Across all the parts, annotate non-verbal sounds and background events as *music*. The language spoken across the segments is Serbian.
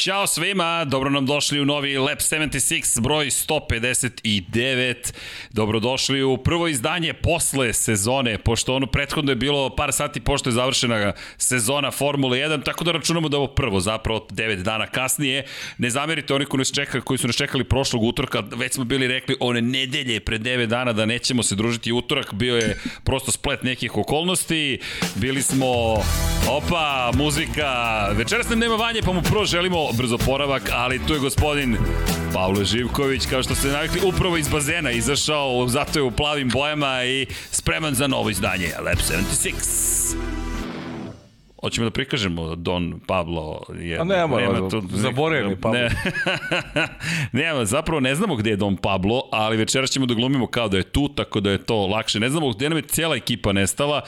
Ćao svima, dobro nam došli u novi Lab 76, broj 159. Dobrodošli u prvo izdanje posle sezone, pošto ono prethodno je bilo par sati pošto je završena sezona Formule 1, tako da računamo da ovo prvo, zapravo 9 dana kasnije. Ne zamerite oni koji, nas čeka, koji su nas čekali prošlog utorka, već smo bili rekli one nedelje pre 9 dana da nećemo se družiti utorak, bio je prosto splet nekih okolnosti, bili smo, opa, muzika, večeras nam nema vanje pa mu prvo želimo brzo poravak, ali tu je gospodin Pavle Živković, kao što ste navikli, upravo iz bazena izašao, zato je u plavim bojama i spreman za novo izdanje Lab 76. Hoćemo da prikažemo Don Pablo. Je, A nema, nema tu, zaboravim Pablo. Ne, *laughs* nema, zapravo ne znamo gde je Don Pablo, ali večeras ćemo da glumimo kao da je tu, tako da je to lakše. Ne znamo gde nam je cijela ekipa nestala.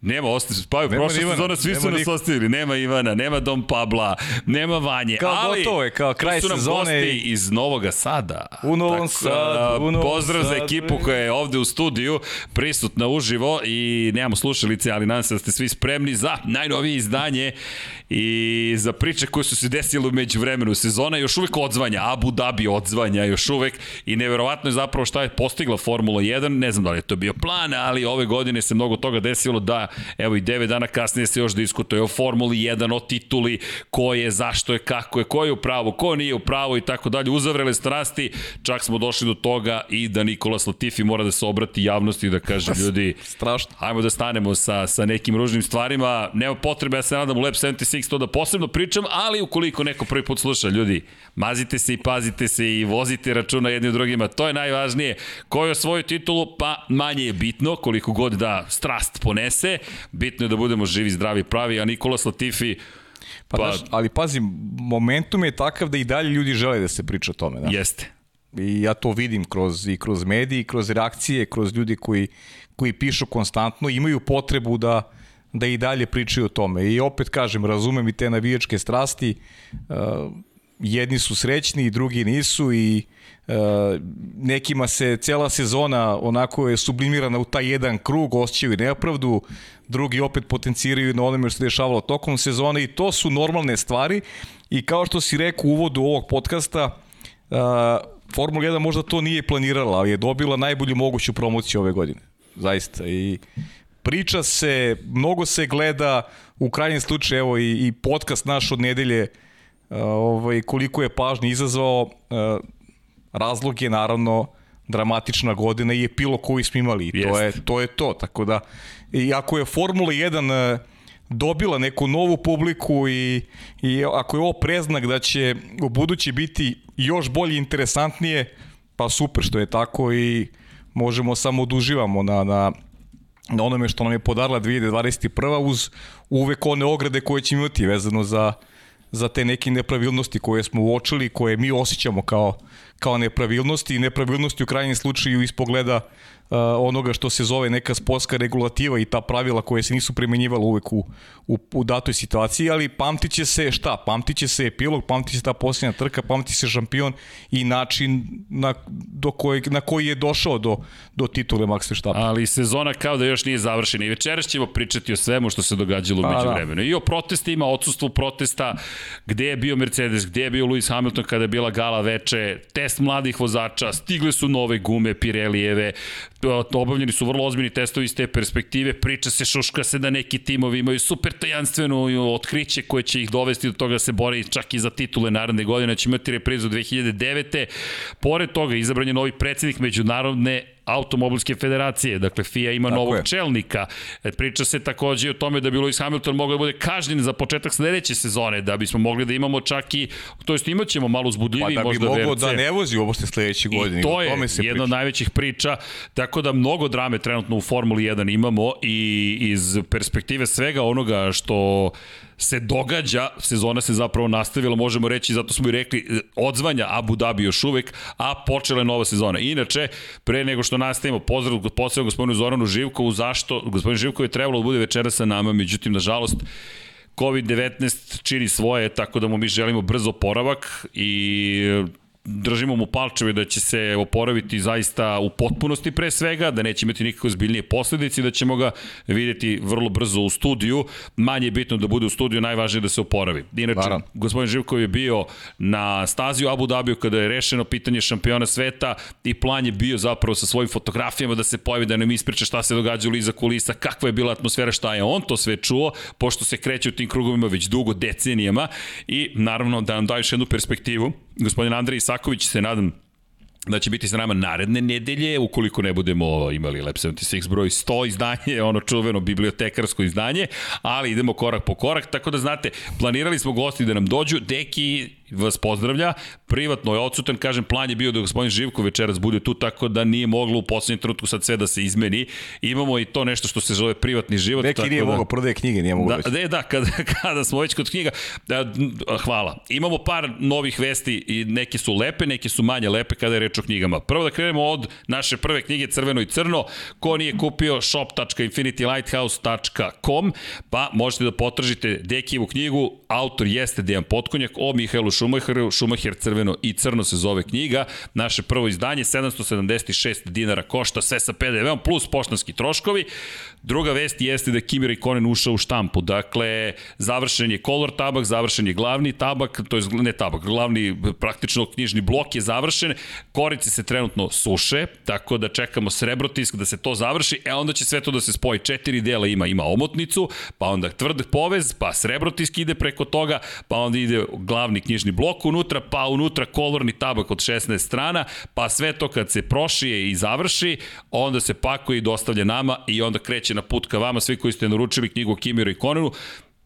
Nema, ostali su, pa prošla sezona svi su nas ostavili. Nema Ivana, nema Don Pabla, nema Vanje. Kao ali, gotovo je, kao kraj su nam sezone. gosti iz Novog Sada. U Novom da, Sadu, u Novom Pozdrav za ekipu koja je ovde u studiju, prisutna uživo i nemamo slušalice, ali nadam se da ste svi spremni za najnovije izdanje i za priče koje su se desile umeđu vremenu. Sezona još uvek odzvanja, Abu Dhabi odzvanja još uvek i neverovatno je zapravo šta je postigla Formula 1, ne znam da li je to bio plan, ali ove godine se mnogo toga desilo da evo i 9 dana kasnije se još diskutuje o Formuli 1, o tituli, ko je, zašto je, kako je, ko je u pravu, ko nije u pravu i tako dalje, uzavrele strasti, čak smo došli do toga i da Nikola Latifi mora da se obrati javnosti i da kaže *laughs* ljudi, strašno. Hajmo da stanemo sa, sa nekim ružnim stvarima, nema potrebe, ja se nadam u Lab 76 to da posebno pričam, ali ukoliko neko prvi put sluša, ljudi, mazite se i pazite se i vozite računa jedni u drugima, to je najvažnije. Ko je osvojio titulu, pa manje je bitno, koliko god da strast ponese, bitno je da budemo živi, zdravi, pravi, a Nikola Latifi Pa, pa daš, ali pazi, momentum je takav da i dalje ljudi žele da se priča o tome. Da? Jeste. I ja to vidim kroz, i kroz mediji, kroz reakcije, kroz ljudi koji, koji pišu konstantno, imaju potrebu da, da i dalje pričaju o tome. I opet kažem, razumem i te navijačke strasti, uh, jedni su srećni, drugi nisu i nekima se cela sezona onako je sublimirana u taj jedan krug, osjećaju nepravdu, drugi opet potenciraju na onome što se dešavalo tokom sezone i to su normalne stvari i kao što si rekao u uvodu ovog podcasta, uh, Formula 1 možda to nije planirala, ali je dobila najbolju moguću promociju ove godine. Zaista. I priča se, mnogo se gleda, u krajnjem slučaju, evo i, i podcast naš od nedelje, uh, ovaj, koliko je pažnje izazvao, razlog je naravno dramatična godina i epilog koji smo imali. I to je, to je to. Tako da, i ako je Formula 1 uh, dobila neku novu publiku i, i ako je ovo preznak da će u budući biti još bolje interesantnije, pa super što je tako i možemo samo oduživamo na, na na onome što nam je podarila 2021. uz uvek one ograde koje ćemo imati vezano za, za te neke nepravilnosti koje smo uočili, koje mi osjećamo kao, kao nepravilnosti i nepravilnosti u krajnjem slučaju iz pogleda onoga što se zove neka sportska regulativa i ta pravila koje se nisu primenjivala uvek u, u, u datoj situaciji, ali pamtit će se šta? Pamtit će se epilog, pamtit će se ta posljednja trka, pamtit će se šampion i način na, do kojeg, na koji je došao do, do titule Max Verstappen. Ali sezona kao da još nije završena i večeras ćemo pričati o svemu što se događalo pa, umeđu da. vremenu. I o protestima, odsustvu protesta, gde je bio Mercedes, gde je bio Lewis Hamilton kada je bila gala veče, test mladih vozača, stigle su nove gume Pirelijeve, obavljeni su vrlo ozbiljni testovi iz te perspektive, priča se, šuška se da neki timovi imaju super tajanstveno otkriće koje će ih dovesti do toga da se bore čak i za titule naredne godine, će imati reprizu 2009. Pored toga, izabran je novi predsednik Međunarodne automobilske federacije, dakle FIA ima Tako novog je. čelnika. E, priča se takođe o tome da bi Lewis Hamilton mogao da bude kažnjen za početak sledeće sezone, da bismo mogli da imamo čak i, to jest imat ćemo malo uzbudljiviji pa, da možda. Pa da bi mogao da ne vozi uopšte sledeće godine. I to je jedna od najvećih priča, tako da mnogo drame trenutno u Formuli 1 imamo i iz perspektive svega onoga što se događa, sezona se zapravo nastavila, možemo reći, zato smo i rekli, odzvanja Abu Dhabi još uvek, a počela je nova sezona. Inače, pre nego što nastavimo, pozdrav posebno gospodinu Zoranu Živkovu, zašto? Gospodin Živkov je trebalo da bude večera sa nama, međutim, nažalost, COVID-19 čini svoje, tako da mu mi želimo brzo poravak i držimo mu palčeve da će se oporaviti zaista u potpunosti pre svega, da neće imati nikakve zbiljnije posledice i da ćemo ga videti vrlo brzo u studiju. Manje je bitno da bude u studiju, najvažnije da se oporavi. Inače, Varam. gospodin Živkov je bio na stazi u Abu Dhabiju kada je rešeno pitanje šampiona sveta i plan je bio zapravo sa svojim fotografijama da se pojavi da nam ispriča šta se događalo iza kulisa, kakva je bila atmosfera, šta je on to sve čuo, pošto se kreće u tim krugovima već dugo, decenijama i naravno da nam daju još jednu perspektivu. Gospodin Andrej Isaković se nadam da će biti sa nama naredne nedelje, ukoliko ne budemo imali Lab 76 broj 100 izdanje, *laughs* ono čuveno bibliotekarsko izdanje, ali idemo korak po korak, tako da znate, planirali smo gosti da nam dođu, Deki vas pozdravlja. Privatno je odsutan, kažem, plan je bio da gospodin Živko večeras bude tu, tako da nije moglo u poslednjem trenutku sad sve da se izmeni. Imamo i to nešto što se zove privatni život. Neki nije da, mogao, prodaje knjige, nije mogao. Da, da, da, kada, *laughs* kada smo već kod knjiga, da, hvala. Imamo par novih vesti i neke su lepe, neke su manje lepe kada je reč o knjigama. Prvo da krenemo od naše prve knjige Crveno i crno. Ko nije kupio shop.infinitylighthouse.com, pa možete da potražite Dekijevu knjigu. Autor jeste Dejan Potkonjak o Mihajlu Šumacheru, Šumacher crveno i crno se zove knjiga. Naše prvo izdanje, 776 dinara košta, sve sa PDV-om, plus poštanski troškovi. Druga vest jeste da Kimi Raikkonen ušao u štampu. Dakle, završen je kolor tabak, završen je glavni tabak, to je ne tabak, glavni praktično knjižni blok je završen. Korice se trenutno suše, tako da čekamo srebrotisk da se to završi, e onda će sve to da se spoji. Četiri dela ima, ima omotnicu, pa onda tvrd povez, pa srebrotisk ide preko toga, pa onda ide glavni knjižni blok unutra, pa unutra kolorni tabak od 16 strana, pa sve to kad se prošije i završi, onda se pakuje i dostavlja nama i onda kreće na put ka vama, svi koji ste naručili knjigu Kimiru i Konenu,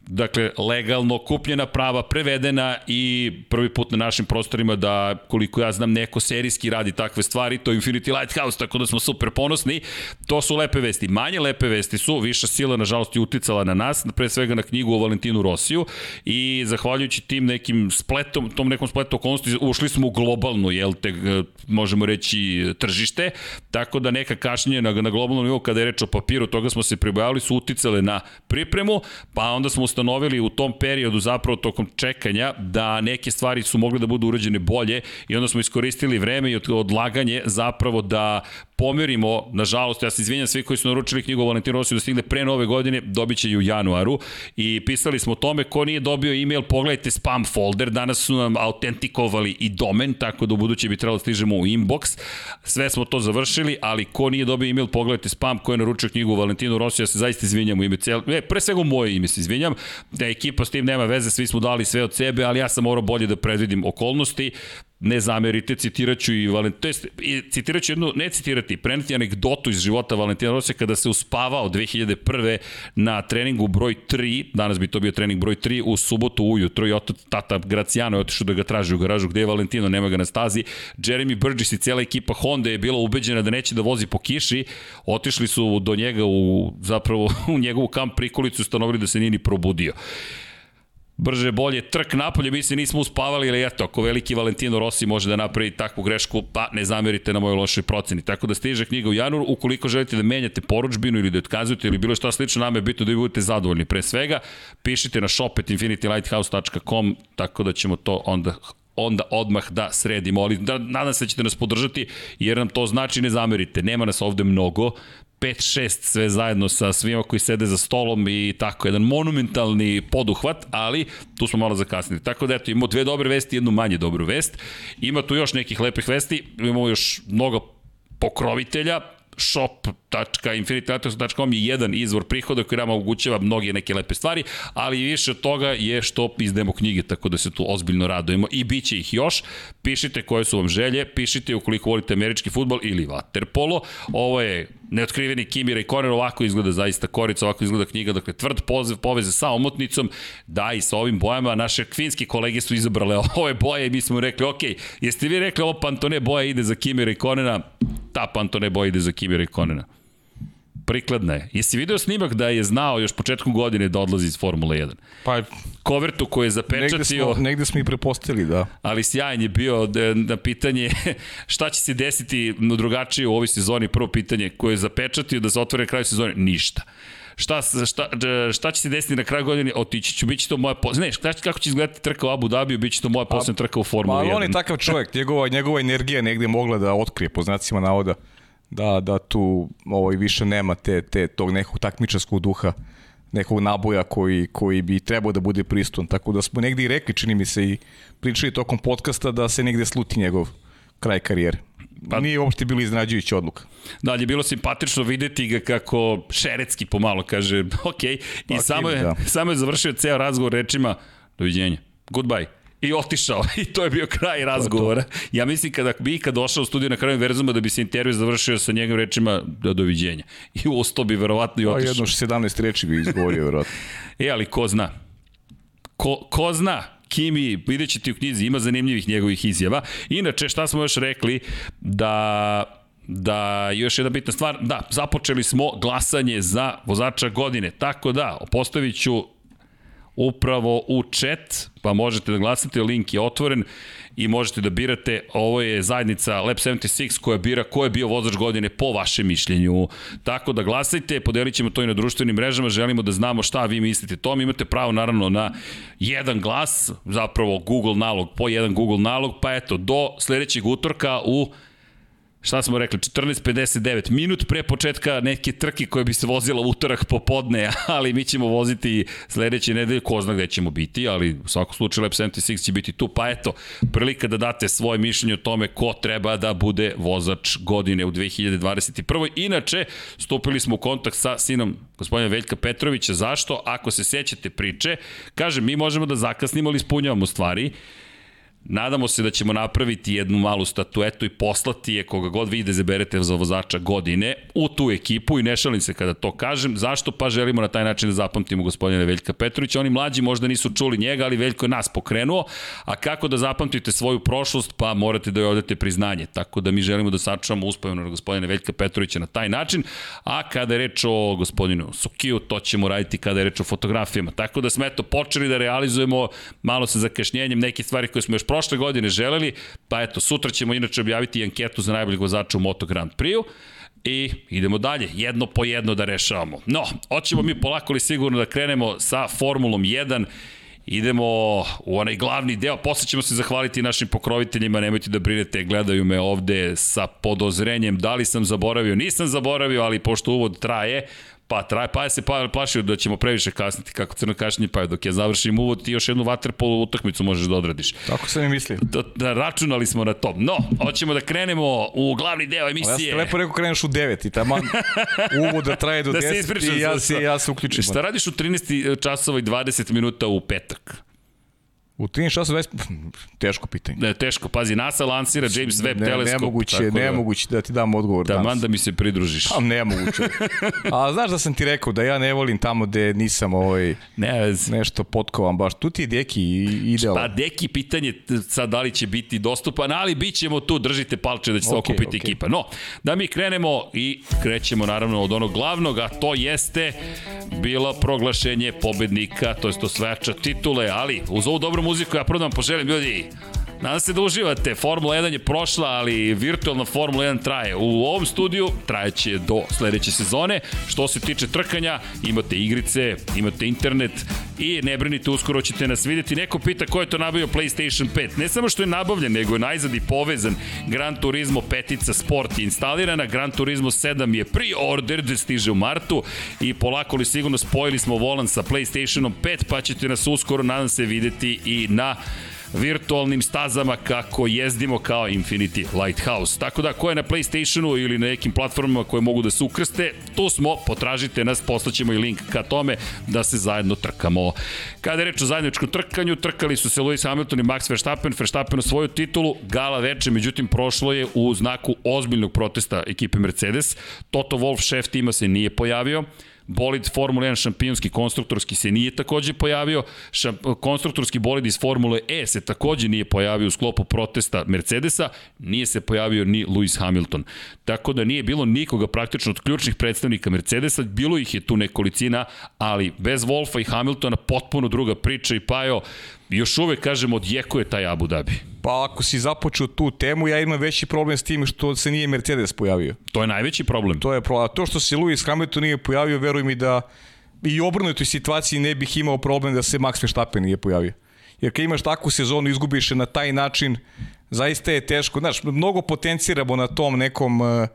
dakle, legalno kupljena prava, prevedena i prvi put na našim prostorima da, koliko ja znam, neko serijski radi takve stvari, to je Infinity Lighthouse, tako da smo super ponosni. To su lepe vesti. Manje lepe vesti su, viša sila, nažalost, je uticala na nas, pre svega na knjigu o Valentinu Rosiju i zahvaljujući tim nekim spletom, tom nekom spletom okolnosti, ušli smo u globalnu, jel te, možemo reći, tržište, tako da neka kašnjenja na, na globalnom nivou, kada je reč o papiru, toga smo se pribavili, su uticale na pripremu, pa onda smo ustanovili u tom periodu zapravo tokom čekanja da neke stvari su mogle da budu urađene bolje i onda smo iskoristili vreme i odlaganje zapravo da pomerimo, nažalost, ja se izvinjam svi koji su naručili knjigu o Valentinu Rosiju da stigne pre nove godine, dobit će i u januaru. I pisali smo o tome ko nije dobio e-mail, pogledajte spam folder, danas su nam autentikovali i domen, tako da u buduće bi trebalo da stižemo u inbox, sve smo to završili, ali ko nije dobio e-mail, pogledajte spam, ko je naručio knjigu Valentinu Rosiju, ja se zaista izvinjam u ime cijel, ne, pre svega moje ime se izvinjam, da ekipa s tim nema veze, svi smo dali sve od sebe, ali ja sam morao bolje da predvidim okolnosti, ne zamerite, citiraću i Valentina, to citiraću jednu, ne citirati, preneti anegdotu iz života Valentina Rosija kada se uspavao 2001. na treningu broj 3, danas bi to bio trening broj 3, u subotu ujutro i oto tata Graciano je otišao da ga traži u garažu gde je Valentino, nema ga na stazi. Jeremy Burgess i cijela ekipa Honda je bila ubeđena da neće da vozi po kiši, otišli su do njega u, zapravo *laughs* u njegovu kamp prikolicu, ustanovili da se nije ni probudio brže bolje trk napolje, mi se nismo uspavali, ali eto, ako veliki Valentino Rossi može da napravi takvu grešku, pa ne zamerite na mojoj lošoj proceni. Tako da stiže knjiga u januaru, ukoliko želite da menjate poručbinu ili da otkazujete ili bilo šta slično, nama je bitno da vi budete zadovoljni. Pre svega, pišite na shop.infinitylighthouse.com, tako da ćemo to onda onda odmah da sredimo, ali da, nadam se da ćete nas podržati, jer nam to znači ne zamerite. Nema nas ovde mnogo, 5-6 sve zajedno sa svima koji sede za stolom i tako, jedan monumentalni poduhvat, ali tu smo malo zakasnili. Tako da eto, imamo dve dobre vesti jednu manje dobru vest. Ima tu još nekih lepih vesti, imamo još mnogo pokrovitelja, shop.infinitylators.com je jedan izvor prihoda koji nam omogućava mnoge neke lepe stvari, ali više od toga je što izdemo knjige, tako da se tu ozbiljno radujemo i bit će ih još. Pišite koje su vam želje, pišite ukoliko volite američki futbol ili waterpolo. Ovo je neotkriveni Kimi Raikkonen, ovako izgleda zaista korica, ovako izgleda knjiga, dakle tvrd poziv, poveze sa omotnicom, da i sa ovim bojama, naše kvinski kolege su izabrale *laughs* ove boje i mi smo rekli, ok, jeste vi rekli ovo Pantone boja ide za Kimi Raikkonena, ta Pantone boja ide za Kimi Raikkonena. Prikladna je. Jesi video snimak da je znao još početkom godine da odlazi iz Formule 1? Pa, Kovertu koji je zapečatio... Negde smo, negde smo i prepostili, da. Ali sjajan je bio na pitanje *laughs* šta će se desiti drugačije u ovoj sezoni. Prvo pitanje koje je zapečatio da se otvore kraju sezone, ništa šta, šta, šta će se desiti na kraju godine, otići ću, bit će to moja, ne, šta, kako će izgledati trka u Abu Dhabi, bit će to moja poslednja trka u Formuli 1. Pa on je takav čovjek, njegova, njegova energija negde mogla da otkrije, po znacima navoda, da, da tu ovaj, više nema te, te, tog nekog takmičarskog duha nekog naboja koji, koji bi trebao da bude pristun. Tako da smo negde i rekli, čini mi se, i pričali tokom podcasta da se negde sluti njegov kraj karijere. Pa, Nije uopšte bilo iznenađujuća odluka. Da, je bilo simpatično videti ga kako šerecki pomalo kaže, *laughs* ok, i pa, samo, je, da. samo je završio ceo razgovor rečima, doviđenja, goodbye i otišao *laughs* i to je bio kraj razgovora. Ja mislim kada bi ikad došao u studiju na kraju verzuma da bi se intervju završio sa njegovim rečima da doviđenja. I usto bi verovatno i pa otišao. Pa jedno 17 reči bi izgovorio verovatno. *laughs* e, ali ko zna? Ko, ko zna? Kimi, vidjet ćete u knjizi, ima zanimljivih njegovih izjava. Inače, šta smo još rekli? Da da još jedna bitna stvar, da, započeli smo glasanje za vozača godine, tako da, postavit ću upravo u chat, pa možete da glasate, link je otvoren i možete da birate, ovo je zajednica Lab 76 koja bira ko je bio vozač godine po vašem mišljenju. Tako da glasajte, podelit ćemo to i na društvenim mrežama, želimo da znamo šta vi mislite tom. Imate pravo naravno na jedan glas, zapravo Google nalog, po jedan Google nalog, pa eto, do sledećeg utorka u šta smo rekli, 14.59, minut pre početka neke trke koje bi se vozila utorak popodne, *laughs* ali mi ćemo voziti sledeće nedelje, ko zna gde ćemo biti, ali u svakom slučaju Lab 76 će biti tu, pa eto, prilika da date svoje mišljenje o tome ko treba da bude vozač godine u 2021. Inače, stupili smo u kontakt sa sinom gospodina Veljka Petrovića, zašto? Ako se sećate priče, kaže, mi možemo da zakasnimo ali ispunjavamo stvari, Nadamo se da ćemo napraviti jednu malu statuetu i poslati je koga god vi da izaberete za vozača godine u tu ekipu i ne šalim se kada to kažem. Zašto? Pa želimo na taj način da zapamtimo gospodina Veljka Petrovića. Oni mlađi možda nisu čuli njega, ali Veljko je nas pokrenuo. A kako da zapamtite svoju prošlost? Pa morate da joj odete priznanje. Tako da mi želimo da sačuvamo uspavno na gospodina Veljka Petrovića na taj način. A kada je reč o gospodinu Sukiju, to ćemo raditi kada je reč o fotografijama. Tako da smo eto počeli da realizujemo malo sa zakašnjenjem neke stvari koje smo još prošle godine želeli, pa eto, sutra ćemo inače objaviti anketu za najboljeg vozača u Moto Grand Prix-u. I idemo dalje, jedno po jedno da rešavamo. No, hoćemo mi polako li sigurno da krenemo sa Formulom 1 Idemo u onaj glavni deo, posle ćemo se zahvaliti našim pokroviteljima, nemojte da brinete, gledaju me ovde sa podozrenjem, da li sam zaboravio, nisam zaboravio, ali pošto uvod traje, Pa traje, pa je se pa plašio da ćemo previše kasniti kako crno kašnje, pa dok ja završim uvod ti još jednu vaterpolu utakmicu možeš da odradiš. Tako sam i mislio. Da, da računali smo na to. No, hoćemo da krenemo u glavni deo emisije. Ali ja sam lepo rekao kreneš u 9 i tamo uvod da traje do *laughs* da 10 i ja se, ja se uključim. Šta radiš u 13 časova i 20 minuta u petak? U 13 časova 20... Teško pitanje. Ne, teško. Pazi, NASA lansira James Webb ne, teleskop. Nemoguće, tako da, nemoguće da ti dam odgovor da, danas. Da, da mi se pridružiš. Pa nemoguće. *laughs* A znaš da sam ti rekao da ja ne volim tamo gde nisam ovaj, ne, nešto potkovan baš. Tu ti je Deki idealan. Pa Deki pitanje sad da li će biti dostupan, ali bit ćemo tu, držite palče da će se okay, okupiti okay. ekipa. No, da mi krenemo i krećemo naravno od onog glavnog, a to jeste bilo proglašenje pobednika, to je to sveća titule, ali uz ovu dobru muziku ja prvo da poželim ljudi Nadam se da uživate. Formula 1 je prošla, ali virtualna Formula 1 traje. U ovom studiju trajeće do sledeće sezone. Što se tiče trkanja, imate igrice, imate internet i ne brinite, uskoro ćete nas videti. Neko pita ko je to nabavio PlayStation 5. Ne samo što je nabavljen, nego je najzad i povezan. Gran Turismo petica Sport je instalirana, Gran Turismo 7 je pre-order, da stiže u martu i polako li sigurno spojili smo volan sa PlayStationom 5, pa ćete nas uskoro, nadam se, videti i na virtualnim stazama kako jezdimo kao Infinity Lighthouse. Tako da, ko je na Playstationu ili na nekim platformama koje mogu da se ukrste, tu smo, potražite nas, poslaćemo i link ka tome da se zajedno trkamo. Kada je reč o zajedničkom trkanju, trkali su se Lewis Hamilton i Max Verstappen, Verstappen u svoju titulu, gala veče, međutim prošlo je u znaku ozbiljnog protesta ekipe Mercedes. Toto Wolff, šef tima, se nije pojavio bolid Formula 1 šampionski konstruktorski se nije takođe pojavio, šamp, konstruktorski bolid iz Formule E se takođe nije pojavio u sklopu protesta Mercedesa, nije se pojavio ni Lewis Hamilton. Tako da nije bilo nikoga praktično od ključnih predstavnika Mercedesa, bilo ih je tu nekolicina, ali bez Wolfa i Hamiltona potpuno druga priča i Pajo, još uvek kažemo odjekuje taj Abu Dhabi. Pa ako si započeo tu temu, ja imam veći problem s tim što se nije Mercedes pojavio. To je najveći problem. To je problem. To što se Lewis Hamilton nije pojavio, veruj mi da i u obrnutoj situaciji ne bih imao problem da se Max Verstappen nije pojavio. Jer kad imaš takvu sezonu, izgubiš je na taj način, zaista je teško. Znaš, mnogo potenciramo na tom nekom, eh,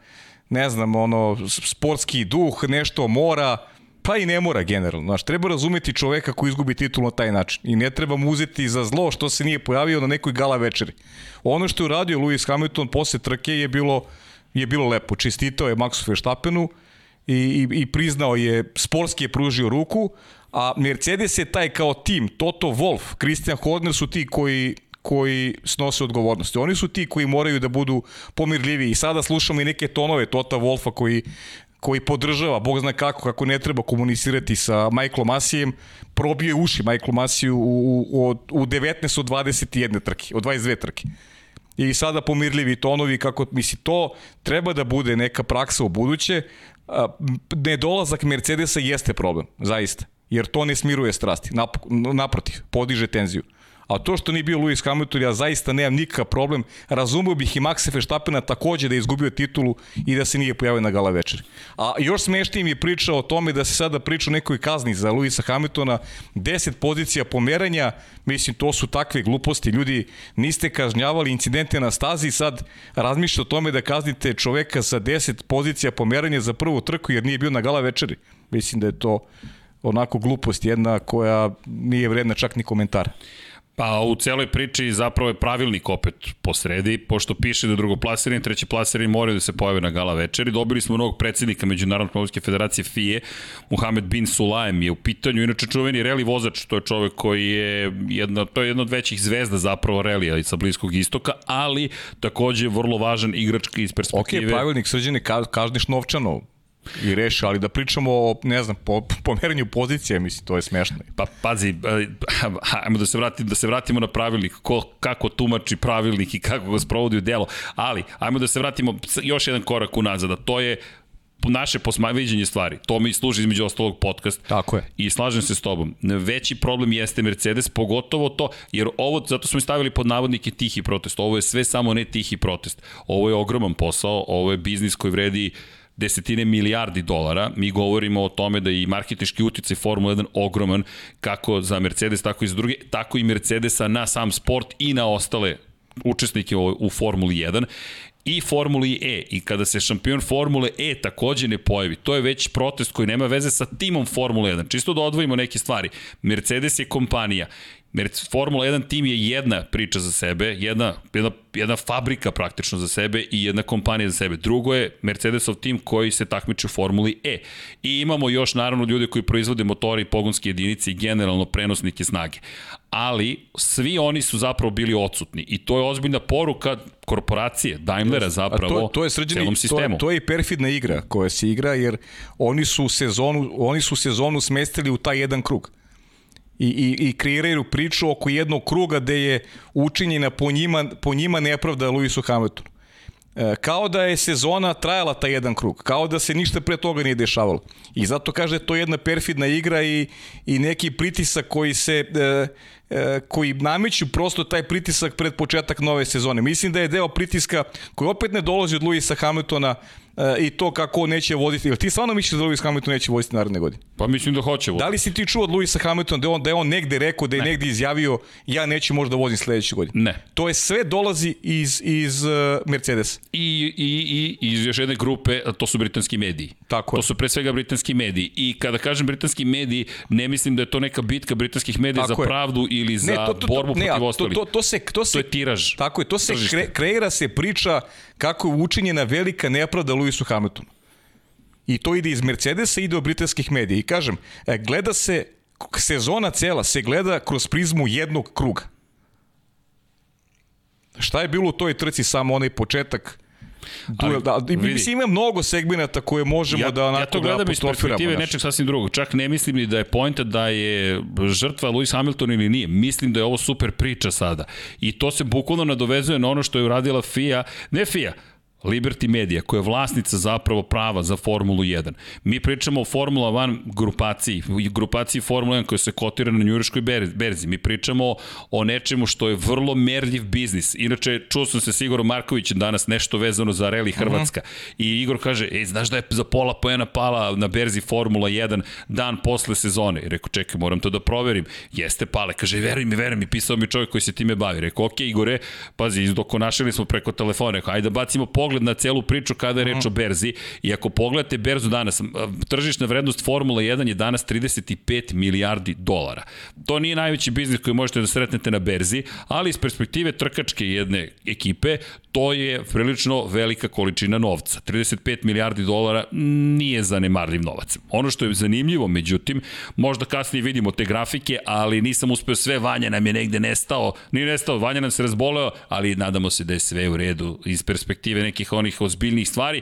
ne znam, ono, sportski duh, nešto mora, pa i ne mora generalno. Znaš, treba razumeti čoveka koji izgubi titul na taj način. I ne treba mu uzeti za zlo što se nije pojavio na nekoj gala večeri. Ono što je uradio Lewis Hamilton posle trke je bilo, je bilo lepo. Čistitao je Maxu Verstappenu i, i, i priznao je, sportski je pružio ruku, a Mercedes je taj kao tim, Toto Wolf, Christian Horner su ti koji koji snose odgovornosti. Oni su ti koji moraju da budu pomirljivi i sada slušamo i neke tonove Tota Wolfa koji koji podržava, bog zna kako, kako ne treba komunicirati sa Michaelom Masijem, probio je uši Michael Masiju u, u, u 19 od 21 trke, od 22 trke. I sada pomirljivi tonovi, kako, misli, to treba da bude neka praksa u buduće. Nedolazak Mercedesa jeste problem, zaista. Jer to ne smiruje strasti, naprotiv, podiže tenziju. A to što nije bio Lewis Hamilton, ja zaista nemam nikakav problem. Razumio bih i Maxa Verstappena takođe da je izgubio titulu i da se nije pojavio na gala večeri. A još smešnije mi je priča o tome da se sada priča o nekoj kazni za Lewisa Hamiltona. 10 pozicija pomeranja, mislim to su takve gluposti. Ljudi, niste kažnjavali incidente na stazi, sad razmišljate o tome da kaznite čoveka sa 10 pozicija pomeranja za prvu trku jer nije bio na gala večeri. Mislim da je to onako glupost jedna koja nije vredna čak ni komentara. Pa u celoj priči zapravo je pravilnik opet po sredi, pošto piše da drugoplasirani i trećeplasirani moraju da se pojave na gala večeri. Dobili smo novog predsednika Međunarodne automobilske federacije FIE, Muhamed Bin Sulaim je u pitanju, inače čuveni reli vozač, to je čovek koji je jedna, to je jedna od većih zvezda zapravo relija sa Bliskog istoka, ali takođe vrlo važan igrački iz perspektive. Ok, pravilnik srđene, kažniš novčano, i reši, ali da pričamo o, ne znam, po, pomeranju pozicije, mislim, to je smešno. Pa, pazi, e, ajmo da se, vratimo, da se vratimo na pravilnik, ko, kako tumači pravilnik i kako ga sprovodi u delo, ali, ajmo da se vratimo još jedan korak unazad, a to je naše posmaviđenje stvari. To mi služi između ostalog podcast. Tako je. I slažem se s tobom. Veći problem jeste Mercedes, pogotovo to, jer ovo, zato smo i stavili pod navodnike tihi protest. Ovo je sve samo ne tihi protest. Ovo je ogroman posao, ovo je biznis koji vredi desetine milijardi dolara. Mi govorimo o tome da i marketički uticaj Formula 1 ogroman, kako za Mercedes, tako i za druge, tako i Mercedesa na sam sport i na ostale učesnike u Formuli 1 i Formuli E i kada se šampion Formule E takođe ne pojavi, to je već protest koji nema veze sa timom Formule 1. Čisto da odvojimo neke stvari. Mercedes je kompanija Formula 1 tim je jedna priča za sebe, jedna, jedna, jedna fabrika praktično za sebe i jedna kompanija za sebe. Drugo je Mercedesov tim koji se takmiče u Formuli E. I imamo još naravno ljude koji proizvode motori i pogonske jedinice i generalno prenosnike snage. Ali svi oni su zapravo bili odsutni i to je ozbiljna poruka korporacije, Daimlera zapravo, to, to je srđeni, celom sistemu. To, to je i perfidna igra koja se igra jer oni su sezonu, oni su sezonu smestili u taj jedan krug i, i, i kreiraju priču oko jednog kruga gde je učinjena po njima, po njima nepravda Lewisu Hamiltonu. E, kao da je sezona trajala ta jedan krug, kao da se ništa pre toga nije dešavalo. I zato kaže to je jedna perfidna igra i, i neki pritisak koji se e, e, koji nameću prosto taj pritisak pred početak nove sezone. Mislim da je deo pritiska koji opet ne dolazi od Luisa Hamiltona e, i to kako neće voditi. Ili ti stvarno misliš da Lewis Hamilton neće voditi naredne godine? Pa mislim da hoće voditi. Da li si ti čuo od Lewisa Hamiltona da je on, da je on negde rekao, da je ne. negde izjavio ja neću možda vodim sledeće godine? Ne. To je sve dolazi iz, iz uh, Mercedes. I, i, i iz još jedne grupe, to su britanski mediji. Tako je. To su pre svega britanski mediji. I kada kažem britanski mediji, ne mislim da je to neka bitka britanskih medija Tako za je. pravdu ili za ne, to, to, to, borbu ne, protiv ostalih. To, to, to, se, to, se, to je tiraž. Tako je, to se kre, kreira se priča kako je učinjena velika nepravda Lewisu Hamiltonu. I to ide iz Mercedesa, ide od britanskih medija. I kažem, e, gleda se, sezona cela se gleda kroz prizmu jednog kruga. Šta je bilo u toj trci, samo onaj početak, Duel, da, i mislim ima mnogo segmenata koje možemo ja, da onako ja to da gledam iz perspektive nečeg sasvim drugog. Čak ne mislim ni da je pojenta da je žrtva Lewis Hamilton ili nije. Mislim da je ovo super priča sada. I to se bukvalno nadovezuje na ono što je uradila FIA, ne FIA, Liberty Media, koja je vlasnica zapravo prava za Formulu 1. Mi pričamo o Formula 1 grupaciji, grupaciji Formula 1 koja se kotira na njuriškoj berzi. Mi pričamo o nečemu što je vrlo merljiv biznis. Inače, čuo sam se s Igorom Markovićem danas nešto vezano za Rally mhm. Hrvatska. Uh -huh. I Igor kaže, ej, znaš da je za pola poena pala na berzi Formula 1 dan posle sezone? I rekao, čekaj, moram to da proverim. Jeste pale. Kaže, veruj mi, veruj mi, pisao mi čovjek koji se time bavi. Rekao, ok, Igore, pazi, izdokonašili smo preko telefona. Rekao, ajde da bacimo pogled na celu priču kada je reč o berzi. I ako pogledate berzu danas, tržišna vrednost Formula 1 je danas 35 milijardi dolara. To nije najveći biznis koji možete da sretnete na berzi, ali iz perspektive trkačke jedne ekipe, to je prilično velika količina novca. 35 milijardi dolara nije zanemarljiv novac. Ono što je zanimljivo, međutim, možda kasnije vidimo te grafike, ali nisam uspeo sve, Vanja nam je negde nestao, nije nestao, Vanja nam se razboleo, ali nadamo se da je sve u redu iz perspektive nekih onih ozbiljnih stvari.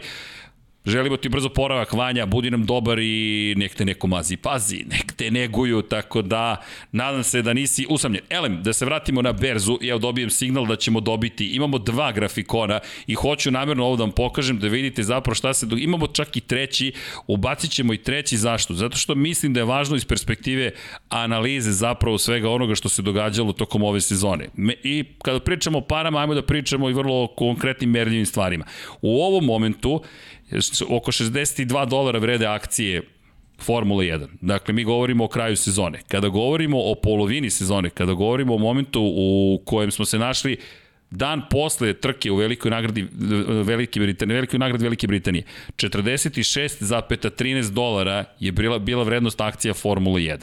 Želimo ti brzo poravak, Vanja, budi nam dobar i nek te neko mazi pazi, nek te neguju, tako da nadam se da nisi usamljen. Elem, da se vratimo na berzu, ja dobijem signal da ćemo dobiti, imamo dva grafikona i hoću namjerno ovo da vam pokažem da vidite zapravo šta se, imamo čak i treći, ubacit ćemo i treći, zašto? Zato što mislim da je važno iz perspektive analize zapravo svega onoga što se događalo tokom ove sezone. I kada pričamo o parama, ajmo da pričamo i vrlo konkretnim merljivim stvarima. U ovom momentu oko 62 dolara vrede akcije Formula 1. Dakle, mi govorimo o kraju sezone. Kada govorimo o polovini sezone, kada govorimo o momentu u kojem smo se našli dan posle trke u velikoj nagradi Velike Britanije, velikoj nagradi Velike Britanije, 46,13 dolara je bila, bila vrednost akcija Formula 1.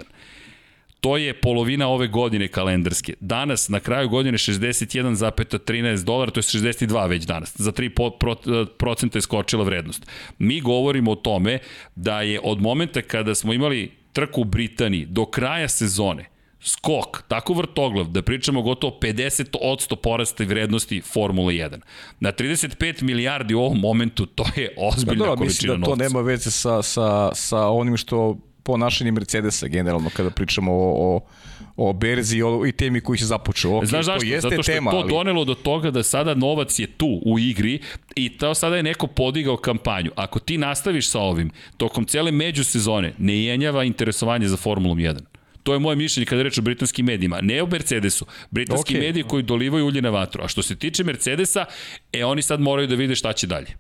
To je polovina ove godine kalendarske. Danas, na kraju godine, 61,13 dolara, to je 62 već danas. Za 3% je skočila vrednost. Mi govorimo o tome da je od momenta kada smo imali trku u Britaniji do kraja sezone, skok, tako vrtoglav, da pričamo gotovo 50% porasta vrednosti Formule 1. Na 35 milijardi u ovom momentu, to je ozbiljna da, da, količina novca. Mislim da to nema veze sa, sa, sa onim što ponašanje Mercedesa generalno kada pričamo o, o, o berzi o, i temi koji se započeo. Okay, Znaš zašto? To jeste Zato što tema, je to ali... donelo do toga da sada novac je tu u igri i to sada je neko podigao kampanju. Ako ti nastaviš sa ovim, tokom cele međusezone ne jenjava interesovanje za Formulom 1. To je moje mišljenje kada reč o britanskim medijima. Ne o Mercedesu. Britanski okay. mediji koji dolivaju ulje na vatru. A što se tiče Mercedesa, e oni sad moraju da vide šta će dalje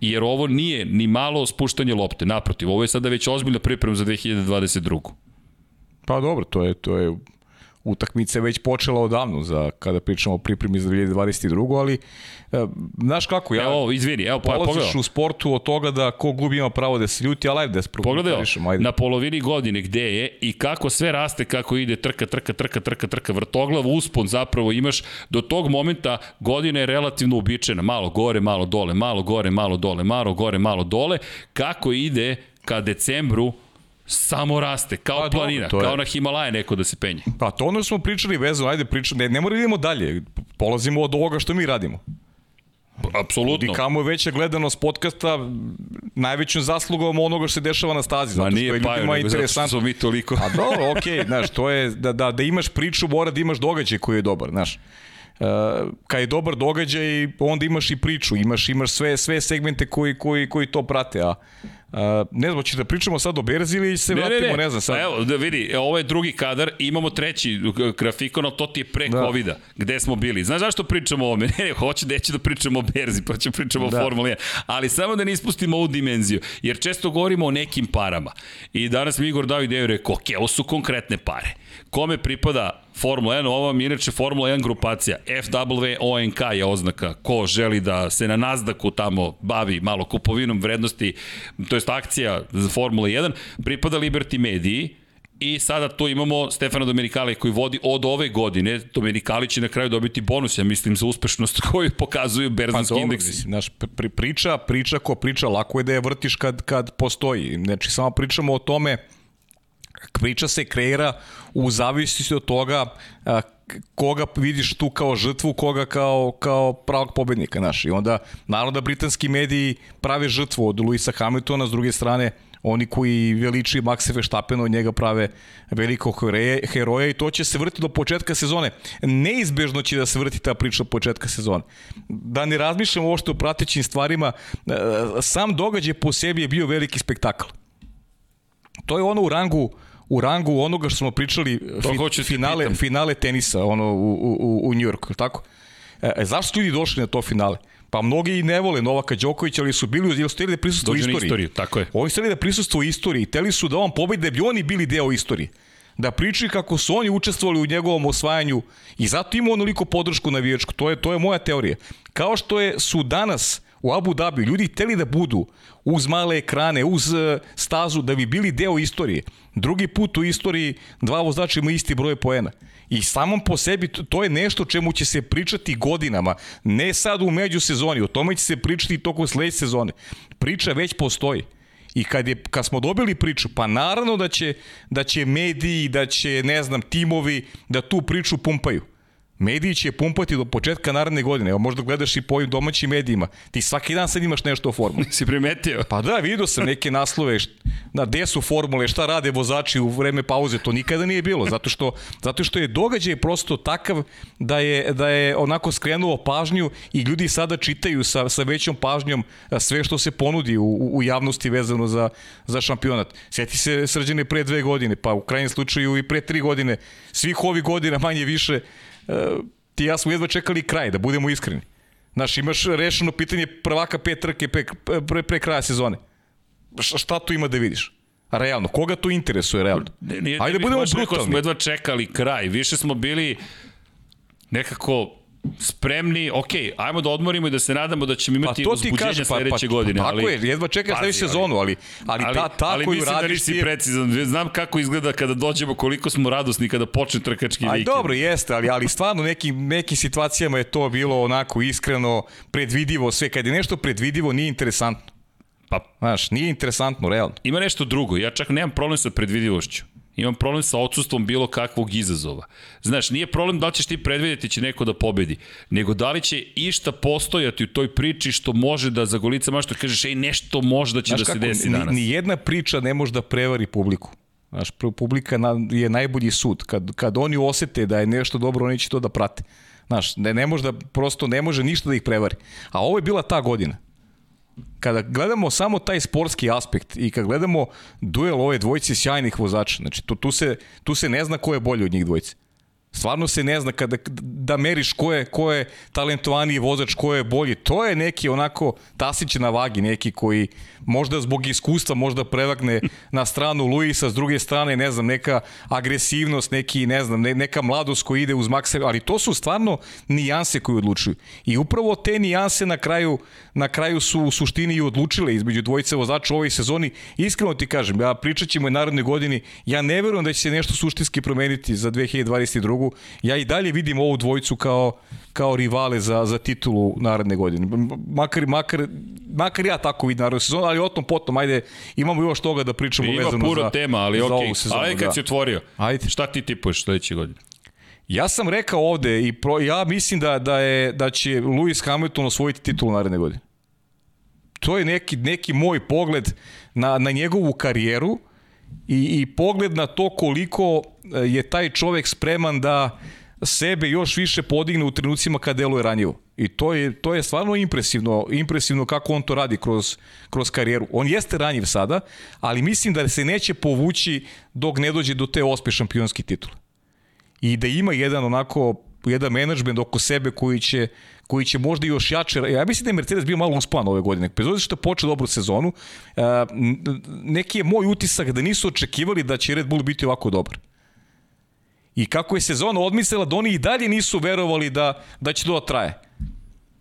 jer ovo nije ni malo spuštanje lopte, naprotiv, ovo je sada već ozbiljna priprema za 2022. Pa dobro, to je, to je utakmica je već počela odavno za kada pričamo o pripremi za 2022. ali e, znaš kako ja evo izvini evo pa pogledaj u sportu od toga da ko gubi ima pravo da se ljuti a live da se pogledaj na polovini godine gde je i kako sve raste kako ide trka trka trka trka trka vrtoglav uspon zapravo imaš do tog momenta godina je relativno uobičajena malo gore malo dole malo gore malo dole malo gore malo dole kako ide ka decembru samo raste, kao pa, planina, dobro, kao je. na Himalaje neko da se penje. Pa to ono smo pričali vezu, ajde pričamo, ne, ne moramo da idemo dalje, polazimo od ovoga što mi radimo. Apsolutno. I kamo je veća gledanost podcasta najvećom zaslugom onoga što se dešava na stazi. Zato Ma nije pa, nego zato što smo mi toliko. A dobro, okej, okay, znaš, to je, da, da, da imaš priču, mora da imaš događaj koji je dobar, znaš. Uh, kad je dobar događaj, onda imaš i priču, imaš imaš sve sve segmente koji koji koji to prate, a Uh, ne znam, ćeš da pričamo sad o Berzi ili se ne, vratimo, ne, ne. ne znam sad. Pa evo, da vidi, ovo je drugi kadar, imamo treći grafikon, ali to ti je pre da. COVID-a, gde smo bili. Znaš zašto pričamo o ovome? *laughs* Ne, hoće da da pričamo o Berzi, pa ćemo pričamo da. o Formuli 1. Ali samo da ne ispustimo ovu dimenziju, jer često govorimo o nekim parama. I danas mi Igor dao ideju, rekao, ok, ovo su konkretne pare. Kome pripada Formula 1, ovo je inače Formula 1 grupacija. FWONK je oznaka ko želi da se na Nasdaqu tamo bavi malo kupovinom vrednosti, to je akcija za Formula 1, pripada Liberty Mediji, I sada tu imamo Stefana Domenicali koji vodi od ove godine. Domenicali će na kraju dobiti bonus, ja mislim, za uspešnost *laughs* koju pokazuju berzanski pa, indeksi. Mislim, znaš, pri, priča, priča ko priča, lako je da je vrtiš kad, kad postoji. Znači, samo pričamo o tome priča se kreira u zavisnosti od toga a, koga vidiš tu kao žrtvu, koga kao, kao pravog pobednika, znaš. I onda, naravno da britanski mediji prave žrtvu od Luisa Hamiltona, s druge strane, oni koji veliči Maxe Verstappen od njega prave velikog heroja i to će se vrti do početka sezone. Neizbežno će da se vrti ta priča do početka sezone. Da ne razmišljamo što o pratećim stvarima, e, sam događaj po sebi je bio veliki spektakl. To je ono u rangu u rangu onoga što smo pričali fi, finale, finale tenisa ono, u, u, u New Yorku, tako? E, e, zašto ljudi došli na to finale? Pa mnogi i ne vole Novaka Đokovića, ali su bili, jer su hteli da prisustuju istoriji. istoriju, tako je. Oni su hteli da prisustuju istoriji, hteli su da on pobedi, da bi oni bili deo istorije. Da pričaju kako su oni učestvovali u njegovom osvajanju i zato ima onoliko podršku na navijačku. To je, to je moja teorija. Kao što je, su danas u Abu Dhabi ljudi hteli da budu uz male ekrane, uz e, stazu, da bi bili deo istorije. Drugi put u istoriji dva vozača ima isti broj poena. I samom po sebi to je nešto čemu će se pričati godinama. Ne sad u međusezoni, o tome će se pričati tokom sledeće sezone. Priča već postoji. I kad, je, kad smo dobili priču, pa naravno da će, da će mediji, da će, ne znam, timovi da tu priču pumpaju. Mediji će pumpati do početka naredne godine. Evo možda gledaš i po ovim domaćim medijima. Ti svaki dan sad imaš nešto o formuli. *laughs* Si primetio? Pa da, vidio sam neke naslove na gde su formule, šta rade vozači u vreme pauze. To nikada nije bilo. Zato što, zato što je događaj prosto takav da je, da je onako skrenuo pažnju i ljudi sada čitaju sa, sa većom pažnjom sve što se ponudi u, u javnosti vezano za, za šampionat. Sjeti se srđene pre dve godine, pa u krajnjem slučaju i pre tri godine. Svih ovih godina manje više ti ja smo jedva čekali kraj, da budemo iskreni. Znaš, imaš rešeno pitanje prvaka pet trke pre, pre, pre kraja sezone. Šta tu ima da vidiš? Realno, koga to interesuje realno? Ne, nije, Ajde, ne budemo brutalni. Smo jedva čekali kraj, više smo bili nekako spremni, ok, ajmo da odmorimo i da se nadamo da ćemo imati pa uzbuđenje kaže, pa, sledeće pa, godine. Pa, tako ali, je, jedva čekaj sledeću sezonu, ali, ali, ali ta, ta ali koju radiš... Ali mislim da nisi precizan, znam kako izgleda kada dođemo, koliko smo radosni kada počne trkački vikend. Aj dobro, jeste, ali, ali stvarno nekim, nekim situacijama je to bilo onako iskreno, predvidivo, sve. Kad je nešto predvidivo, nije interesantno. Pa, Znaš, nije interesantno, realno. Ima nešto drugo, ja čak nemam problem sa predvidivošću. Imam problem sa odsustvom bilo kakvog izazova. Znaš, nije problem da li ćeš ti predvidjeti će neko da pobedi, nego da li će išta postojati u toj priči što može da za golica mašto kažeš, ej, nešto može da će Znaš da kako, se desi danas. Ni, ni jedna priča ne može da prevari publiku. Znaš, publika je najbolji sud. Kad, kad oni osete da je nešto dobro, oni će to da prate. Znaš, ne, ne može da, prosto ne može ništa da ih prevari. A ovo je bila ta godina kada gledamo samo taj sportski aspekt i kad gledamo duel ove dvojice sjajnih vozača, znači tu, tu, se, tu se ne zna ko je bolji od njih dvojice. Stvarno se ne zna kada da meriš ko je, ko je talentovaniji vozač, ko je bolji. To je neki onako tasić na vagi, neki koji možda zbog iskustva možda prevagne *laughs* na stranu Luisa, s druge strane, ne znam, neka agresivnost, neki, ne znam, ne, neka mladost koja ide uz makse, ali to su stvarno nijanse koje odlučuju. I upravo te nijanse na kraju, na kraju su u suštini i odlučile između dvojice vozača u ovoj sezoni. Iskreno ti kažem, ja pričat ćemo i narodnoj godini, ja ne verujem da će se nešto suštinski promeniti za 2022 drugu. Ja i dalje vidim ovu dvojicu kao, kao rivale za, za titulu naredne godine. Makar, makar, makar ja tako vidim narednu sezonu, ali o tom potom, ajde, imamo još toga da pričamo Ima vezano za tema, ali okej. Okay. Sezonu, ajde kad da. si otvorio, ajde. šta ti tipuješ sledeće godine? Ja sam rekao ovde i pro, ja mislim da, da, je, da će Lewis Hamilton osvojiti titulu naredne godine. To je neki, neki moj pogled na, na njegovu karijeru i, i pogled na to koliko e, je taj čovek spreman da sebe još više podigne u trenucima kad deluje ranjivo. I to je, to je stvarno impresivno, impresivno kako on to radi kroz, kroz karijeru. On jeste ranjiv sada, ali mislim da se neće povući dok ne dođe do te ospe šampionski titul. I da ima jedan onako jedan menadžment oko sebe koji će, koji će možda još jače... Ja mislim da je Mercedes bio malo uspan ove godine. Bez obzira što je počeo dobru sezonu, e, neki je moj utisak da nisu očekivali da će Red Bull biti ovako dobar. I kako je sezona odmislila da oni i dalje nisu verovali da, da će to da traje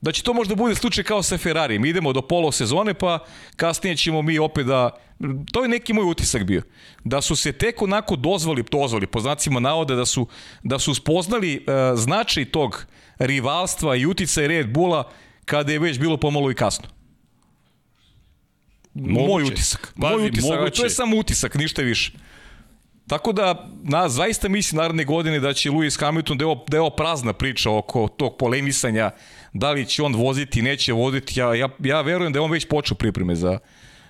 da će to možda bude slučaj kao sa Ferrari. Mi idemo do polo sezone, pa kasnije ćemo mi opet da... To je neki moj utisak bio. Da su se tek onako dozvali, dozvali po znacima navoda, da su, da su spoznali uh, značaj tog rivalstva i uticaj Red Bulla kada je već bilo pomalo i kasno. Moguće. Moj utisak. Bazi, moj utisak. Moguće. To je samo utisak, ništa više. Tako da, na, zaista mislim naredne godine da će Lewis Hamilton, da je ovo, da je ovo prazna priča oko tog polemisanja, da li će on voziti, neće voziti, ja, ja, ja verujem da je on već počeo pripreme za,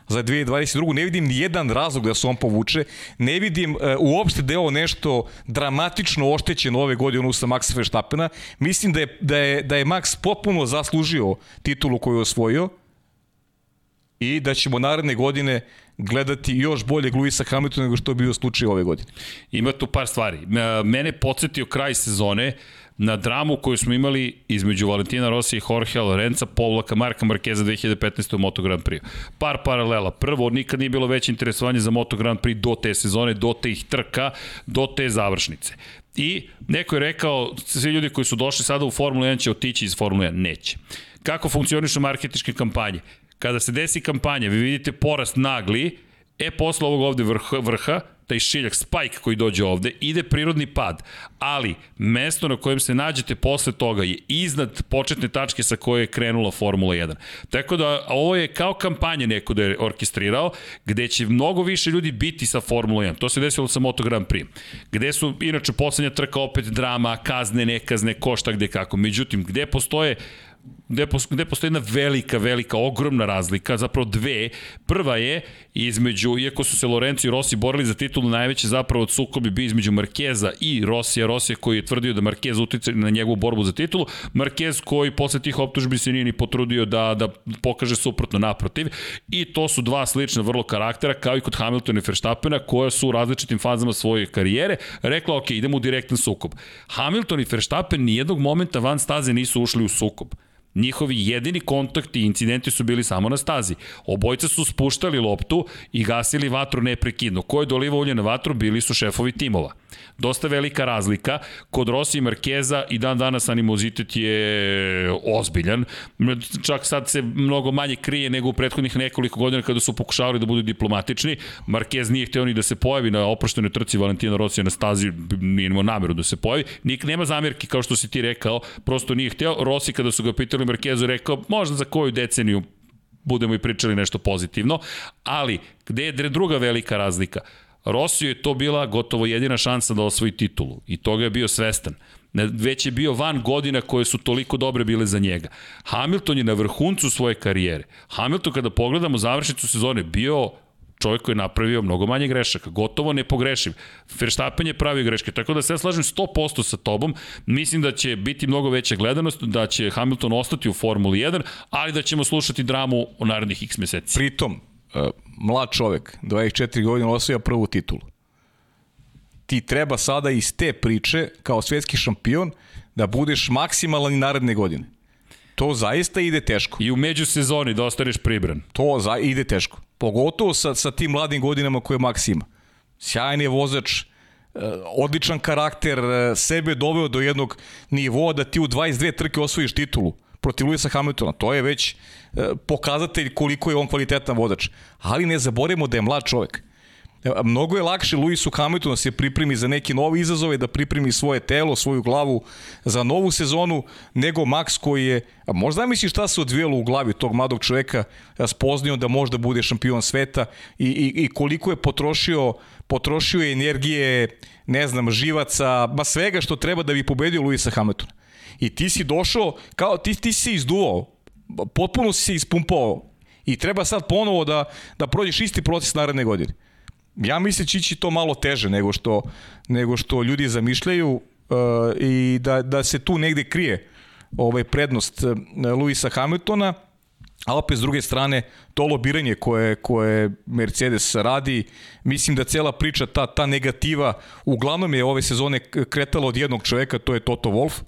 za 2022. Ne vidim ni jedan razlog da se on povuče. Ne vidim uh, uopšte da je ovo nešto dramatično oštećeno ove godine u sa Maxa Verstappena. Mislim da je, da je, da je Max potpuno zaslužio titulu koju je osvojio i da ćemo naredne godine gledati još bolje Luisa Hamiltona nego što je bio slučaj ove godine. Ima tu par stvari. Mene podsjetio kraj sezone na dramu koju smo imali između Valentina Rossi i Jorge Lorenza, povlaka Marka Markeza 2015. u Moto Grand Prix. Par paralela. Prvo, nikad nije bilo veće interesovanje za Moto Grand Prix do te sezone, do te ih trka, do te završnice. I neko je rekao, svi ljudi koji su došli sada u Formulu 1 će otići iz Formule 1. Neće. Kako funkcionišu marketičke kampanje? Kada se desi kampanja, vi vidite porast nagli, e posle ovog ovde vrha, vrha taj šiljak, spike koji dođe ovde, ide prirodni pad, ali mesto na kojem se nađete posle toga je iznad početne tačke sa koje je krenula Formula 1. Tako da ovo je kao kampanja neko da je orkestrirao, gde će mnogo više ljudi biti sa Formula 1. To se desilo sa Moto Grand Prix. Gde su, inače, poslednja trka opet drama, kazne, nekazne, košta gde kako. Međutim, gde postoje gde, gde postoji jedna velika, velika, ogromna razlika, zapravo dve. Prva je između, iako su se Lorenzo i Rossi borili za titulu, najveće zapravo od sukobi bi između Markeza i Rosija. Rosija koji je tvrdio da Markez utiče na njegovu borbu za titulu, Markez koji posle tih optužbi se nije ni potrudio da, da pokaže suprotno naprotiv. I to su dva slična vrlo karaktera, kao i kod Hamiltona i Verstappena, koja su u različitim fazama svoje karijere rekla, ok, idemo u direktan sukob. Hamilton i Verstappen nijednog momenta van staze nisu ušli u sukob. Njihovi jedini kontakti i incidenti su bili samo na stazi. Obojca su spuštali loptu i gasili vatru neprekidno. Ko je dolivao ulje na vatru, bili su šefovi timova. Dosta velika razlika. Kod Rossi i Markeza i dan danas animozitet je ozbiljan. Čak sad se mnogo manje krije nego u prethodnih nekoliko godina kada su pokušavali da budu diplomatični. Markez nije hteo ni da se pojavi na oproštenoj trci Valentina Rossi na stazi, nije imao nameru da se pojavi. Nik nema zamjerki kao što si ti rekao, prosto nije hteo. Rossi kada su ga pitali Markezu rekao, možda za koju deceniju budemo i pričali nešto pozitivno, ali gde je druga velika razlika? Rosiju je to bila gotovo jedina šansa da osvoji titulu i toga je bio svestan. Već je bio van godina koje su toliko dobre bile za njega. Hamilton je na vrhuncu svoje karijere. Hamilton kada pogledamo završnicu sezone bio čovjek koji je napravio mnogo manje grešaka, gotovo nepogrešiv. Verstappen je pravio greške, tako da se ja slažem 100% sa tobom. Mislim da će biti mnogo veća gledanost, da će Hamilton ostati u Formuli 1, ali da ćemo slušati dramu u narednih x meseci. Pritom, mlad čovek, 24 godina osvaja prvu titulu. Ti treba sada iz te priče, kao svetski šampion, da budeš maksimalan i naredne godine. To zaista ide teško. I u međusezoni da ostaneš pribran. To za, ide teško. Pogotovo sa, sa tim mladim godinama koje Max ima. Sjajan je vozač, e, odličan karakter, e, sebe doveo do jednog nivoa da ti u 22 trke osvojiš titulu protiv Luisa Hamiltona. To je već e, pokazatelj koliko je on kvalitetan vozač. Ali ne zaboravimo da je mlad čovek. Mnogo je lakše Luisu Hamiltonu da se pripremi za neki novi izazove, da pripremi svoje telo, svoju glavu za novu sezonu, nego Max koji je, možda misliš šta se odvijelo u glavi tog mladog čoveka, spoznio da možda bude šampion sveta i, i, i koliko je potrošio, potrošio energije, ne znam, živaca, ma svega što treba da bi pobedio Luisa Hamiltona. I ti si došao, kao ti, ti si izduvao, potpuno si se ispumpao. I treba sad ponovo da, da prođeš isti proces naredne godine. Ja mislim da će ići to malo teže nego što, nego što ljudi zamišljaju uh, i da, da se tu negde krije ovaj prednost uh, Luisa Hamiltona, a opet s druge strane to lobiranje koje, koje Mercedes radi, mislim da cela priča, ta, ta negativa, uglavnom je ove sezone kretala od jednog čoveka, to je Toto Wolff,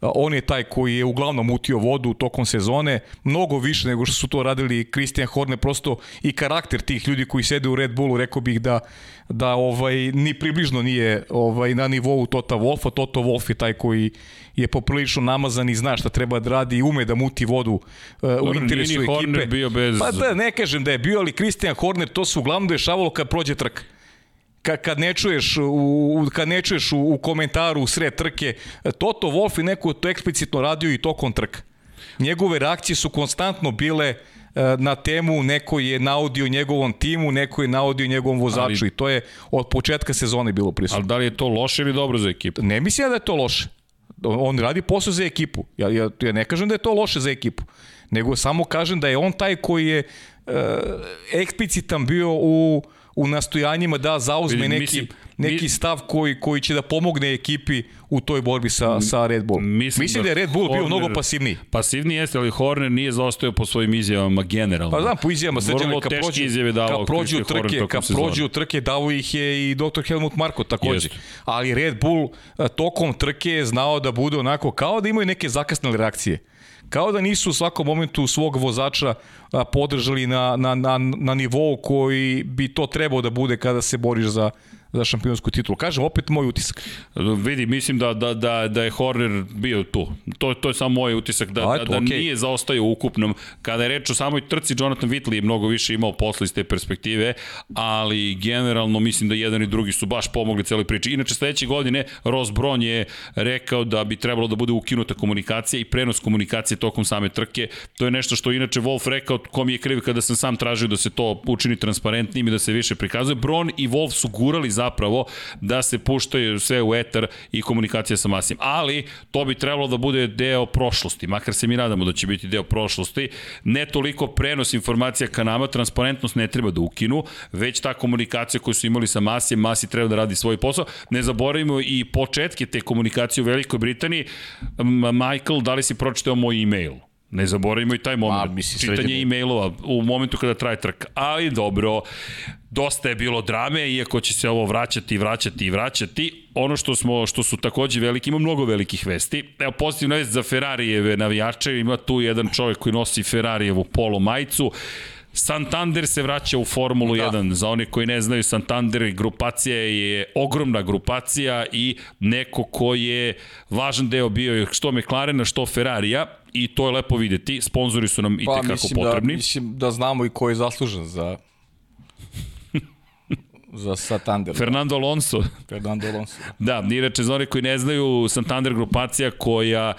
On je taj koji je uglavnom utio vodu tokom sezone, mnogo više nego što su to radili Christian Horner, prosto i karakter tih ljudi koji sede u Red Bullu, rekao bih da da ovaj ni približno nije ovaj na nivou Tota Wolfa, Toto Wolf je taj koji je poprilično namazan i zna šta treba da radi i ume da muti vodu uh, u interesu ekipe. Horner bio bez... Pa da, ne kažem da je bio, ali Christian Horner to se uglavnom dešavalo kad prođe trka kad, kad ne čuješ u, kad ne čuješ u, u komentaru u sred trke, Toto Wolff i neko to eksplicitno radio i tokom trka. Njegove reakcije su konstantno bile e, na temu, neko je naudio njegovom timu, neko je naudio njegovom vozaču ali, i to je od početka sezone bilo prisutno. Ali da li je to loše ili dobro za ekipu? Ne mislim da je to loše. On radi posao za ekipu. Ja, ja, ja ne kažem da je to loše za ekipu, nego samo kažem da je on taj koji je uh, eksplicitan bio u u nastojanjima da zauzme neki, mislim, neki stav koji, koji će da pomogne ekipi u toj borbi sa, sa Red Bull. Mislim, mislim da, da je Red Bull Horner, bio mnogo pasivniji. Pasivniji jeste, ali Horner nije zaostao po svojim izjavama generalno. Pa znam, po izjavama sređene, kad prođu, izjave davao kad prođu trke, kad prođu trke, davo ih je i dr. Helmut Marko takođe. Jest. Ali Red Bull tokom trke je znao da bude onako kao da imaju neke zakasnele reakcije kao da nisu u svakom momentu svog vozača podržali na, na, na, na nivou koji bi to trebao da bude kada se boriš za, za šampionsku titulu. Kažem, opet moj utisak. Vidi, mislim da, da, da, da je Horner bio tu. To, to je samo moj utisak, da, da, da okay. nije zaostaju ukupnom. Kada je reč o samoj trci, Jonathan Whitley je mnogo više imao posla iz te perspektive, ali generalno mislim da jedan i drugi su baš pomogli celoj priči. Inače, sledeće godine Ross Brown je rekao da bi trebalo da bude ukinuta komunikacija i prenos komunikacije tokom same trke. To je nešto što inače Wolf rekao, kom je kriv kada sam sam tražio da se to učini transparentnim i da se više prikazuje. Bron i Wolf su gurali zapravo da se puštaju sve u etar i komunikacija sa Masijem. Ali to bi trebalo da bude deo prošlosti, makar se mi nadamo da će biti deo prošlosti. Ne toliko prenos informacija ka nama, transparentnost ne treba da ukinu, već ta komunikacija koju su imali sa Masijem, Masi treba da radi svoj posao. Ne zaboravimo i početke te komunikacije u Velikoj Britaniji. Michael, da li si pročitao moj e-mail? Ne zaboravimo i taj moment. Ma, mislim, Čitanje e-mailova u momentu kada traje trka. Ali dobro, dosta je bilo drame, iako će se ovo vraćati, vraćati i vraćati. Ono što smo što su takođe veliki, ima mnogo velikih vesti. Evo pozitivna vest za Ferrarijeve navijače, ima tu jedan čovjek koji nosi Ferrarijevu polo majicu. Santander se vraća u Formulu da. 1. Za one koji ne znaju, Santander grupacija je ogromna grupacija i neko ko je važan deo bio što McLarena, što Ferrarija i to je lepo videti. Sponzori su nam pa, i tekako da- potrebni. Da, mislim da znamo i ko je zaslužen za *laughs* za Santander. Fernando Alonso. Fernando Alonso. *laughs* Da, inače za one koji ne znaju, Santander grupacija koja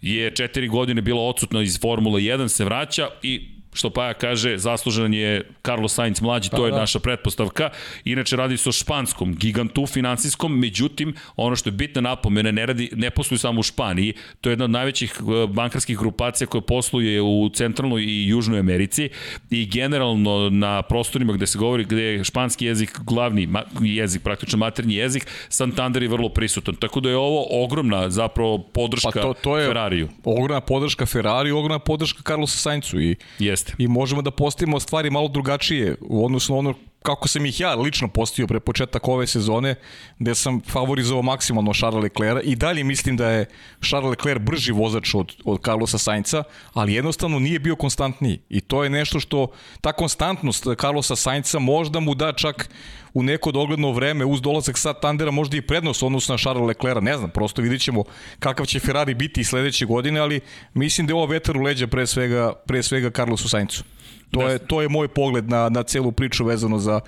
je četiri godine bila odsutna iz Formule 1 se vraća i što Paja kaže, zaslužen je Carlos Sainz mlađi, to je da. naša pretpostavka. Inače radi se o španskom gigantu finansijskom, međutim, ono što je bitna napomena, ne, radi, ne posluju samo u Španiji, to je jedna od najvećih e, bankarskih grupacija koja posluje u centralnoj i južnoj Americi i generalno na prostorima gde se govori gde je španski jezik glavni jezik, praktično maternji jezik, Santander je vrlo prisutan. Tako da je ovo ogromna zapravo podrška pa to, to je Ferrariju. Ogromna podrška Ferrariju, ogromna podrška Carlosu Saincu i Jeste Jeste. I možemo da postavimo stvari malo drugačije u odnosu na ono kako sam ih ja lično postavio pre početak ove sezone, gde sam favorizovao maksimalno Charles Leclerc i dalje mislim da je Charles Leclerc brži vozač od, od Carlosa Sainca, ali jednostavno nije bio konstantniji. I to je nešto što, ta konstantnost Carlosa Sainca možda mu da čak u neko dogledno vreme uz dolazak sa Tandera možda i prednost odnosno na Charles Leclerc, ne znam, prosto vidit ćemo kakav će Ferrari biti sledeće godine, ali mislim da je ovo vetar u leđa pre svega, pre svega Carlosu Saincu. To, je, to je moj pogled na, na celu priču vezano za,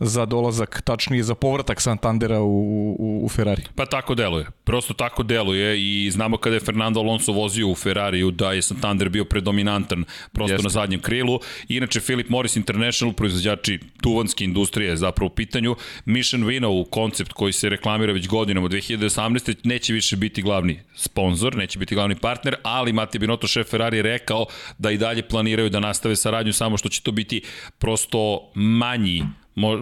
za dolazak, tačnije za povratak Santandera u, u, u Ferrari. Pa tako deluje. Prosto tako deluje i znamo kada je Fernando Alonso vozio u Ferrariju da je Santander bio predominantan prosto Jeste. na zadnjem krilu. Inače, Philip Morris International, proizvođači tuvanske industrije zapravo u pitanju, Mission Vino, koncept koji se reklamira već godinama od 2018. neće više biti glavni sponsor, neće biti glavni partner, ali Mati Binotto, šef Ferrari, je rekao da i dalje planiraju da nastave saradnju, samo što će to biti prosto manji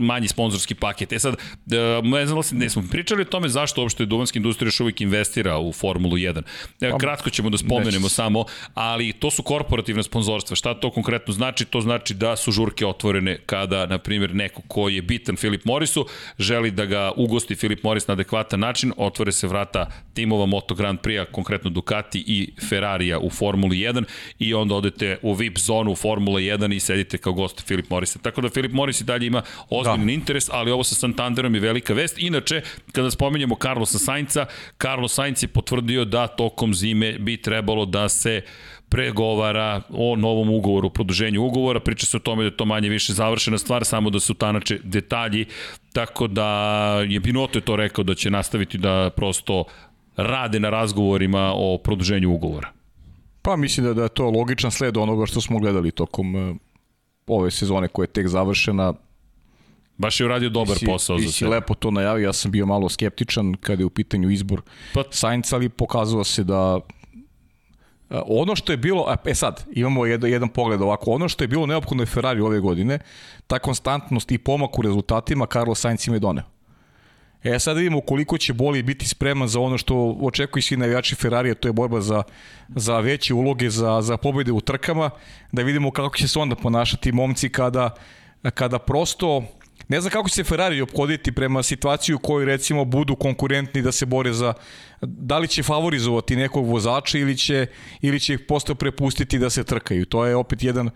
manji sponzorski paket. E sad, e, ne znam ne smo pričali o tome zašto uopšte Duvanska industrija još uvijek investira u Formulu 1. E, pa, kratko ćemo da spomenemo samo, ali to su korporativne sponzorstva. Šta to konkretno znači? To znači da su žurke otvorene kada, na primjer, neko ko je bitan Filip Morrisu želi da ga ugosti Filip Morris na adekvatan način, otvore se vrata timova Moto Grand Prix-a, konkretno Ducati i Ferrarija u Formuli 1 i onda odete u VIP zonu Formula 1 i sedite kao gost Filip Morrisa. Tako da Filip Morris i dalje ima ozbiljan da. interes, ali ovo sa Santanderom je velika vest. Inače, kada spomenjemo Carlosa Sainca, Carlos Sainz je potvrdio da tokom zime bi trebalo da se pregovara o novom ugovoru, produženju ugovora, priča se o tome da je to manje više završena stvar, samo da se utanače detalji, tako da je Binoto je to rekao da će nastaviti da prosto rade na razgovorima o produženju ugovora. Pa mislim da, da je to logičan sled onoga što smo gledali tokom uh, ove sezone koja je tek završena Baš je uradio dobar si, posao za si sebe. lepo to najavio, ja sam bio malo skeptičan kada je u pitanju izbor Pa- Sainca, ali pokazalo se da a, ono što je bilo, e sad, imamo jedan, jedan pogled ovako, ono što je bilo neophodno je Ferrari ove godine, ta konstantnost i pomak u rezultatima Carlos Sainz im je doneo. E sad vidimo koliko će Boli biti spreman za ono što očekuju svi navijači Ferrarija, to je borba za, za veće uloge, za, za pobjede u trkama, da vidimo kako će se onda ponašati momci kada, kada prosto Ne znam kako će se Ferrari ophoditi prema situaciji u kojoj recimo budu konkurentni da se bore za da li će favorizovati nekog vozača ili će ili će ih posto prepustiti da se trkaju. To je opet jedan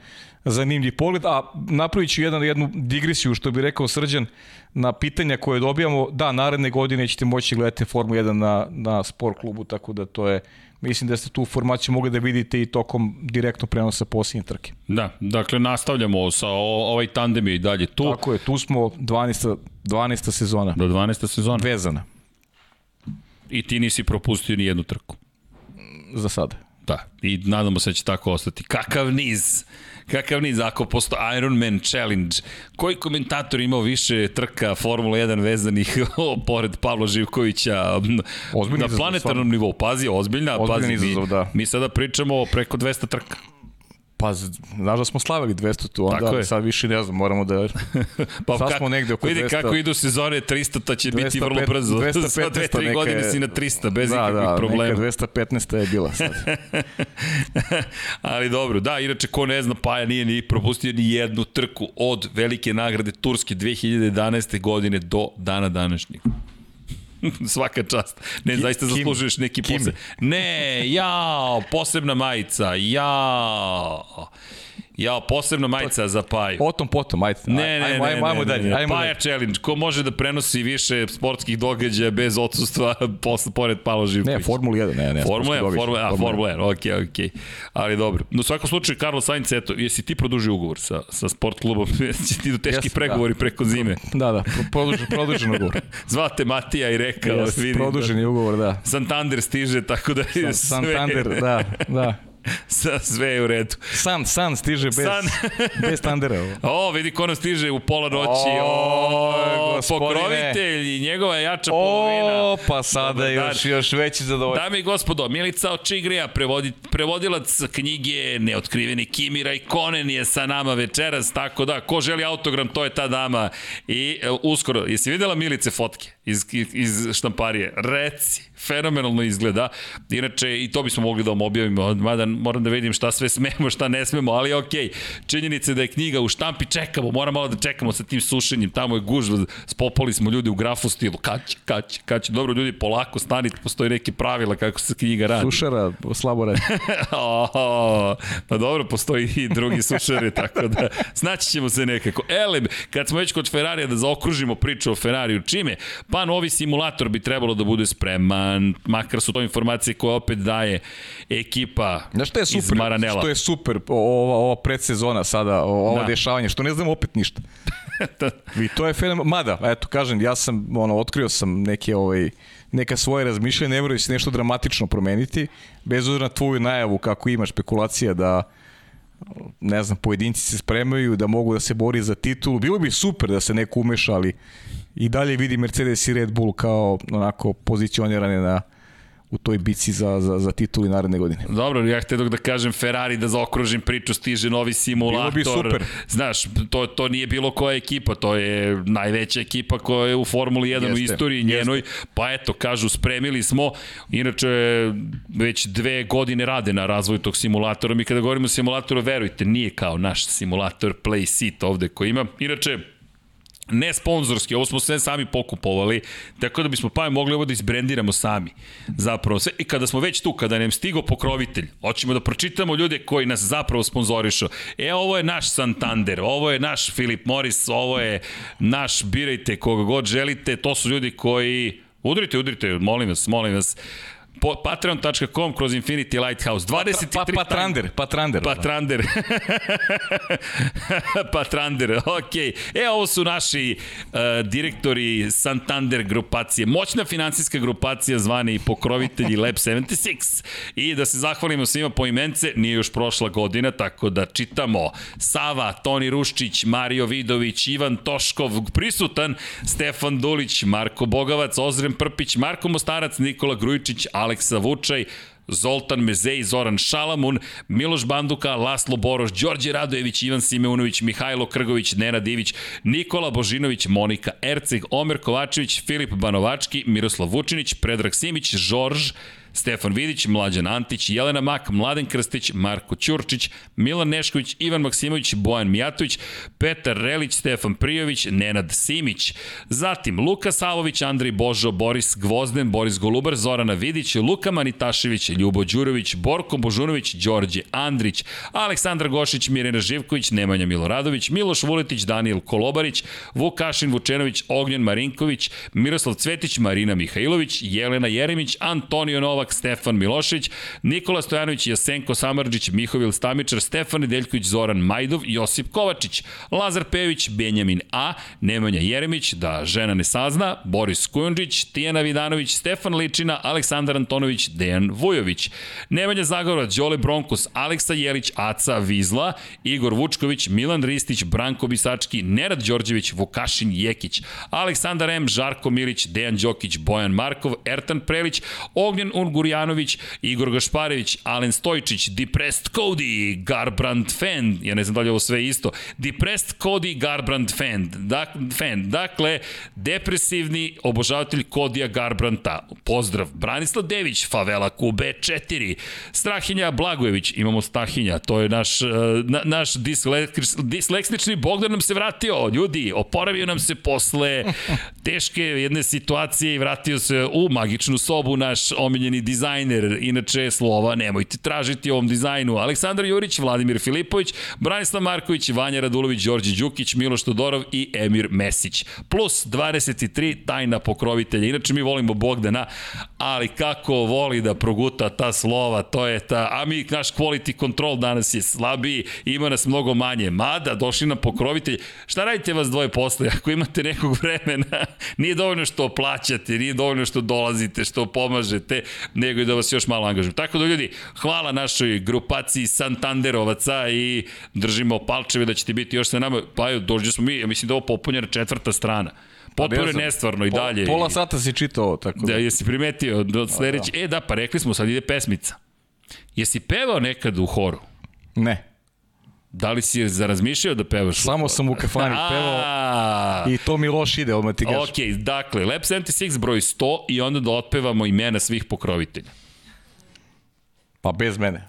zanimljiv pogled, a napravit ću jedan, jednu digresiju što bi rekao Srđan na pitanja koje dobijamo. Da, naredne godine ćete moći gledati Formu 1 na, na sport klubu, tako da to je Mislim da ste tu formaciju mogli da vidite i tokom direktno prenosa posljednje trke. Da, dakle nastavljamo sa o, ovaj tandem je i dalje tu. Tako je, tu smo 12. 12. sezona. Do 12. sezona. Vezana. I ti nisi propustio ni jednu trku. Za sada. Da, i nadamo se da će tako ostati. Kakav niz! Kakav niz, ako posto Ironman Challenge. Koji komentator imao više trka Formula 1 vezanih *laughs* pored Pavla Živkovića Ozbiljni na izazov, planetarnom stvarno. nivou? Pazi, ozbiljna, Ozbiljan pazi, izazov, mi, da. mi sada pričamo o preko 200 trka. Pa, znaš da smo slavili 200 tu, onda Tako je. sad više ne znam, moramo da... *laughs* Pa Sad smo negde oko vidi 200. kako idu sezone 300, ta će biti 205 vrlo brzo. 215 *laughs* Za dve, tri neka godine je- si na 300, bez da, ikakvih da, problema. Neka 215 je bila sad. *laughs* Ali dobro, da, inače ko ne zna, Paja nije ni propustio ni jednu trku od velike nagrade Turske 2011. godine do dana današnjeg. *laughs* Svaka čast. Ne, Ki- zaista zaslužuješ neki posebno. Ne, jao, posebna majica, jao. Jao, posebna majica za Paju. O tom potom, ajde. Ne, ne, ajmo, ne, ajmo, ajmo dalje. ne, ne. Ajmo Paja challenge, ko može da prenosi više sportskih događaja bez odsustva *laughs* posle, pored Pavla Živkovića? Ne, Formula 1, ne, ne. Formula 1, sportski Formula 1, a. Formula 1, okej, okay, okej. Okay. Ali dobro. No, u svakom slučaju, Carlos Sainz, eto, jesi ti produžio ugovor sa, sa sport klubom? *laughs* Jesi ti do teški Jesam, pregovori da. preko zime? Da, da, pro- produžen, produžen ugovor. *laughs* Zvate Matija i rekao, Yes, vidim produžen je ugovor, da. da Santander stiže, tako da je sve, Santander, da, da. *laughs* sa, sve je u redu. San, San stiže bez, San. *laughs* bez Tandera. ovo. O, vidi ko nam stiže u pola noći. O, O, pokrovitelj i njegova jača polovina. O, pa sada Dobar dan. još, još veći zadovoljstvo. Dame i gospodo, Milica Očigrija, prevodi, prevodilac knjige Neotkriveni Kimi Raikkonen je sa nama večeras, tako da, ko želi autogram, to je ta dama. I e, uskoro, jesi videla Milice fotke iz, iz štamparije? Reci, fenomenalno izgleda. Inače, i to bismo mogli da vam objavimo, mada moram da vidim šta sve smemo, šta ne smemo, ali okej. Činjenica je da je knjiga u štampi, čekamo, moram malo da čekamo sa tim sušenjem, tamo je gužva, spopali smo ljudi u grafu stilu, kad će, kad će, kad će, dobro ljudi, polako stanite, postoji neke pravila kako se knjiga radi. Sušara, slabo radi. *laughs* O, pa dobro, postoji i drugi sušari, tako da *laughs* snaći ćemo se nekako. Elem, kad smo već kod Ferrarija da zaokružimo priču o Ferrariju, čime? Pa novi simulator bi trebalo da bude spreman, makar su to informacije koje opet daje ekipa Znaš što je iz super? Maranela. Što je super ova, ova predsezona sada, ovo Da. da. dešavanje, što ne znamo opet ništa. *laughs* I to je fenomen. Mada, eto, kažem, ja sam, ono, otkrio sam neke, ovaj, neka svoje razmišljanja, ne moraju se nešto dramatično promeniti, bez obzira na tvoju najavu kako ima špekulacija da ne znam, pojedinci se spremaju da mogu da se bori za titulu. Bilo bi super da se neko umeša, ali i dalje vidi Mercedes i Red Bull kao onako pozicionirane na u toj bici za, za, za tituli naredne godine. Dobro, ja htio da kažem Ferrari da zaokružim priču, stiže novi simulator. Bilo bi super. Znaš, to, to nije bilo koja ekipa, to je najveća ekipa koja je u Formuli 1 u Jeste, istoriji njenoj. Pa eto, kažu, spremili smo. Inače, već dve godine rade na razvoju tog simulatora. Mi kada govorimo o simulatoru, verujte, nije kao naš simulator Play Seat ovde koji ima. Inače, ne sponzorski, ovo smo sve sami pokupovali, tako da bismo pa mogli ovo da izbrendiramo sami. Zapravo, sve, i kada smo već tu, kada nam stigo pokrovitelj, hoćemo da pročitamo ljude koji nas zapravo sponzorišu. E, ovo je naš Santander, ovo je naš Philip Morris, ovo je naš, birajte koga god želite, to su ljudi koji, udrite, udrite, molim vas, molim vas, po, patreon.com kroz Infinity Lighthouse. 23 Pa, pa, patrander, patrander. Patrander. Patrander, *laughs* ok. E, ovo su naši uh, direktori Santander grupacije. Moćna finansijska grupacija zvani pokrovitelji Lab 76. I da se zahvalimo svima po imence, nije još prošla godina, tako da čitamo Sava, Toni Ruščić, Mario Vidović, Ivan Toškov, prisutan, Stefan Dulić, Marko Bogavac, Ozren Prpić, Marko Mostarac, Nikola Grujičić, Aleksa Vučaj, Zoltan Mezej, Zoran Šalamun, Miloš Banduka, Laslo Boroš, Đorđe Radojević, Ivan Simeunović, Mihajlo Krgović, Nenad Ivić, Nikola Božinović, Monika Erceg, Omer Kovačević, Filip Banovački, Miroslav Vučinić, Predrag Simić, Žorž, Stefan Vidić, Mlađan Antić, Jelena Mak, Mladen Krstić, Marko Ćurčić, Milan Nešković, Ivan Maksimović, Bojan Mijatović, Petar Relić, Stefan Prijović, Nenad Simić. Zatim Luka Savović, Andrej Božo, Boris Gvozden, Boris Golubar, Zorana Vidić, Luka Manitašević, Ljubo Đurović, Borko Božunović, Đorđe Andrić, Aleksandar Gošić, Mirena Živković, Nemanja Miloradović, Miloš Vuletić, Daniel Kolobarić, Vukašin Vučenović, Ognjen Marinković, Miroslav Cvetić, Marina Mihajlović, Jelena Jeremić, Antonio Nova, Novak, Stefan Milošić, Nikola Stojanović, Jasenko Samarđić, Mihovil Stamičar, Stefan Nedeljković, Zoran Majdov, Josip Kovačić, Lazar Pević, Benjamin A, Nemanja Jeremić, da žena ne sazna, Boris Kujundžić, Tijana Vidanović, Stefan Ličina, Aleksandar Antonović, Dejan Vujović, Nemanja Zagorovac, Đole Bronkus, Aleksa Jelić, Aca Vizla, Igor Vučković, Milan Ristić, Branko Bisački, Nerad Đorđević, Vukašin Jekić, Aleksandar M, Žarko Milić, Dejan Đokić, Bojan Markov, Ertan Prelić, Ognjen Un Gurjanović, Igor Gašparević, Alen Stojčić, Depressed Cody, Garbrand Fan, ja ne znam da li je ovo sve isto, Depressed Cody Garbrand Fan, dak, fan. dakle, depresivni obožavatelj Kodija Garbranta, pozdrav, Branislav Dević, Favela Kube 4, Strahinja Blagojević, imamo Stahinja, to je naš, eh, na, naš disleksični Bogdan nam se vratio, ljudi, oporavio nam se posle *laughs* teške jedne situacije i vratio se u magičnu sobu naš omiljeni dizajner, inače slova, nemojte tražiti ovom dizajnu. Aleksandar Jurić, Vladimir Filipović, Branislav Marković, Vanja Radulović, Đorđe Đukić, Miloš Todorov i Emir Mesić. Plus 23 tajna pokrovitelja. Inače mi volimo Bogdana, ali kako voli da proguta ta slova, to je ta, a mi, naš quality control danas je slabiji, ima nas mnogo manje. Mada, došli nam pokrovitelj. Šta radite vas dvoje posle? *laughs* Ako imate nekog vremena, *laughs* nije dovoljno što plaćate, nije dovoljno što dolazite, što pomažete, nego i da vas još malo angažujem. Tako da ljudi, hvala našoj grupaciji Santanderovaca i držimo palčeve da ćete biti još sa nama. Pa dođe smo mi, ja mislim da ovo popunjena četvrta strana. Potpuno je nestvarno i dalje. Pola sata si čitao ovo, tako da. Da, jesi primetio do sledeće. E da, pa rekli smo, sad ide pesmica. Jesi pevao nekad u horu? Ne. Da li si zarazmišljao da pevaš? Samo sam u kafani pevao i to mi loš ide, odmah ti gaš. Ok, dakle, Lab 76 broj 100 i onda da otpevamo imena svih pokrovitelja. Pa bez mene.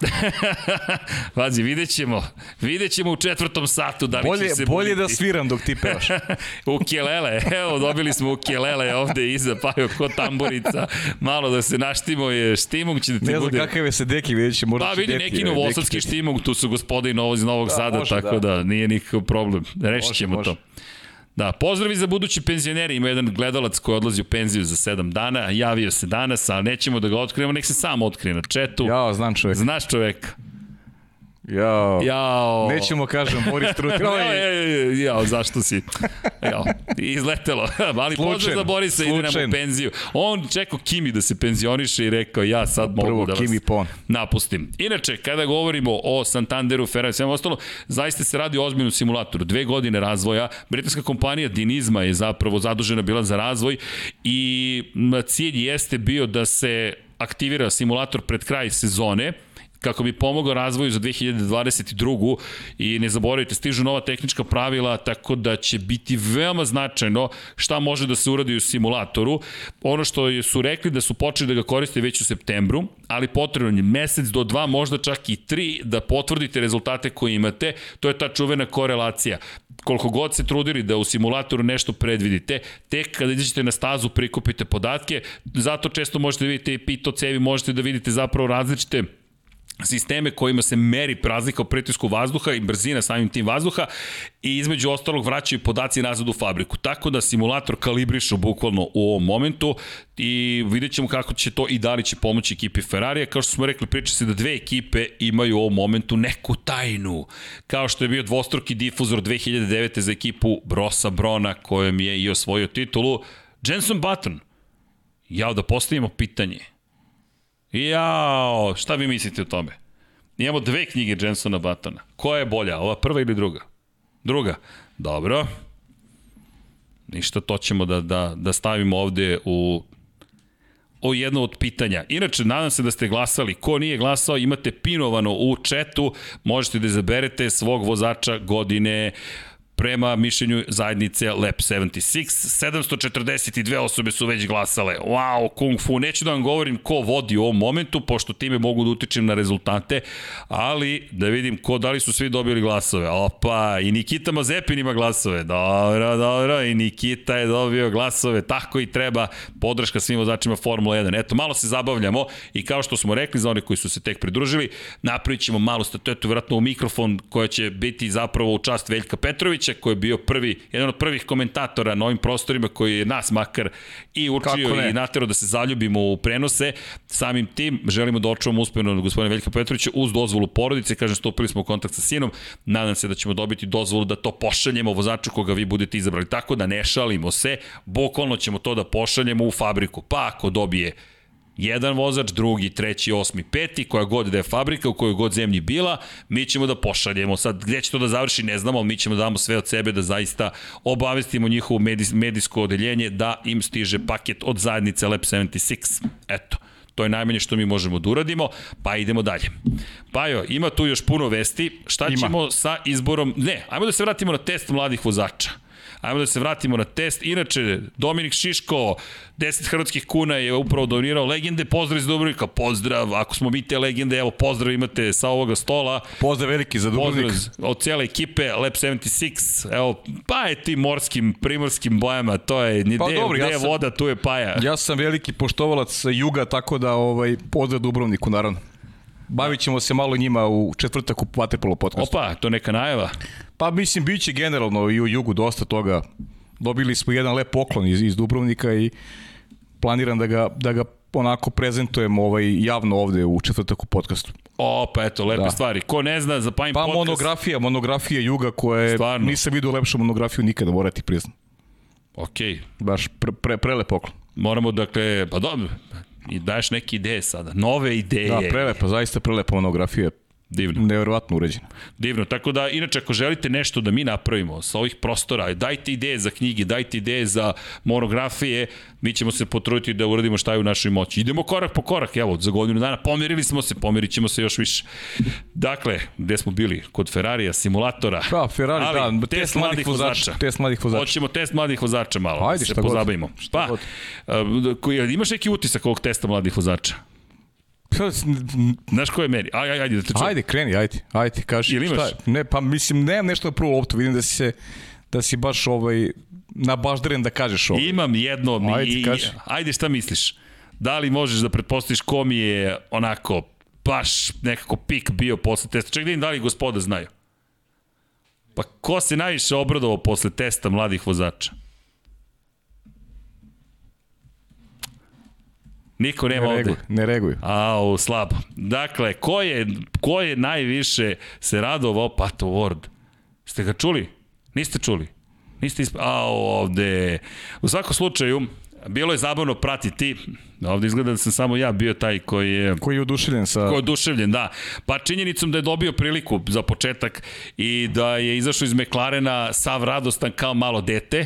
*laughs* Pazi, vidjet ćemo. Vidjet ćemo u četvrtom satu da li bolje, će se Bolje buditi. da sviram dok ti pevaš. *laughs* ukelele, evo dobili smo ukelele ovde iza, pa je ko tamburica. Malo da se naštimo je štimung će da ti bude. Ne znam kakav je se deki, vidjet će možda Pa vidi neki novosadski štimung, tu su gospodi novo iz Novog da, Sada, može, tako da. da nije nikakav problem. Rešit ćemo može, to. Da, pozdravi za budući penzioneri. Ima jedan gledalac koji odlazi u penziju za 7 dana, javio se danas, ali nećemo da ga otkrijemo, nek se sam otkrije na četu. Ja, znam čovjek. Znaš čoveka. Jao. Jao. Nećemo kažem, Boris *laughs* Trutin. jao, jao, jao, zašto si? Jao, izletelo. *laughs* Ali slučajno, pozdrav za Borisa, ide nam u penziju. On čekao Kimi da se penzioniše i rekao, ja sad mogu Prvo, da vas Kimi pon. napustim. Inače, kada govorimo o Santanderu, Ferrari svema ostalo, zaista se radi o ozbiljnom simulatoru. Dve godine razvoja. Britanska kompanija Dinizma je zapravo zadužena bila za razvoj i cilj jeste bio da se aktivira simulator pred kraj sezone kako bi pomogao razvoju za 2022. I ne zaboravite, stižu nova tehnička pravila, tako da će biti veoma značajno šta može da se uradi u simulatoru. Ono što su rekli da su počeli da ga koriste već u septembru, ali potrebno je mesec do dva, možda čak i tri, da potvrdite rezultate koje imate. To je ta čuvena korelacija koliko god se trudili da u simulatoru nešto predvidite, tek kada izađete na stazu prikupite podatke, zato često možete da vidite i pito cevi, možete da vidite zapravo različite sisteme kojima se meri razlika u pritisku vazduha i brzina samim tim vazduha i između ostalog vraćaju podaci nazad u fabriku. Tako da simulator kalibrišu bukvalno u ovom momentu i vidjet ćemo kako će to i da li će pomoći ekipi Ferrarija. Kao što smo rekli, priča se da dve ekipe imaju u ovom momentu neku tajnu. Kao što je bio dvostruki difuzor 2009. za ekipu Brosa Brona kojem je i osvojio titulu. Jenson Button, ja da postavimo pitanje – Jao, šta vi mislite o tome? Imamo dve knjige Jensona Batona. Koja je bolja, ova prva ili druga? Druga. Dobro. Ništa, to ćemo da, da, da stavimo ovde u o jedno od pitanja. Inače, nadam se da ste glasali. Ko nije glasao, imate pinovano u četu. Možete da izaberete svog vozača godine prema mišljenju zajednice Lab 76. 742 osobe su već glasale. Wow, Kung Fu. Neću da vam govorim ko vodi u ovom momentu, pošto time mogu da utičem na rezultate, ali da vidim ko, da li su svi dobili glasove. Opa, i Nikita Mazepin ima glasove. Dobro, dobro, i Nikita je dobio glasove. Tako i treba. Podrška svim vozačima Formula 1. Eto, malo se zabavljamo i kao što smo rekli za one koji su se tek pridružili, napravit ćemo malu statuetu, vratno u mikrofon koja će biti zapravo u čast Veljka Petrovića Vučića koji je bio prvi, jedan od prvih komentatora na ovim prostorima koji je nas makar i učio i natero da se zaljubimo u prenose. Samim tim želimo da očuvamo uspjeno gospodina Veljka Petrovića uz dozvolu porodice. Kažem, stupili smo u kontakt sa sinom. Nadam se da ćemo dobiti dozvolu da to pošaljemo vozaču koga vi budete izabrali. Tako da ne šalimo se, bukvalno ćemo to da pošaljemo u fabriku. Pa ako dobije jedan vozač, drugi, treći, osmi, peti, koja god da je fabrika, u kojoj god zemlji bila, mi ćemo da pošaljemo. Sad, gde će to da završi, ne znamo, ali mi ćemo da damo sve od sebe da zaista obavestimo njihovo medis, medijsko odeljenje da im stiže paket od zajednice Lab 76. Eto. To je najmanje što mi možemo da uradimo, pa idemo dalje. Pajo, ima tu još puno vesti. Šta ima. ćemo sa izborom... Ne, ajmo da se vratimo na test mladih vozača. Ajmo da se vratimo na test. Inače, Dominik Šiško, 10 hrvatskih kuna je upravo donirao legende. Pozdrav iz Dubrovnika, pozdrav. Ako smo mi te legende, evo pozdrav imate sa ovoga stola. Pozdrav veliki za Dubrovnik. Pozdrav od cijele ekipe, Lab 76. Evo, pa je tim morskim, primorskim bojama, to je, pa, gde, dobro, gde ja je voda, tu je paja. Ja sam veliki poštovalac juga, tako da ovaj, pozdrav Dubrovniku, naravno. Bavit ćemo se malo njima u četvrtak u Vaterpolo podcastu. Opa, to neka najava. Pa mislim, bit će generalno i u jugu dosta toga. Dobili smo jedan lep poklon iz, iz Dubrovnika i planiram da ga, da ga onako prezentujem ovaj, javno ovde u četvrtak u podcastu. O, pa eto, lepe da. stvari. Ko ne zna, za Pajim pa podcast... monografija, monografija Juga koja je, Stvarno. nisam vidio lepšu monografiju nikada, morati priznam. Okej. Okay. Baš pre, pre, prelep poklon. Moramo, dakle, pa dobro, i daješ neke ideje sada, nove ideje. Da, prelepa, zaista prelepa monografija. Divno. Neverovatno uređeno. Divno, tako da, inače, ako želite nešto da mi napravimo sa ovih prostora, dajte ideje za knjige, dajte ideje za monografije, mi ćemo se potruditi da uradimo šta je u našoj moći. Idemo korak po korak, evo, za godinu dana pomirili smo se, pomirit ćemo se još više. Dakle, gde smo bili? Kod Ferrarija, simulatora. Pa, Ferrari, ali, da, test, test mladih vozača. Test mladih vozača. Hoćemo test mladih vozača malo, Ajde, se pozabavimo. Pa, god. imaš neki utisak ovog testa mladih vozača? Znaš ko je meni? Aj, aj, ajde da te čujem. Ajde, kreni, ajde, ajde, kaži. Ili imaš? Šta je? Ne, pa mislim, nemam nešto na prvu loptu, vidim da si se, da si baš ovaj, na baždaren da kažeš ovo. Imam jedno, ajde, i, kaži. ajde šta misliš? Da li možeš da pretpostaviš ko mi je onako baš nekako pik bio posle testa? Ček da da li gospoda znaju. Pa ko se najviše obradovao posle testa mladih vozača? Niko nema ne reguj, ovde. Ne reguju. Au, slabo. Dakle, ko je, ko je najviše se radovao Pato Ward? Ste ga čuli? Niste čuli? Niste isp... Au, ovde. U svakom slučaju, bilo je zabavno pratiti, ovde izgleda da sam samo ja bio taj koji je... Koji je oduševljen sa... Koji je oduševljen, da. Pa činjenicom da je dobio priliku za početak i da je izašao iz McLarena sav radostan kao malo dete,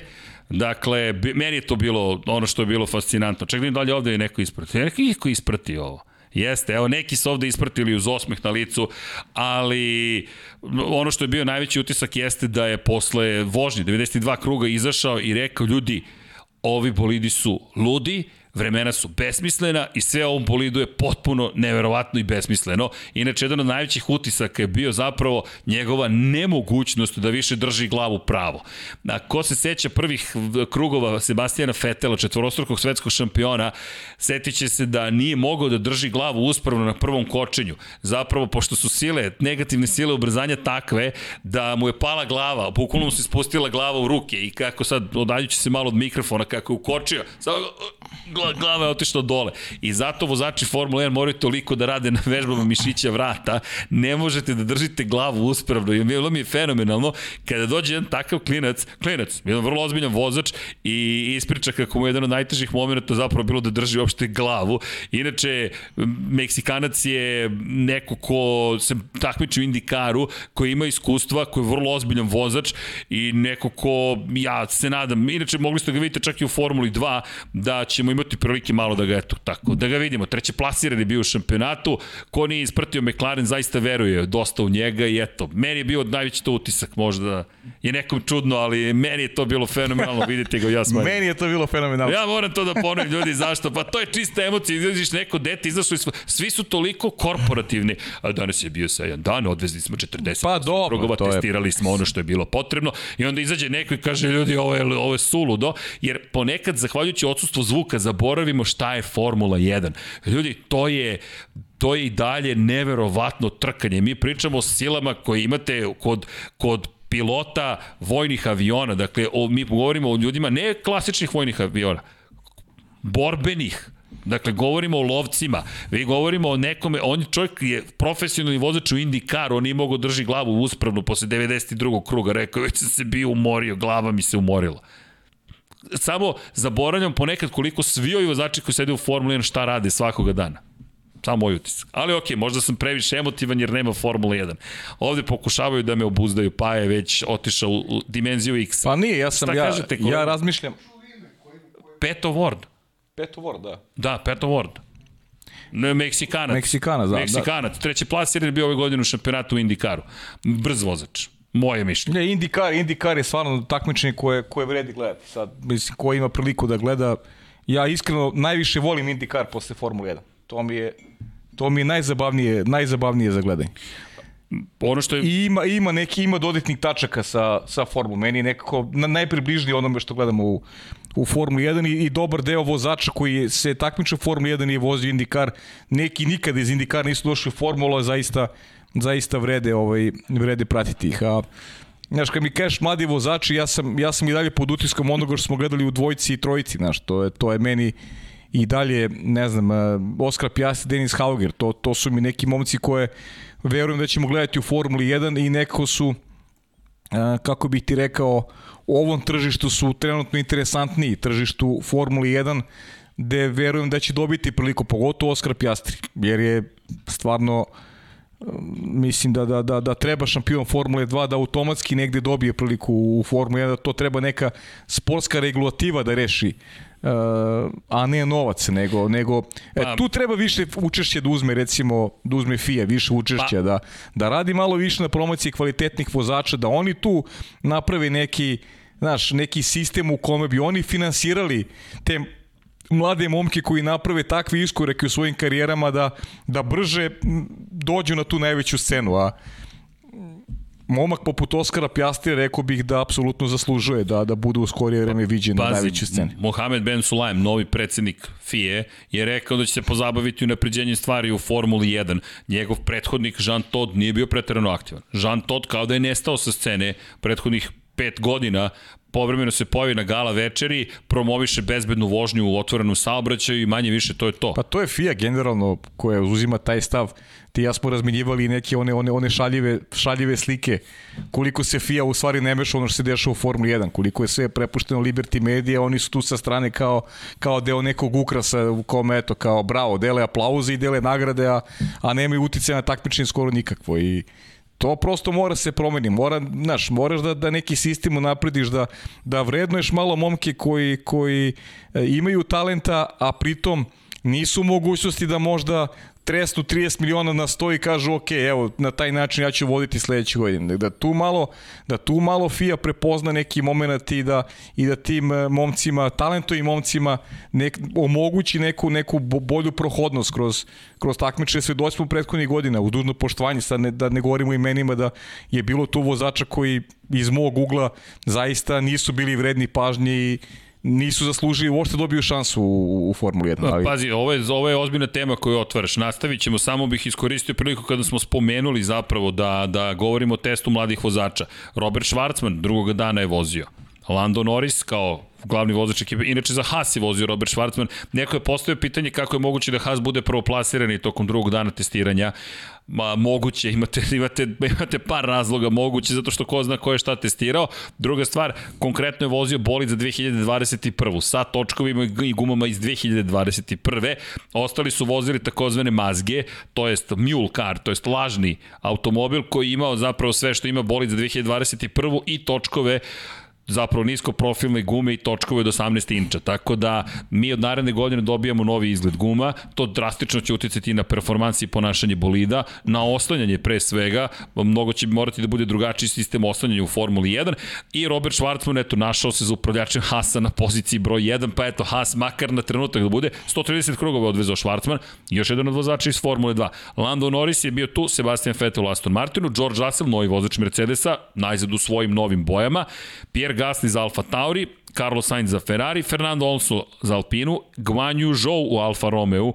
Dakle, meni je to bilo ono što je bilo fascinantno. Čekaj da dalje ovde je neko isprati. Neko isprati ovo. Jeste, evo neki su ovde ispratili uz osmeh na licu, ali ono što je bio najveći utisak jeste da je posle vožnje 92 kruga izašao i rekao ljudi, ovi bolidi su ludi, vremena su besmislena i sve ovom bolidu je potpuno neverovatno i besmisleno. Inače, jedan od najvećih utisaka je bio zapravo njegova nemogućnost da više drži glavu pravo. A ko se seća prvih krugova Sebastijana Fetela, četvorostrukog svetskog šampiona, setit će se da nije mogao da drži glavu uspravno na prvom kočenju. Zapravo, pošto su sile, negativne sile ubrzanja takve, da mu je pala glava, bukvalno mu se spustila glava u ruke i kako sad, odaljući se malo od mikrofona, kako je ukočio, glava je otišla dole. I zato vozači Formula 1 moraju toliko da rade na vežbama mišića vrata, ne možete da držite glavu uspravno. I bilo mi je fenomenalno kada dođe jedan takav klinac, klinac, jedan vrlo ozbiljan vozač i ispriča kako mu je jedan od najtežih momenta zapravo bilo da drži uopšte glavu. Inače, Meksikanac je neko ko se takmiči u Indikaru, koji ima iskustva, koji je vrlo ozbiljan vozač i neko ko, ja se nadam, inače mogli ste ga vidite čak i u Formuli 2, da ćemo imati prilike malo da ga, eto, tako, da ga vidimo. Treće plasiran je bio u šampionatu, ko nije ispratio McLaren zaista veruje dosta u njega i eto, meni je bio najveći to utisak, možda je nekom čudno, ali meni je to bilo fenomenalno, *laughs* vidite ga, ja smajim. meni je to bilo fenomenalno. Ja moram to da ponovim ljudi, zašto? Pa to je čista emocija, izlaziš neko dete, izašlo iz... Svi su toliko korporativni, a danas je bio sa jedan dan, odvezli smo 40 pa, dobro, krugova, testirali je... smo ono što je bilo potrebno i onda izađe neko i kaže ljudi ovo je, ovo je suludo, jer ponekad zahvaljujući odsustvu zvuka zaboravimo šta je Formula 1. Ljudi, to je to je i dalje neverovatno trkanje. Mi pričamo o silama koje imate kod, kod pilota vojnih aviona, dakle, o, mi govorimo o ljudima, ne klasičnih vojnih aviona, borbenih, Dakle, govorimo o lovcima, vi govorimo o nekome, on čovjek je profesionalni vozač u IndyCar, on nije mogo drži glavu uspravno posle 92. kruga, rekao, već sam se bio umorio, glava mi se umorila samo zaboravljam ponekad koliko svi ovi vozači koji sede u Formuli 1 šta rade svakoga dana. Samo moj utisak. Ali ok, možda sam previše emotivan jer nema Formula 1. Ovde pokušavaju da me obuzdaju, pa je već otišao u, dimenziju X. Pa nije, ja sam, ja, kažete, ja razmišljam. Peto Ward. Peto Ward, da. Da, Peto Ward. Ne, Meksikanac. Meksikanac, da. Meksikanac. Da. Treći plas je bio ove godine u šampionatu u Indikaru. Brz vozač. Moje mišljenje. Ne, IndyCar, IndyCar je stvarno takmičenje koje, koje vredi gledati. Sad, mislim, ko ima priliku da gleda, ja iskreno najviše volim IndyCar posle Formule 1. To mi je, to mi je najzabavnije, najzabavnije za gledanje. Ono što je... I ima, ima neki, ima dodatnih tačaka sa, sa Formulom. Meni je nekako na, najpribližnije onome što gledamo u, u Formuli 1 i, i dobar deo vozača koji se takmiče u Formuli 1 i vozio IndyCar. Neki nikada iz IndyCar nisu došli u Formulu, a zaista zaista vrede, ovaj, vrede pratiti ih. A, Znaš, kad mi kažeš mladi vozači, ja sam, ja sam i dalje pod utiskom onoga što smo gledali u dvojici i trojici, znaš, to je, to je meni i dalje, ne znam, Oskar Pjasti, Denis Hauger, to, to su mi neki momci koje verujem da ćemo gledati u Formuli 1 i neko su, kako bih ti rekao, u ovom tržištu su trenutno interesantniji, tržištu Formuli 1, gde verujem da će dobiti priliku, pogotovo Oskar Pjastri, jer je stvarno uh, mislim da, da, da, da treba šampion Formule 2 da automatski negde dobije priliku u Formule 1, da to treba neka sportska regulativa da reši uh, a ne novac, nego, nego e, pa, tu treba više učešća da uzme, recimo, da uzme FIA, više učešća, pa, da, da radi malo više na promociji kvalitetnih vozača, da oni tu naprave neki, znaš, neki sistem u kome bi oni finansirali te mlade momke koji naprave takve iskoreke u svojim karijerama da, da brže dođu na tu najveću scenu, a momak poput Oskara Pjastira rekao bih da apsolutno zaslužuje da da bude u skorije vreme viđen Pazi, na najvećoj sceni. Mohamed Ben Sulaim, novi predsednik FIE, je rekao da će se pozabaviti u napređenju stvari u Formuli 1. Njegov prethodnik Jean Todt nije bio preterano aktivan. Jean Todt kao da je nestao sa scene prethodnih pet godina, povremeno se pojavi na gala večeri, promoviše bezbednu vožnju u otvorenom saobraćaju i manje više to je to. Pa to je FIA generalno koja uzima taj stav. Ti ja smo razminjivali neke one, one, one šaljive, šaljive slike koliko se FIA u stvari ne meša ono što se dešava u Formuli 1, koliko je sve prepušteno Liberty Media, oni su tu sa strane kao, kao deo nekog ukrasa u kome eto kao bravo, dele aplauze i dele nagrade, a, a nemaju utice na takmičenje skoro nikakvo i To prosto mora se promeni. Mora, znaš, moraš da, da neki sistem unaprediš, da, da vrednuješ malo momke koji, koji e, imaju talenta, a pritom nisu mogućnosti da možda tresnu 30 miliona na sto i kažu ok, evo, na taj način ja ću voditi sledeće godine. Da tu malo, da tu malo FIA prepozna neki moment i da, i da tim e, momcima, talentovim momcima nek, omogući neku, neku bolju prohodnost kroz, kroz takmiče svedoci smo prethodnih godina, u dužno poštovanje, sad ne, da ne govorimo imenima da je bilo tu vozača koji iz mog ugla zaista nisu bili vredni pažnje i nisu zaslužili uopšte dobiju šansu u, u Formuli 1. Ali... Pazi, ovo je, ovo je ozbiljna tema koju otvaraš. Nastavit ćemo, samo bih iskoristio priliku kada smo spomenuli zapravo da, da govorimo o testu mladih vozača. Robert Schwarzman drugog dana je vozio. Lando Norris kao glavni vozač ekipe. Inače za Haas je vozio Robert Schwarzman. Neko je postavio pitanje kako je moguće da Haas bude prvoplasirani tokom drugog dana testiranja. Ma, moguće, imate, *laughs* imate, imate par razloga moguće, zato što ko zna ko je šta testirao. Druga stvar, konkretno je vozio bolid za 2021. sa točkovima i gumama iz 2021. Ostali su vozili takozvane mazge, to jest mule car, to jest lažni automobil koji je imao zapravo sve što ima bolid za 2021. i točkove zapravo nisko profilne gume i točkove od 18 inča. Tako da mi od naredne godine dobijamo novi izgled guma, to drastično će uticati na performansi i ponašanje bolida, na oslanjanje pre svega, mnogo će morati da bude drugačiji sistem oslanjanja u Formuli 1 i Robert Schwarzman eto našao se za upravljačem Hasa na poziciji broj 1, pa eto Has makar na trenutak da bude 130 krugova odvezao Schwarzman, još jedan od vozača iz Formule 2. Lando Norris je bio tu, Sebastian Vettel Aston Martinu, George Russell, novi vozač Mercedesa, najzad u svojim novim bojama, Pierre Gasly za Alfa Tauri, Carlos Sainz za Ferrari, Fernando Alonso za Alpinu, Guan Yu Zhou u Alfa Romeo,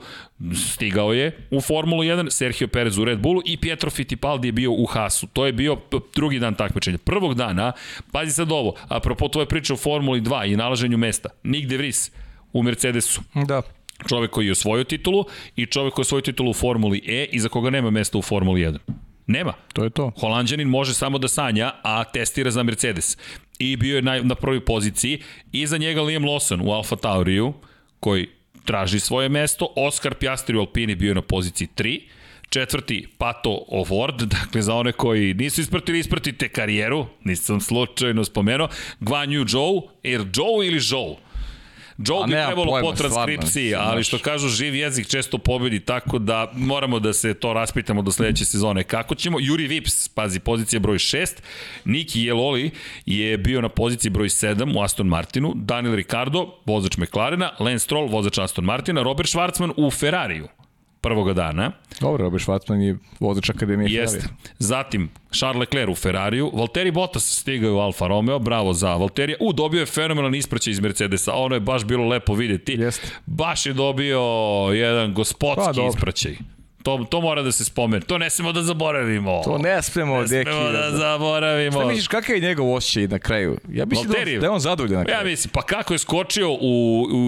stigao je u Formulu 1, Sergio Perez u Red Bullu i Pietro Fittipaldi je bio u Haasu. To je bio drugi dan takmičenja. Prvog dana, pazi sad ovo, apropo tvoje priče o Formuli 2 i nalaženju mesta, Nick De Vries u Mercedesu. Da čovek koji je osvojio titulu i čovek koji je osvojio titulu u Formuli E i za koga nema mesta u Formuli 1. Nema. To je to. Holandjanin može samo da sanja, a testira za Mercedes. I bio je na, na prvoj poziciji. Iza njega Liam Lawson u Alfa Tauriju, koji traži svoje mesto. Oscar Piastri u Alpini bio je na poziciji 3. Četvrti, Pato Ovord, *laughs* dakle za one koji nisu ispratili, ispratite karijeru, nisam slučajno spomenuo. Guan Yu Zhou, er Zhou ili Zhou? Joe bi trebalo pojma, po transkripciji, stvarno, ali što kažu, živ jezik često pobedi, tako da moramo da se to raspitamo do sledeće sezone. Kako ćemo? Juri Vips, pazi, pozicija broj 6, Niki Jeloli je bio na poziciji broj 7 u Aston Martinu, Daniel Ricardo, vozač McLarena, Lance Stroll, vozač Aston Martina, Robert Schwarzman u Ferrariju prvoga dana. Dobro, Robert Schwarzman je vozač Akademije Jeste. Ferrari. Zatim, Charles Leclerc u Ferrariju, Valtteri Bottas stigao u Alfa Romeo, bravo za Valterija. U, dobio je fenomenalan ispraćaj iz Mercedesa, ono je baš bilo lepo videti. Jeste. Baš je dobio jedan gospodski pa, ispraćaj. To, to mora da se spomene. To ne smemo da zaboravimo. To ne smemo, ne deki. Ne smemo da zaboravimo. Šta misliš, kakav je njegov osjećaj na kraju? Ja mislim da, da je on zadovoljan na kraju. Ja mislim, pa kako je skočio u,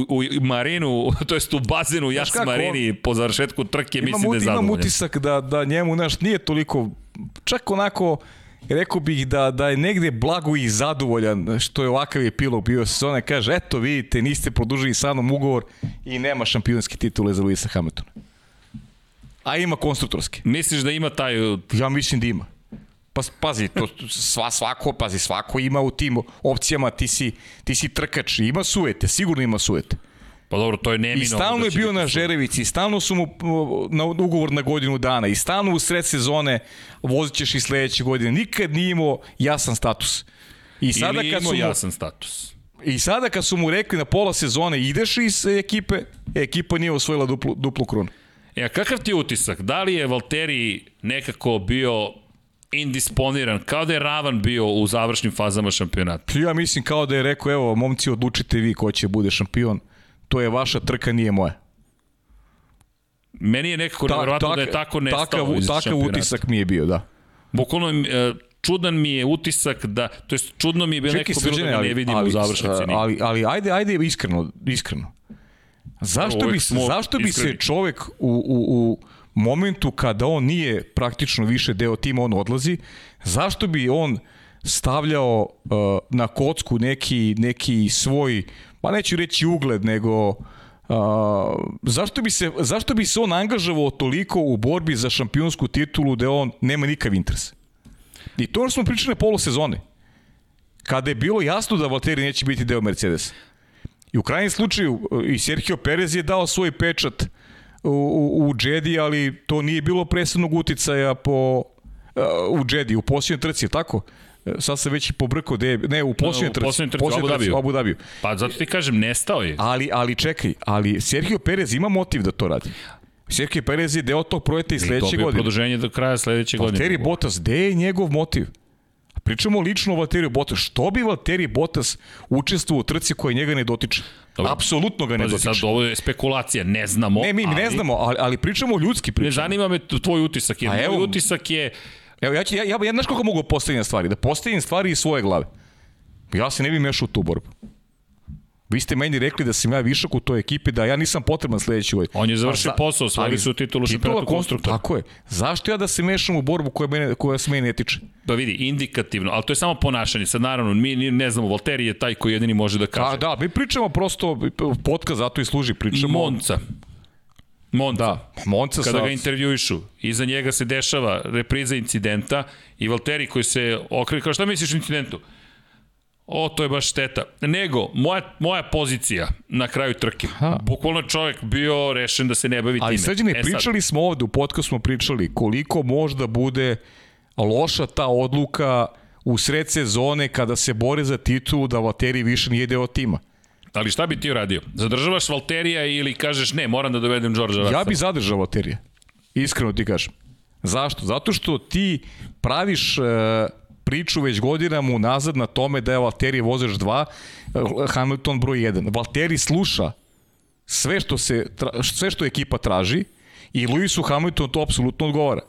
u, u marinu, *laughs* to jest u bazenu Jas Marini po završetku trke, imam, mislim da je zadovoljan. Imam utisak da, da njemu, znaš, nije toliko, čak onako, rekao bih da, da je negde blago i zadovoljan što je ovakav epilog bio sezone. Kaže, eto vidite, niste produžili sa mnom ugovor i nema šampionske titule za Luisa Hamiltona. A ima konstruktorski. Misliš da ima taj... Ja mislim da ima. Pa pazi, to sva, svako, pazi, svako ima u tim opcijama, ti si, ti si trkač, ima sujete, sigurno ima sujete. Pa dobro, to je neminovno. I stalno da je bio na Žerevici, i stalno su mu na ugovor na godinu dana, i stalno u sred sezone vozit ćeš i sledeće godine. Nikad nije imao jasan status. I sada Ili kad su mu, jasan status. I sada kad su mu rekli na pola sezone ideš iz ekipe, ekipa nije osvojila duplu, duplu krunu. E, a kakav ti utisak? Da li je Valtteri nekako bio indisponiran, kao da je ravan bio u završnim fazama šampionata? Ja mislim kao da je rekao, evo, momci, odlučite vi ko će bude šampion. To je vaša trka, nije moja. Meni je nekako Ta, nevjerojatno da je tako nestao takav, iz takav utisak mi je bio, da. Bukvalno e, čudan mi je utisak da, to jest čudno mi je bilo nekako bilo da ga ne vidim ali, u završnici. Ali, ali, ali ajde, ajde iskreno, iskreno. Zašto bi, se, zašto bi se čovek u, u, u momentu kada on nije praktično više deo tima, on odlazi, zašto bi on stavljao uh, na kocku neki, neki svoj, pa neću reći ugled, nego uh, zašto, bi se, zašto bi se on angažavao toliko u borbi za šampionsku titulu da on nema nikav interes? I to smo pričali na polosezone. Kada je bilo jasno da Valtteri neće biti deo Mercedesa. I u krajnjem slučaju i Sergio Perez je dao svoj pečat u, u, u Jedi, ali to nije bilo presudnog uticaja po, uh, u Jedi, u posljednjoj trci, tako? sad se već i pobrkao, de, ne, u posljednjoj trci, posljednjoj trci, Abu Dhabiju. Abu Dhabiju. Pa zato ti kažem, nestao je. Ali, ali čekaj, ali Sergio Perez ima motiv da to radi. Sergio Perez je deo tog projekta i sledeće godine. I produženje do kraja sledeće godine. Valtteri Bottas, gde je njegov motiv? Pričamo lično o Valtteri Bottas. Što bi Valtteri Bottas učestvovao u trci koja njega ne dotiče? Dobro. Apsolutno ga ne Pazi, dotiče. Sad ovo je spekulacija, ne znamo. Ne, mi, ali... ne znamo, ali, ali pričamo o ljudski pričamo. Ne zanima me tvoj utisak, jer moj utisak je... Evo, ja, ću, ja, ja, ja znaš kako mogu postaviti stvari? Da postavim stvari iz svoje glave. Ja se ne bi mešao u tu borbu. Vi ste meni rekli da sam ja višak u toj ekipi, da ja nisam potreban sledeći godin. On je završio za, posao, svali su titulu šampionatu konstruktora. Tako je. Zašto ja da se mešam u borbu koja, mene, koja se meni ne tiče? Da vidi, indikativno, ali to je samo ponašanje. Sad naravno, mi ne znamo, Valtteri je taj koji jedini može da kaže. A, da, mi pričamo prosto, podcast zato i služi, pričamo... Monca. Monca. Da, Monca Kada sa... ga intervjuišu, iza njega se dešava repriza incidenta i Valtteri koji se okreće, kao šta misliš o incidentu? O, to je baš šteta. Nego, moja, moja pozicija na kraju trke. Aha. Bukvalno čovjek bio rešen da se ne bavi time. Ali sređene, e, pričali smo ovde, u podcastu smo pričali koliko možda bude loša ta odluka u sred sezone kada se bore za titulu da Valtteri više nije deo tima. Ali šta bi ti uradio? Zadržavaš Valterija ili kažeš ne, moram da dovedem Đorđa Russella? Ja bi zadržao Valterija. Iskreno ti kažem. Zašto? Zato što ti praviš uh, priču već godinama unazad na tome da je Valtteri vozač 2, Hamilton broj 1. Valtteri sluša sve što, se, sve što ekipa traži i Lewisu Hamiltonu to apsolutno odgovara.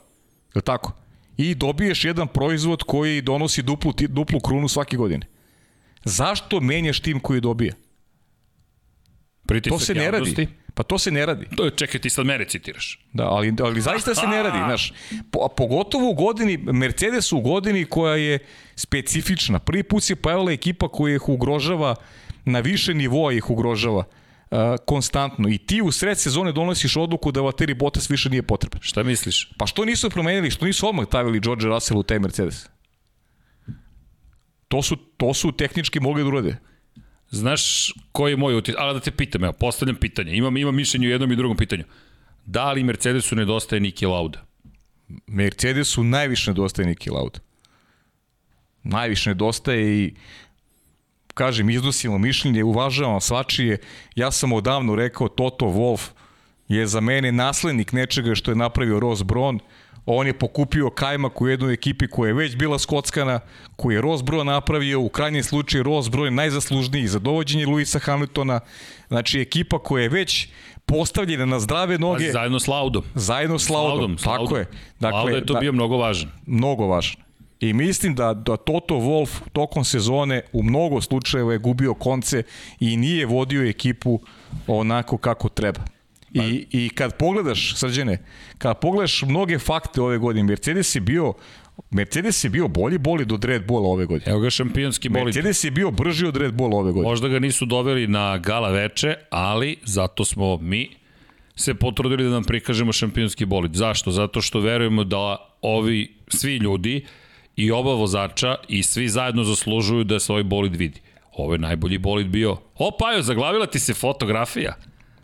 Je tako? I dobiješ jedan proizvod koji donosi duplu, duplu krunu svake godine. Zašto menjaš tim koji dobija? Pritisak to se ne radi. Pa to se ne radi. To, čekaj, ti sad mere citiraš. Da, ali, ali zaista se ne radi, znaš. Po, pogotovo u godini, Mercedes u godini koja je specifična. Prvi put se pojavila ekipa koja ih ugrožava, na više nivoa ih ugrožava uh, konstantno. I ti u sred sezone donosiš odluku da Valtteri Bottas više nije potreban. Šta misliš? Pa što nisu promenili, što nisu odmah tavili George Russell u taj Mercedes? To su, to su tehnički mogli da urade. Znaš koji je moj utisak? Ali da te pitam, evo, postavljam pitanje. Imam, imam mišljenje u jednom i drugom pitanju. Da li Mercedesu nedostaje Niki Lauda? Mercedesu najviše nedostaje Niki Lauda. Najviše nedostaje i kažem, iznosimo mišljenje, uvažavam svačije. Ja sam odavno rekao Toto Wolf je za mene naslednik nečega što je napravio Ross Brown on je pokupio kajmak u jednoj ekipi koja je već bila skockana, koju je Rosbro napravio, u krajnjem slučaju Rosbro je najzaslužniji za dovođenje Luisa Hamiltona, znači ekipa koja je već postavljena na zdrave noge. Pa, zajedno s Laudom. Zajedno s Laudom, Laudom tako Laudom. je. Dakle, Lauda je to da, bio mnogo važan. Mnogo važan. I mislim da, da Toto Wolf tokom sezone u mnogo slučajeva je gubio konce i nije vodio ekipu onako kako treba. I, pa- I kad pogledaš, srđene, kad pogledaš mnoge fakte ove godine, Mercedes je bio Mercedes je bio bolji bolid od Red Bulla ove godine. Evo ga šampionski bolid. Mercedes je bio brži od Red Bulla ove godine. Možda ga nisu doveli na gala veče, ali zato smo mi se potrudili da nam prikažemo šampionski bolid. Zašto? Zato što verujemo da ovi svi ljudi i oba vozača i svi zajedno zaslužuju da se ovaj bolid vidi. Ovo je najbolji bolid bio. O, Pajo, zaglavila ti se fotografija.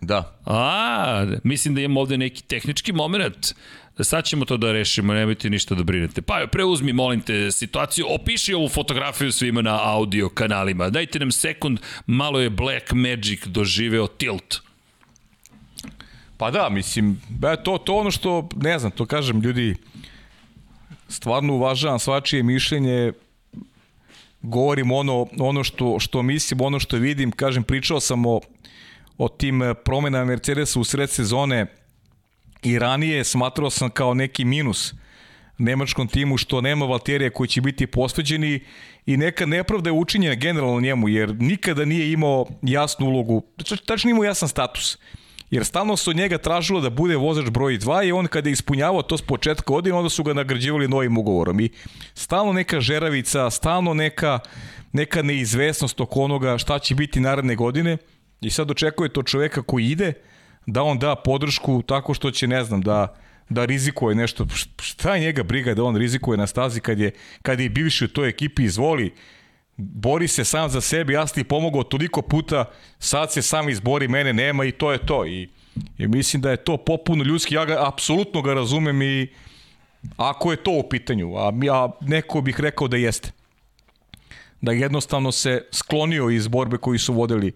Da. A, mislim da imamo ovde neki tehnički moment. Sad ćemo to da rešimo, nemojte ništa da brinete. Pa preuzmi, molim te, situaciju, opiši ovu fotografiju svima na audio kanalima. Dajte nam sekund, malo je Black Magic doživeo tilt. Pa da, mislim, ba, to, to ono što, ne znam, to kažem, ljudi, stvarno uvažavam svačije mišljenje, govorim ono, ono što, što mislim, ono što vidim, kažem, pričao sam o o tim e, promenama Mercedesa u sred sezone i ranije smatrao sam kao neki minus nemačkom timu što nema Valterija koji će biti posveđeni i neka nepravda je učinjena generalno njemu jer nikada nije imao jasnu ulogu, tačno imao jasan status jer stalno se od njega tražilo da bude vozač broj 2 i on kada je ispunjavao to s početka godine, onda su ga nagrađivali novim ugovorom i stalno neka žeravica, stalno neka, neka neizvesnost oko onoga šta će biti naredne godine I sad očekuje to čoveka koji ide da on da podršku tako što će, ne znam, da da rizikuje nešto. Šta je njega briga da on rizikuje na stazi kad je, kad je bivši u toj ekipi izvoli, bori se sam za sebe, ja ti pomogao toliko puta, sad se sam izbori, mene nema i to je to. I I mislim da je to popuno ljudski, ja ga apsolutno ga razumem i ako je to u pitanju, a ja neko bih rekao da jeste. Da jednostavno se sklonio iz borbe koji su vodili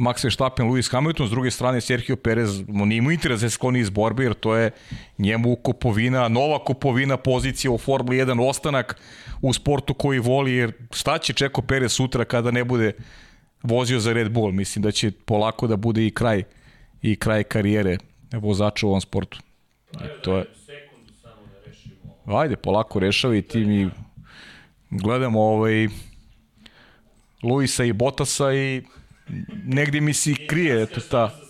Max Verstappen, Lewis Hamilton, s druge strane Sergio Perez, on imao interes da se skloni iz borbe, jer to je njemu kupovina, nova kupovina pozicija u Formuli 1, ostanak u sportu koji voli, jer šta će Čeko Perez sutra kada ne bude vozio za Red Bull? Mislim da će polako da bude i kraj i kraj karijere vozača u ovom sportu. I to je... Ajde, polako rešava i ti mi gledamo ovaj Luisa i Botasa i negdje mi se krije eto ta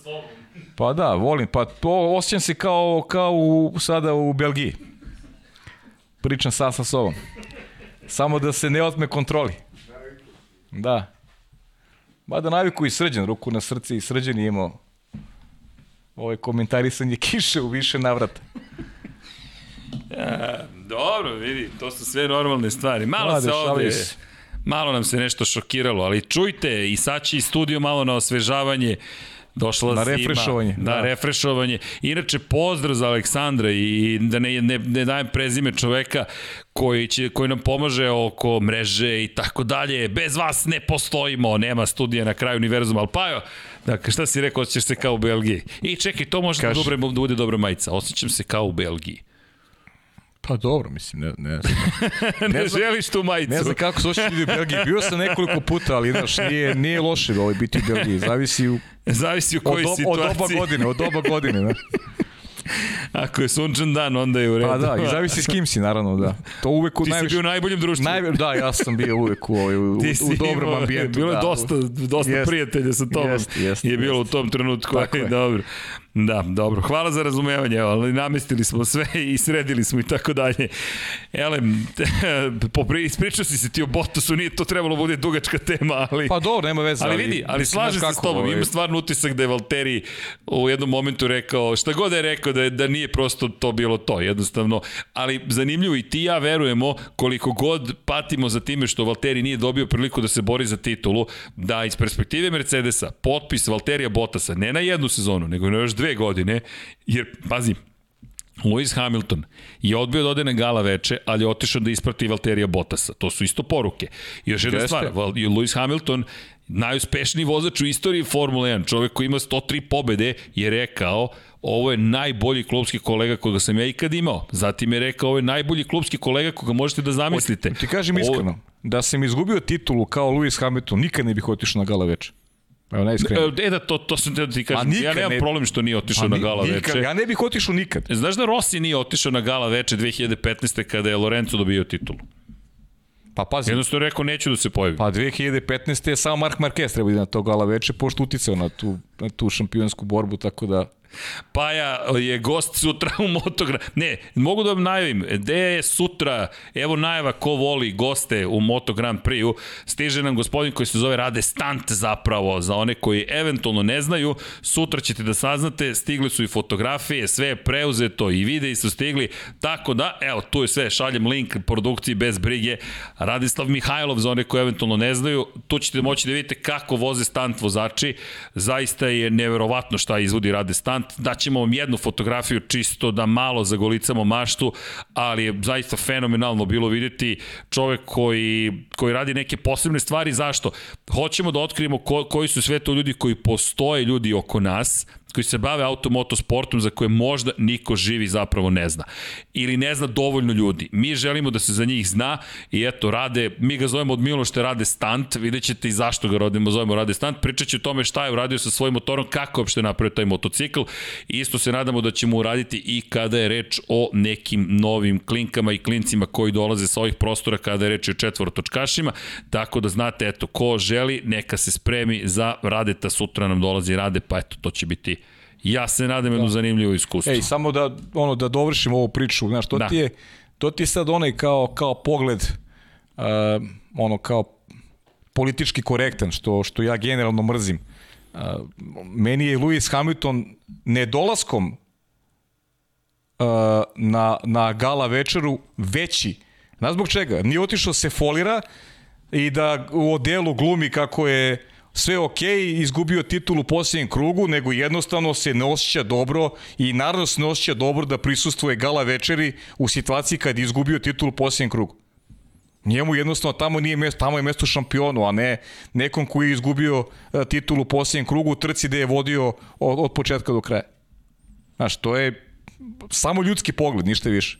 Pa da, volim, pa to osjećam se kao, kao u, sada u Belgiji. Pričam sa sa sobom. Samo da se ne otme kontroli. Da. Mada naviku i srđan, ruku na srce i srđan je imao ovaj komentarisanje *laughs* kiše u više navrata. Ja, dobro, vidi, to su sve normalne stvari. Malo Mlade, se ovde... Se. Malo nam se nešto šokiralo, ali čujte, i sad će i studio malo na osvežavanje. Došla na refrešovanje. Da, da, refrešovanje. Inače, pozdrav za Aleksandra i da ne, ne, ne dajem prezime čoveka koji, će, koji nam pomaže oko mreže i tako dalje. Bez vas ne postojimo, nema studija na kraju univerzuma, ali Pajo, dakle, šta si rekao, osjećaš se kao u Belgiji. I čekaj, to može da, dobro, da bude dobra majica. Osjećam se kao u Belgiji. Pa dobro, mislim, ne, ne znam. *laughs* ne, ne znam, želiš tu majicu. Ne znam kako se osjećali u Belgiji. Bio sam nekoliko puta, ali znaš, nije, nije loše da ovaj biti u Belgiji. Zavisi u... Zavisi u kojoj od, situaciji. Od doba godine, od doba godine, ne. *laughs* Ako je sunčan dan, onda je u redu. Pa da, i zavisi s kim si, naravno, da. To uvek u Ti najviš... si bio u najboljem društvu. Najve... Da, ja sam bio uvek u, ovaj, u, u dobrom imao, ambijentu. Bilo je da. dosta, dosta jest, prijatelja sa tobom. Jest, jest, je bilo jest. u tom trenutku. Tako je. Dobro. Da, dobro. Hvala za razumevanje, ali namestili smo sve *laughs* i sredili smo i tako dalje. Ele, *laughs* popri, ispričao si se ti o Bottasu, nije to trebalo bude dugačka tema, ali... Pa dobro, nema veze. Ali, ali vidi, ali slaže se s tobom, ovaj... ima stvarno utisak da je Valteri u jednom momentu rekao, šta god da je rekao, da, je, da nije prosto to bilo to, jednostavno. Ali zanimljivo i ti ja verujemo koliko god patimo za time što Valteri nije dobio priliku da se bori za titulu, da iz perspektive Mercedesa potpis Valterija Bottasa ne na jednu sezonu, nego na još dve godine, jer, pazi, Lewis Hamilton je odbio da ode na gala veče, ali je otišao da isprati Valterija Bottasa. To su isto poruke. I još jedna stvar, Lewis Hamilton najuspešniji vozač u istoriji Formule 1, čovek koji ima 103 pobede, je rekao ovo je najbolji klubski kolega koga sam ja ikad imao. Zatim je rekao ovo je najbolji klubski kolega koga možete da zamislite. O, ti kažem iskreno, da sam izgubio titulu kao Lewis Hamilton, nikad ne bih otišao na gala veče. Evo najiskrenije. E da, to, to sam te da ti kažem. Nikad, ja nemam ne, problem što nije otišao na gala nikad, veče. Ja ne bih otišao nikad. Znaš da Rossi nije otišao na gala veče 2015. kada je Lorenzo dobio titulu? Pa pazi. Jednostavno rekao neću da se pojavi. Pa 2015. je samo Mark Marquez treba na to gala veče, pošto uticao na tu, na tu šampionsku borbu, tako da... Paja je gost sutra u Motogram. Ne, mogu da vam najavim, gde je sutra, evo najava ko voli goste u Moto Grand Prix-u, stiže nam gospodin koji se zove Rade Stant zapravo, za one koji eventualno ne znaju, sutra ćete da saznate, stigli su i fotografije, sve je preuzeto i videi su stigli, tako da, evo, tu je sve, šaljem link produkciji bez brige, Radislav Mihajlov, za one koji eventualno ne znaju, tu ćete moći da vidite kako voze Stant vozači, zaista je neverovatno šta izvodi Rade Stant, interesant, daćemo vam jednu fotografiju čisto da malo zagolicamo maštu, ali je zaista fenomenalno bilo videti čovek koji, koji radi neke posebne stvari, zašto? Hoćemo da otkrijemo ko, koji su sve to ljudi koji postoje ljudi oko nas, koji se bave automotosportom za koje možda niko živi zapravo ne zna. Ili ne zna dovoljno ljudi. Mi želimo da se za njih zna i eto, rade, mi ga zovemo od Milošte Rade Stant, vidjet ćete i zašto ga rodimo, zovemo Rade Stant, pričat će o tome šta je uradio sa svojim motorom, kako uopšte napravio taj motocikl isto se nadamo da ćemo uraditi i kada je reč o nekim novim klinkama i klincima koji dolaze sa ovih prostora kada je reč o četvorotočkašima, tako da znate, eto, ko želi, neka se spremi za Radeta, sutra nam dolazi Rade, pa eto, to će biti Ja se nadam jednu da. zanimljivu iskustvo. Ej, samo da, ono, da dovršim ovu priču, znaš, to da. ti je, to ti je sad onaj kao, kao pogled, uh, ono, kao politički korektan, što, što ja generalno mrzim. Uh, meni je Lewis Hamilton nedolaskom uh, na, na gala večeru veći. Znaš zbog čega? Nije otišao se folira i da u odelu glumi kako je sve ok, izgubio titul u posljednjem krugu, nego jednostavno se ne osjeća dobro i naravno se ne osjeća dobro da prisustuje gala večeri u situaciji kad je izgubio titul u posljednjem krugu. Njemu jednostavno tamo nije mesto, tamo je mesto šampionu, a ne nekom koji je izgubio e, titul u posljednjem krugu u trci gde je vodio od, od početka do kraja. Znaš, to je samo ljudski pogled, ništa više.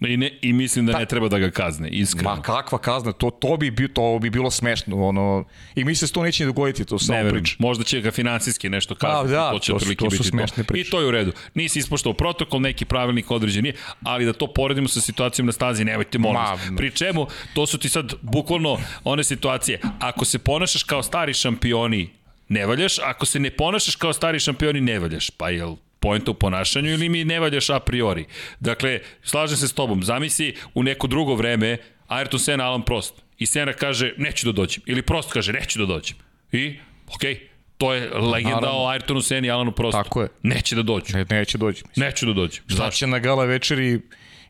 I, ne, I mislim da Ta, ne treba da ga kazne, iskreno. Ma kakva kazna, to, to, bi, bi, to bi bilo smešno. Ono, I mi se to neće dogoditi, to samo priča. Možda će ga finansijski nešto kazniti, da, to će to, su, to su smešne to. I to je u redu. Nisi ispoštao protokol, neki pravilnik određen nije, ali da to poredimo sa situacijom na stazi, nemojte molim. Ma, Pri čemu, to su ti sad bukvalno one situacije. Ako se ponašaš kao stari šampioni, ne valjaš, ako se ne ponašaš kao stari šampioni, ne valjaš. Pa jel pojenta u ponašanju ili mi ne valjaš a priori. Dakle, slažem se s tobom, zamisli u neko drugo vreme Ayrton Senna, Alan Prost. I Senna kaže, neću da dođem. Ili Prost kaže, neću da dođem. I, okej, okay, to je legenda Naravno. o Ayrtonu Senna i Alanu Prostu. Tako je. Neće da dođu. Ne, neće dođi. Mislim. Neću da dođem. Šta će na gala večeri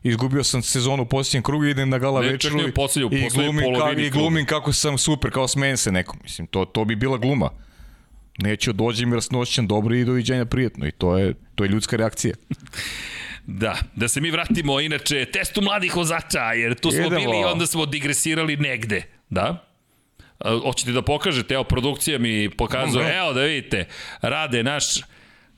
izgubio sam sezonu u posljednjem krugu, idem na gala ne, večeru i, posljednju, i, glumim, ka, i glumim kako sam super, kao smen se nekom. Mislim, to, to bi bila gluma neću dođem jer snoćem dobro i doviđenja prijetno i to je, to je ljudska reakcija. *laughs* Da, da se mi vratimo inače testu mladih vozača, jer tu smo Idemo. bili i onda smo digresirali negde. Da? Hoćete da pokažete, evo produkcija mi pokazuje, evo da vidite, rade naš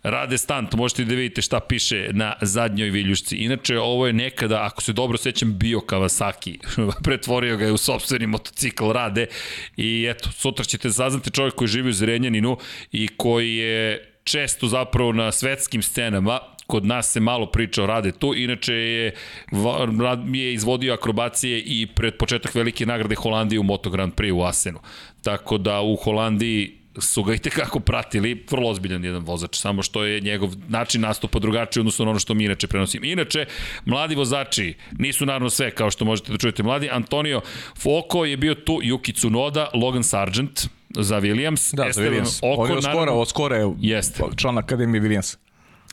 rade stant, možete da vidite šta piše na zadnjoj viljušci. Inače, ovo je nekada, ako se dobro sećam, bio Kawasaki. *laughs* Pretvorio ga je u sobstveni motocikl rade i eto, sutra ćete saznati čovjek koji živi u Zrenjaninu i koji je često zapravo na svetskim scenama, kod nas se malo priča o Rade tu, inače je, je izvodio akrobacije i pred početak velike nagrade Holandije u Moto Grand Prix u Asenu. Tako da u Holandiji su ga i tekako pratili, vrlo ozbiljan jedan vozač, samo što je njegov način nastupa drugačiji odnosno na ono što mi inače prenosimo. Inače, mladi vozači nisu naravno sve, kao što možete da čujete mladi. Antonio Foko je bio tu, Yuki Tsunoda, Logan Sargent za Williams, da, Esteban za Williams. Oko, On je skoro, od skora je jeste. član Akademije Williams.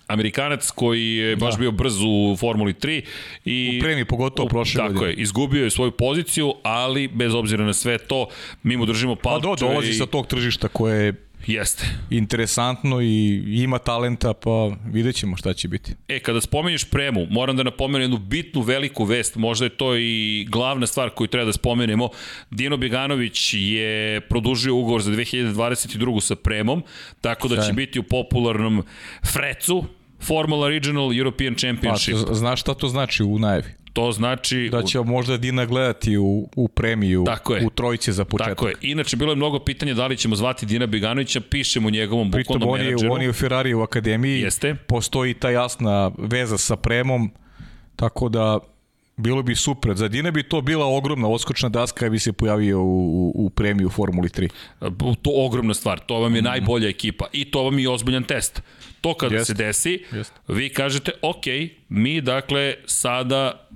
Amerikanac koji je baš da. bio brz u Formuli 3 i u premi pogotovo prošle godine. Tako je, izgubio je svoju poziciju, ali bez obzira na sve to, mi mu držimo palče. Pa do, dolazi i... sa tog tržišta koje je Jeste. Interesantno i ima talenta, pa vidjet ćemo šta će biti. E, kada spomenješ Premu, moram da napomenem jednu bitnu, veliku vest, možda je to i glavna stvar koju treba da spomenemo. Dino Beganović je produžio ugovor za 2022. sa Premom, tako da će biti u popularnom Frecu, Formula Regional European Championship. Pa, znaš šta to znači u najavi? To znači... Da će možda Dina gledati u, u premiju, Tako je. u trojice za početak. Tako je. Inače, bilo je mnogo pitanja da li ćemo zvati Dina Beganovića, pišemo njegovom bukvalnom on menadžeru. on je u Ferrari u akademiji. Jeste. Postoji ta jasna veza sa premom, tako da bilo bi super. Za Dina bi to bila ogromna oskočna daska kada bi se pojavio u, u, u premiju Formuli 3. To ogromna stvar. To vam je mm. najbolja ekipa. I to vam je ozbiljan test. To kada Jest. se desi, Jest. vi kažete, ok, mi dakle sada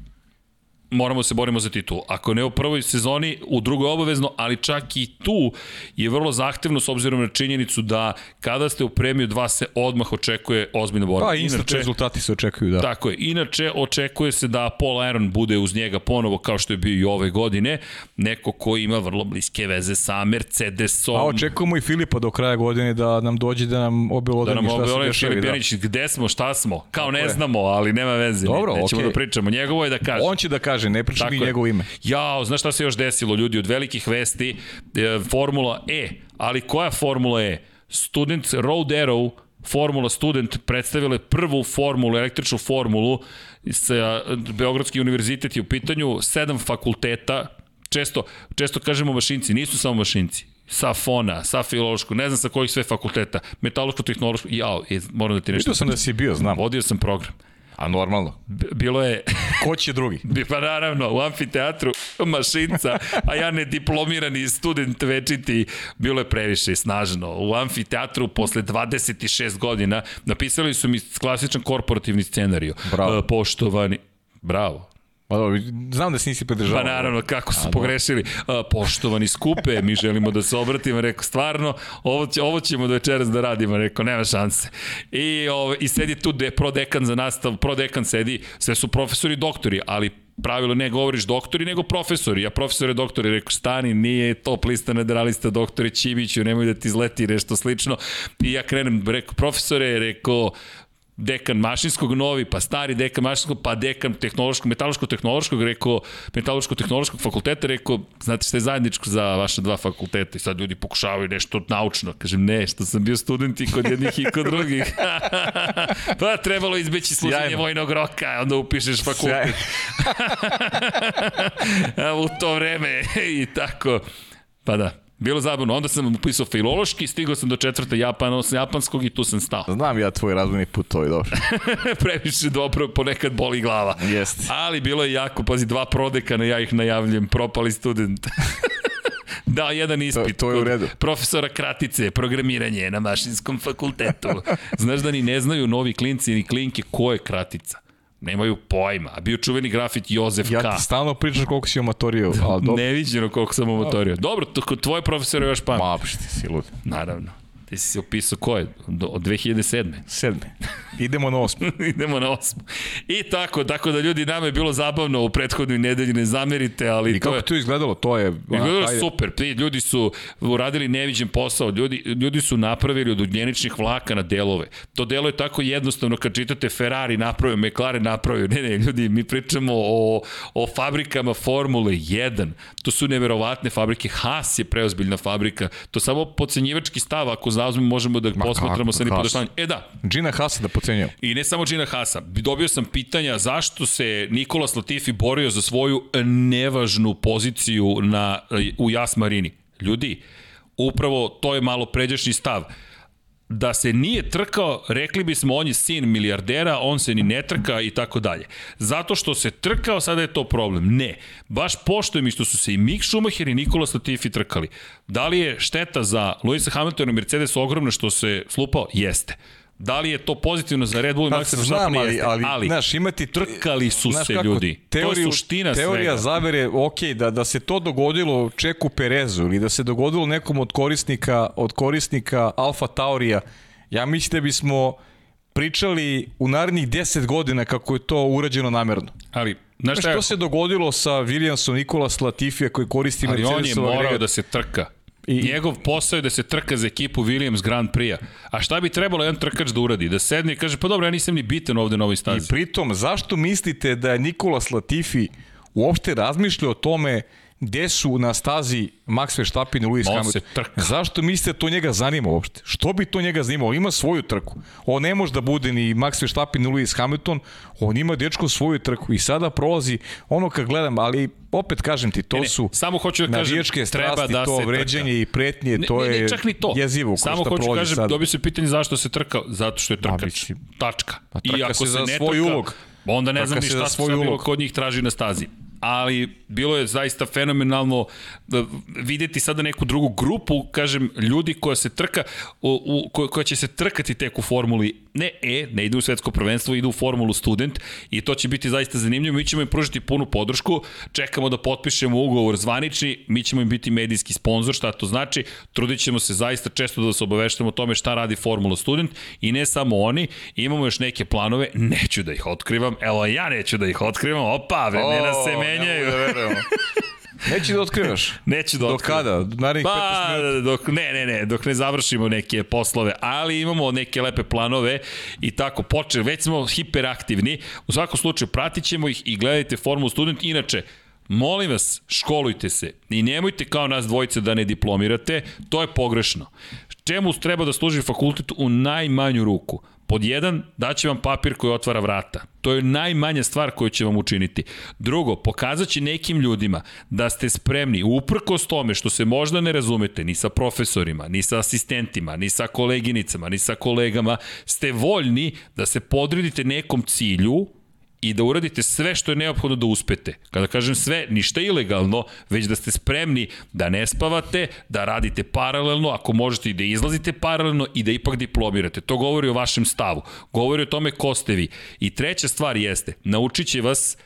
moramo da se borimo za titul. Ako ne u prvoj sezoni, u drugoj obavezno, ali čak i tu je vrlo zahtevno s obzirom na činjenicu da kada ste u premiju 2 se odmah očekuje ozbiljna borba. Pa, instant inače, rezultati se očekuju, da. Tako je. Inače, očekuje se da Paul Aaron bude uz njega ponovo kao što je bio i ove godine, neko ko ima vrlo bliske veze sa Mercedesom. A očekujemo i Filipa do kraja godine da nam dođe da nam obelodani da nam šta se dešavi. Da. Gde smo, šta smo? Kao Tako ne je. znamo, ali nema veze. Dobro, Nećemo okay. da pričamo. Njegovo je da kaže. On će da kaže kaže, ne priča mi njegovo ime. Jao, znaš šta se još desilo, ljudi, od velikih vesti, e, Formula E, ali koja Formula E? Student Road Arrow Formula Student predstavile prvu formulu, električnu formulu sa Beogradski univerzitet je u pitanju, sedam fakulteta, često, često kažemo mašinci, nisu samo mašinci, sa fona, sa filološkog, ne znam sa kojih sve fakulteta, metaloško-tehnološko, jao, e, moram da ti nešto... Vidio sam da si bio, znam. Vodio sam program. A normalno. Bilo je... Ko će drugi? *laughs* Pa naravno, u amfiteatru mašinca, a ja ne diplomirani student večiti, bilo je previše snažno. U amfiteatru posle 26 godina napisali su mi klasičan korporativni scenariju. Bravo. Poštovani, bravo, Pa dobro, znam da se nisi pridržavao. Pa naravno, kako su A, pogrešili. A, poštovani skupe, mi želimo da se obratimo, rekao, stvarno, ovo, će, ovo ćemo do večeras da radimo, rekao, nema šanse. I, ovo, i sedi tu de, prodekan za nastav, prodekan sedi, sve su profesori i doktori, ali pravilo ne govoriš doktori, nego profesori. Ja profesore doktori, rekao, stani, nije top lista nederalista doktore Ćimiću, nemoj da ti izleti nešto slično. I ja krenem, rekao, profesore, rekao, dekan mašinskog novi, pa stari dekan mašinskog, pa dekan tehnološkog, metaloško-tehnološkog, rekao, metaloško-tehnološkog fakulteta, rekao, znate što je zajedničko za vaše dva fakulteta i sad ljudi pokušavaju nešto naučno. Kažem, ne, što sam bio student i kod jednih i kod drugih. *laughs* pa trebalo izbeći služenje vojnog roka, onda upišeš fakultet. *laughs* *laughs* u to vreme i tako. Pa da, Bilo zabavno. Onda sam upisao filološki, stigao sam do četvrte Japana, japanskog i tu sam stao. Znam ja tvoj razvojni put, to je dobro. *laughs* Previše dobro, ponekad boli glava. Jeste. Ali bilo je jako, pazi, dva prodekana, ja ih najavljujem, propali student. *laughs* Da, jedan ispit. To, to je u redu. Profesora Kratice, programiranje na mašinskom fakultetu. Znaš da ni ne znaju novi klinci ni klinke ko je Kratica. Nemaju pojma. A bio čuveni grafit Jozef ja K. Ja ti stalno pričaš koliko si omatorio. Ali dobro. Neviđeno koliko sam omatorio. Dobro, tvoj profesor je još pamet. Ma, ti si lud. Naravno. Ti si se opisao ko je? Do, od 2007. Sedme. Idemo na osmu. *laughs* Idemo na osmu. I tako, tako da ljudi, nama je bilo zabavno u prethodnoj nedelji, ne zamerite, ali I kako to je... to izgledalo? To je... Izgledalo ajde. super. Ljudi su uradili neviđen posao. Ljudi, ljudi su napravili od ugljeničnih vlaka na delove. To delo je tako jednostavno kad čitate Ferrari napravio, McLaren napravio. Ne, ne, ljudi, mi pričamo o, o fabrikama Formule 1. To su neverovatne fabrike. Haas je preozbiljna fabrika. To samo pocenjivački stav, ako zauzmemo, možemo da Ma posmatramo sa nipodaštanjem. E da. Gina Haas da pocenjao. I ne samo Gina Hasa. Dobio sam pitanja zašto se Nikola Latifi borio za svoju nevažnu poziciju na, u Jas Marini. Ljudi, upravo to je malo pređašnji stav da se nije trkao, rekli bismo on je sin milijardera, on se ni ne trka i tako dalje. Zato što se trkao, sada je to problem. Ne. Baš poštojem i što su se i Mick Schumacher i Nikola Latifi trkali. Da li je šteta za Luisa Hamiltona i Mercedes ogromna što se slupao? Jeste. Da li je to pozitivno za Red Bull i pa, Max Verstappen? Ali, ali, ali znaš, imati trkali su znaš se kako, ljudi. Teoriju, to je suština teorija svega. zavere, ok, da, da se to dogodilo Čeku Perezu ili da se dogodilo nekom od korisnika, od korisnika Alfa Taurija, ja mislim da bismo pričali u narednih 10 godina kako je to urađeno namerno. Ali, znaš šta, što se dogodilo sa Williamsom Nikola Latifija koji koristi Mercedes? Ali on je morao da se trka. I... Njegov posao je da se trka za ekipu Williams Grand Prix-a. A šta bi trebalo jedan trkač da uradi? Da sedne i kaže, pa dobro, ja nisam ni bitan ovde na ovoj stazi. I pritom, zašto mislite da je Nikola Latifi uopšte razmišlja o tome gde su na stazi Max Verstappen i Lewis Hamilton. Zašto mislite da to njega zanima uopšte? Što bi to njega zanimalo? Ima svoju trku. On ne može da bude ni Max Verstappen ni Lewis Hamilton, on ima dečko svoju trku i sada prolazi ono kad gledam, ali opet kažem ti, to ne, ne, su samo hoću da kažem, strasti, treba da to vređenje i pretnje, to ne, ne, ne, čak ni to. jezivo. Samo hoću da kažem, dobio se pitanje zašto se trka, zato što je trkač. Tačka. Pa trka I ako se, se za svoj trka, ulog. Onda ne znam ni šta svoj ulog. kod njih traži na stazi ali bilo je zaista fenomenalno da videti sada neku drugu grupu, kažem, ljudi koja se trka, u, u, koja će se trkati tek u formuli, ne E, ne ide u svetsko prvenstvo, ide u formulu student i to će biti zaista zanimljivo. Mi ćemo im pružiti punu podršku, čekamo da potpišemo ugovor zvanični, mi ćemo im biti medijski sponsor, šta to znači, trudit ćemo se zaista često da se obaveštamo o tome šta radi formula student i ne samo oni, imamo još neke planove, neću da ih otkrivam, evo ja neću da ih otkrivam, opa, vremena se menja menjaju. Da Neće da otkrivaš. Neće da otkrivaš. Do kada? Narednih pa, 15 minuta? Dok, ne, ne, ne, dok ne završimo neke poslove, ali imamo neke lepe planove i tako poče, već smo hiperaktivni. U svakom slučaju pratit ćemo ih i gledajte Formulu Student. Inače, Molim vas, školujte se i nemojte kao nas dvojice da ne diplomirate, to je pogrešno. Čemu treba da služi fakultet u najmanju ruku? Pod jedan, daće vam papir koji otvara vrata. To je najmanja stvar koju će vam učiniti. Drugo, pokazat će nekim ljudima da ste spremni, uprkos tome što se možda ne razumete ni sa profesorima, ni sa asistentima, ni sa koleginicama, ni sa kolegama, ste voljni da se podredite nekom cilju i da uradite sve što je neophodno da uspete. Kada kažem sve, ništa ilegalno, već da ste spremni da ne spavate, da radite paralelno, ako možete i da izlazite paralelno i da ipak diplomirate. To govori o vašem stavu. Govori o tome ko ste vi. I treća stvar jeste, naučit će vas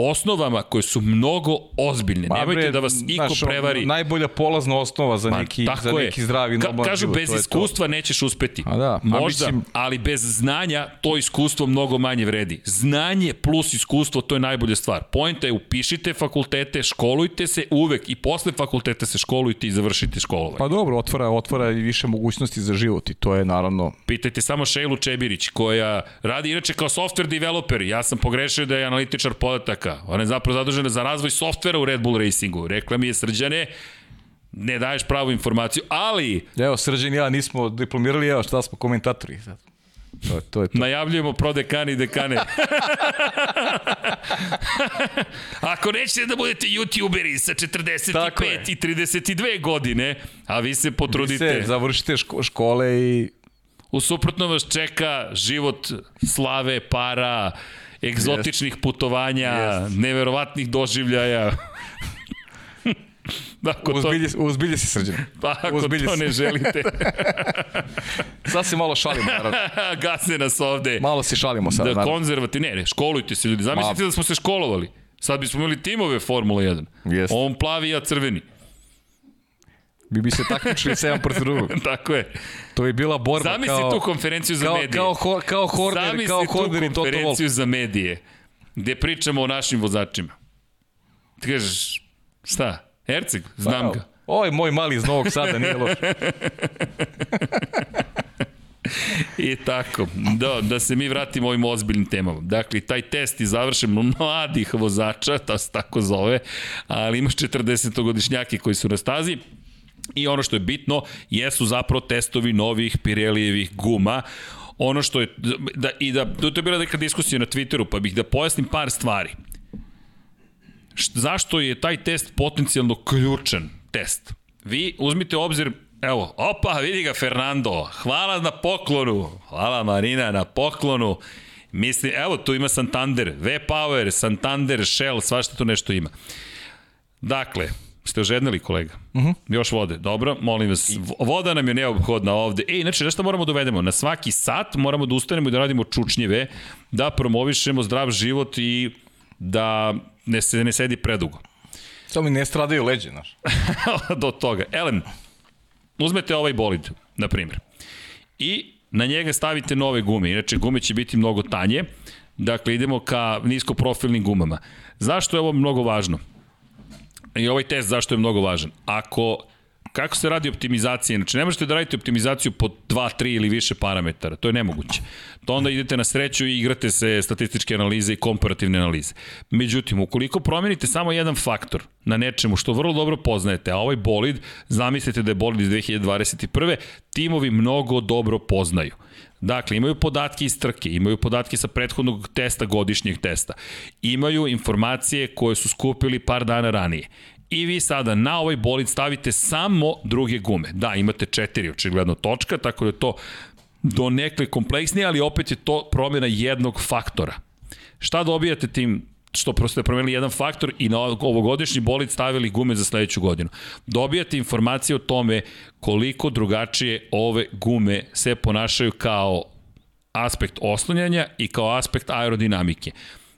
osnovama koje su mnogo ozbiljne. Ma, Nemojte bre, da vas iko znaš, prevari. Najbolja polazna osnova za neki, tako za neki zdravi Ka, normalan Kažu, život, bez je to. iskustva nećeš uspeti. A da, a Možda, mislim- ali bez znanja to iskustvo mnogo manje vredi. Znanje plus iskustvo, to je najbolja stvar. Pojenta je upišite fakultete, školujte se uvek i posle fakulteta se školujte i završite školovanje. Pa dobro, otvara, otvara i više mogućnosti za život i to je naravno Pitajte samo Šejlu Čebirić, koja radi inače kao software developer. Ja sam pogrešio da je analitičar podataka. Ona je zapravo zadužena za razvoj softvera u Red Bull Racingu. Rekla mi je srđane, ne daješ pravu informaciju, ali Evo, Srđan i ja nismo diplomirali, evo šta smo komentatori sad. To je to. Je to. najavljujemo prodekani i dekane. *laughs* Ako nećete da budete youtuberi sa 45 Tako je. i 32 godine, a vi se potrudite, Vi se završite ško, škole i u suprotno vas čeka život slave, para, egzotičnih putovanja, Jest. neverovatnih doživljaja. *laughs* Ako to, uzbilje, uzbilje se Srđan. pa ako uzbilje to se. ne želite, *laughs* Sad se malo šalimo, naravno. *laughs* gasne nas ovde. Malo se šalimo sad, Da, naravno. konzervativni, ne, ne, školujte se ljudi. Zamislite Ma- da smo se školovali. Sad bismo imali timove Formula 1. Jeste. On plavi, ja crveni. Mi bi se takmičili 7 protiv drugog. Tako je. To bi bila borba Zamisli kao... tu konferenciju za kao, medije. kao, ho- kao Horner, Zamisli kao tu Horner i Toto Wolff. konferenciju za medije. Gde pričamo o našim vozačima. Ti kažeš, šta? Herceg? Znam Evo, ga. Ovo moj mali iz Novog Sada, nije loš. *laughs* I tako, da, da se mi vratimo ovim ozbiljnim temama. Dakle, taj test je završen mladih vozača, to se tako zove, ali imaš 40-godišnjake koji su na stazi, I ono što je bitno, jesu zapravo testovi novih Pirelijevih guma. Ono što je, da, i da, to je bila neka diskusija na Twitteru, pa bih da pojasnim par stvari. Š, zašto je taj test potencijalno ključan test? Vi uzmite obzir, evo, opa, vidi ga Fernando, hvala na poklonu, hvala Marina na poklonu, Mislim, evo, tu ima Santander, V-Power, Santander, Shell, svašta tu nešto ima. Dakle, ste ožednili kolega? Uh -huh. Još vode, dobro, molim vas. Voda nam je neophodna ovde. E, inače, nešto moramo da uvedemo. Na svaki sat moramo da ustanemo i da radimo čučnjive, da promovišemo zdrav život i da ne se ne sedi predugo. Samo mi ne stradaju leđe, znaš. *laughs* do toga. Elem, uzmete ovaj bolid, na primjer, i na njega stavite nove gume. Inače, gume će biti mnogo tanje. Dakle, idemo ka niskoprofilnim gumama. Zašto je ovo mnogo važno? I ovaj test zašto je mnogo važan. Ako kako se radi optimizacija? Znači, ne možete da radite optimizaciju po 2, 3 ili više parametara. To je nemoguće. To onda idete na sreću i igrate se statističke analize i komparativne analize. Međutim, ukoliko promenite samo jedan faktor na nečemu što vrlo dobro poznajete, a ovaj bolid, zamislite da je bolid iz 2021. Timovi mnogo dobro poznaju. Dakle, imaju podatke iz trke, imaju podatke sa prethodnog testa, godišnjeg testa. Imaju informacije koje su skupili par dana ranije. I vi sada na ovaj bolid stavite samo druge gume. Da, imate četiri očigledno točka, tako da je to do nekle kompleksnije, ali opet je to promjena jednog faktora. Šta dobijate tim što prosto ste promenili jedan faktor i na ovogodišnji bolid stavili gume za sledeću godinu. Dobijate informacije o tome koliko drugačije ove gume se ponašaju kao aspekt oslanjanja i kao aspekt aerodinamike.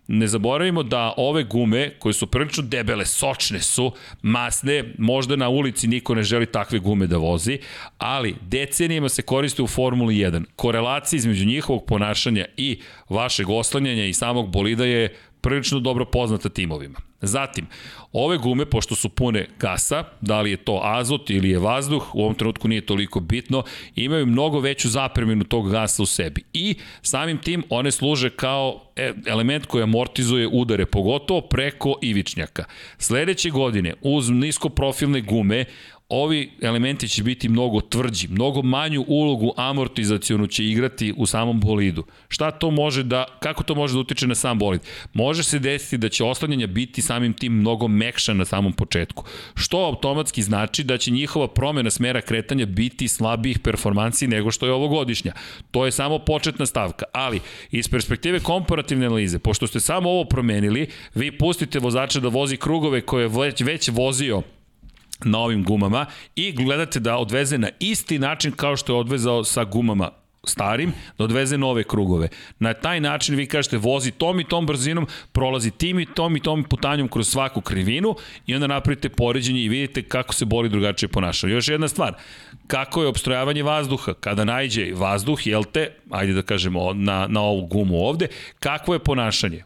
Ne zaboravimo da ove gume, koje su prilično debele, sočne su, masne, možda na ulici niko ne želi takve gume da vozi, ali decenijama se koriste u Formuli 1. Korelacija između njihovog ponašanja i vašeg oslanjanja i samog bolida je prilično dobro poznata timovima. Zatim, ove gume, pošto su pune gasa, da li je to azot ili je vazduh, u ovom trenutku nije toliko bitno, imaju mnogo veću zapreminu tog gasa u sebi. I samim tim one služe kao e, element koji amortizuje udare, pogotovo preko ivičnjaka. Sledeće godine, uz niskoprofilne gume, ovi elementi će biti mnogo tvrđi, mnogo manju ulogu amortizacionu će igrati u samom bolidu. Šta to može da, kako to može da utiče na sam bolid? Može se desiti da će oslanjanja biti samim tim mnogo mekša na samom početku, što automatski znači da će njihova promena smera kretanja biti slabijih performansi nego što je ovogodišnja. To je samo početna stavka, ali iz perspektive komparativne analize, pošto ste samo ovo promenili, vi pustite vozača da vozi krugove koje je već, već vozio na ovim gumama i gledate da odveze na isti način kao što je odvezao sa gumama starim, da odveze nove krugove. Na taj način vi kažete vozi tom i tom brzinom, prolazi tim i tom i tom putanjom kroz svaku krivinu i onda napravite poređenje i vidite kako se boli drugačije ponaša. Još jedna stvar, kako je obstrojavanje vazduha? Kada najđe vazduh, jel te, ajde da kažemo na, na ovu gumu ovde, kakvo je ponašanje?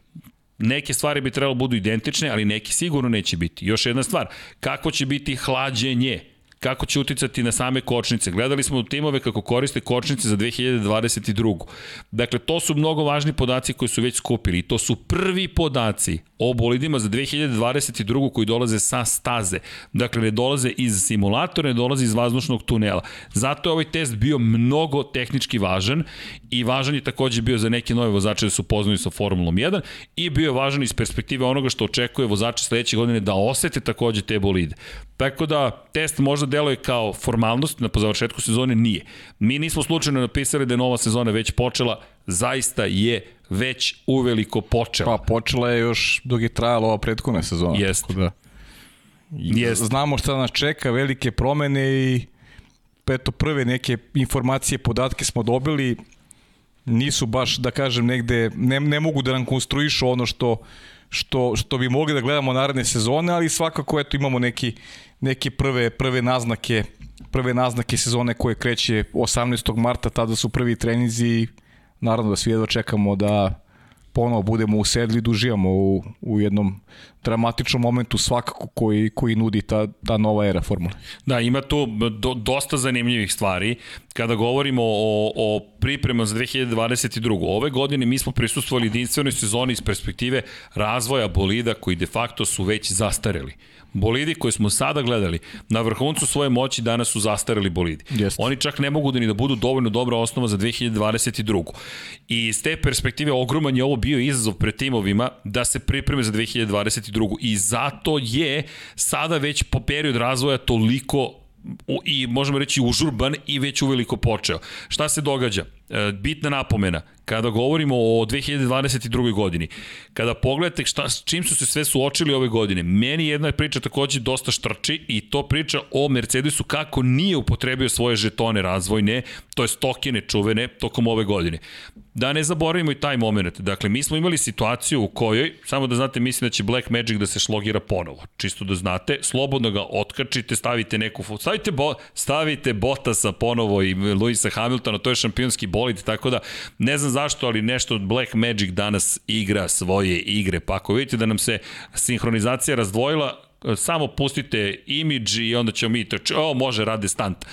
Neke stvari bi trebalo budu identične, ali neki sigurno neće biti. Još jedna stvar, kako će biti hlađenje? kako će uticati na same kočnice. Gledali smo timove kako koriste kočnice za 2022. Dakle, to su mnogo važni podaci koji su već skupili. To su prvi podaci o bolidima za 2022. koji dolaze sa staze. Dakle, ne dolaze iz simulatora, ne dolaze iz vazdušnog tunela. Zato je ovaj test bio mnogo tehnički važan i važan je takođe bio za neke nove vozače da su poznali sa Formulom 1 i bio je važan iz perspektive onoga što očekuje vozače sledeće godine da osete takođe te bolide. Tako da test možda deluje kao formalnost na po završetku sezone, nije. Mi nismo slučajno napisali da je nova sezona već počela, zaista je već uveliko počela. Pa počela je još dok je trajala ova prethodna sezona. Jeste. Da. Jest. Znamo šta nas čeka, velike promene i eto prve neke informacije, podatke smo dobili, nisu baš, da kažem, negde, ne, ne mogu da nam konstruišu ono što, što, što bi mogli da gledamo naredne sezone, ali svakako eto imamo neki, neke prve, prve naznake prve naznake sezone koje kreće 18. marta, tada su prvi trenizi i naravno da svi jedva čekamo da ponovo budemo usedli da uživamo u, u jednom dramatičnom momentu svakako koji, koji nudi ta, ta nova era formule. Da, ima tu do, dosta zanimljivih stvari. Kada govorimo o, o priprema za 2022. Ove godine mi smo prisustvovali jedinstvenoj sezoni iz perspektive razvoja bolida koji de facto su već zastareli. Bolidi koje smo sada gledali na vrhuncu svoje moći danas su zastareli bolidi. Jeste. Oni čak ne mogu da ni da budu dovoljno dobra osnova za 2022. I iz te perspektive ogroman je ovo bio izazov pred timovima da se pripreme za 2022. I zato je sada već po period razvoja toliko i možemo reći užurban i već uveliko počeo. Šta se događa? E, bitna napomena, kada govorimo o 2022. godini, kada pogledate šta, s čim su se sve suočili ove godine, meni jedna priča takođe dosta štrči i to priča o Mercedesu kako nije upotrebio svoje žetone razvojne, to je stokine čuvene tokom ove godine. Da ne zaboravimo i taj moment. Dakle, mi smo imali situaciju u kojoj, samo da znate, mislim da će Black Magic da se šlogira ponovo. Čisto da znate, slobodno ga otkačite, stavite neku, stavite, bo, stavite Bottasa ponovo i Luisa Hamiltona, to je šampionski bolid, tako da ne znam zašto, ali nešto Black Magic danas igra svoje igre, pa ako vidite da nam se sinhronizacija razdvojila, samo pustite imidž i onda ćemo mi to, o, može, rade stant.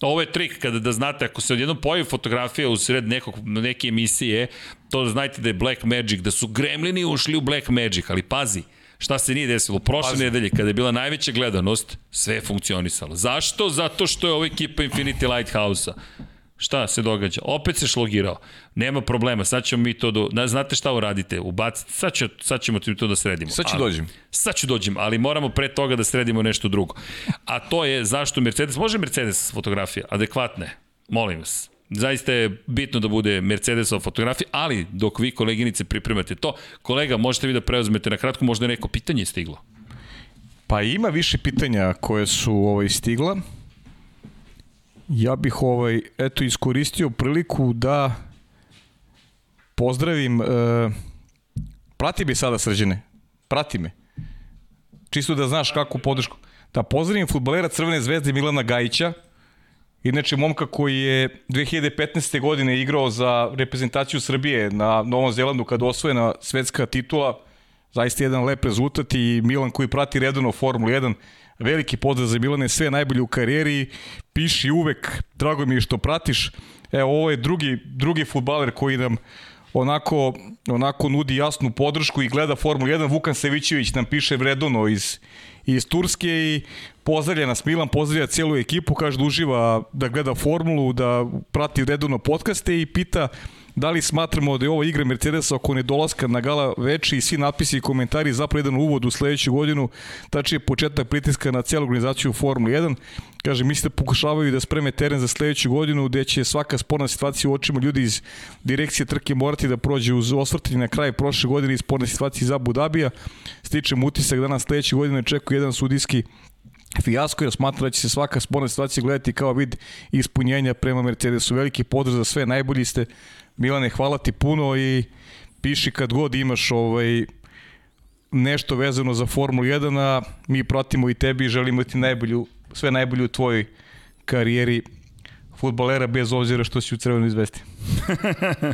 Ovo je trik kada da znate, ako se odjednom pojavi fotografija u sred nekog, neke emisije, to znajte da je Black Magic, da su gremlini ušli u Black Magic, ali pazi, šta se nije desilo. Prošle Pazi. nedelje, kada je bila najveća gledanost, sve je funkcionisalo. Zašto? Zato što je ova ekipa Infinity Lighthouse-a. Šta se događa? Opet se šlogirao. Nema problema, sad ćemo mi to do... Da, znate šta uradite? Ubacite, sad, će, sad ćemo ti to da sredimo. Sad ću ali, dođem. Sad ću dođem, ali moramo pre toga da sredimo nešto drugo. A to je zašto Mercedes... Može Mercedes fotografija? Adekvatne? Molim vas. Zaista je bitno da bude Mercedesova fotografija, ali dok vi koleginice pripremate to, kolega, možete vi da preuzmete na kratko, možda je neko pitanje stiglo. Pa ima više pitanja koje su ovaj, stigla. Ja bih ovaj, eto, iskoristio priliku da pozdravim, e, prati me sada srđene, prati me. Čisto da znaš kakvu podršku. Da pozdravim futbolera Crvene zvezde Milana Gajića, inače momka koji je 2015. godine igrao za reprezentaciju Srbije na Novom Zelandu kada osvojena svetska titula, zaista jedan lep rezultat i Milan koji prati redovno Formulu 1, veliki pozdrav za Milane, sve najbolje u karijeri, piši uvek, drago mi je što pratiš. Evo, ovo je drugi, drugi futbaler koji nam onako, onako nudi jasnu podršku i gleda Formulu 1. Vukan Sevićević nam piše vredovno iz, iz Turske i pozdravlja nas Milan, pozdravlja cijelu ekipu, kaže da uživa da gleda formulu, da prati redovno podcaste i pita da li smatramo da je ovo igra Mercedesa oko nedolaska na gala veći i svi napisi i komentari zapravo jedan uvod u sledeću godinu, tači je početak pritiska na cijelu organizaciju Formula 1. Kaže, mislite da pokušavaju da spreme teren za sledeću godinu gde će svaka sporna situacija u očima ljudi iz direkcije trke morati da prođe uz osvrtanje na kraj prošle godine iz sporne situacije iz Abu Dhabija. Stičem utisak da nas sledeće godine čekuje jedan sudijski fijasko jer smatra da će se svaka sporna situacija gledati kao vid ispunjenja prema Mercedesu. Veliki podraz za sve, najbolji ste. Milane, hvala ti puno i piši kad god imaš ovaj, nešto vezano za Formulu 1, a mi pratimo i tebi i želimo ti najbolju, sve najbolje u tvojoj karijeri futbolera bez obzira što si u crvenoj izvesti.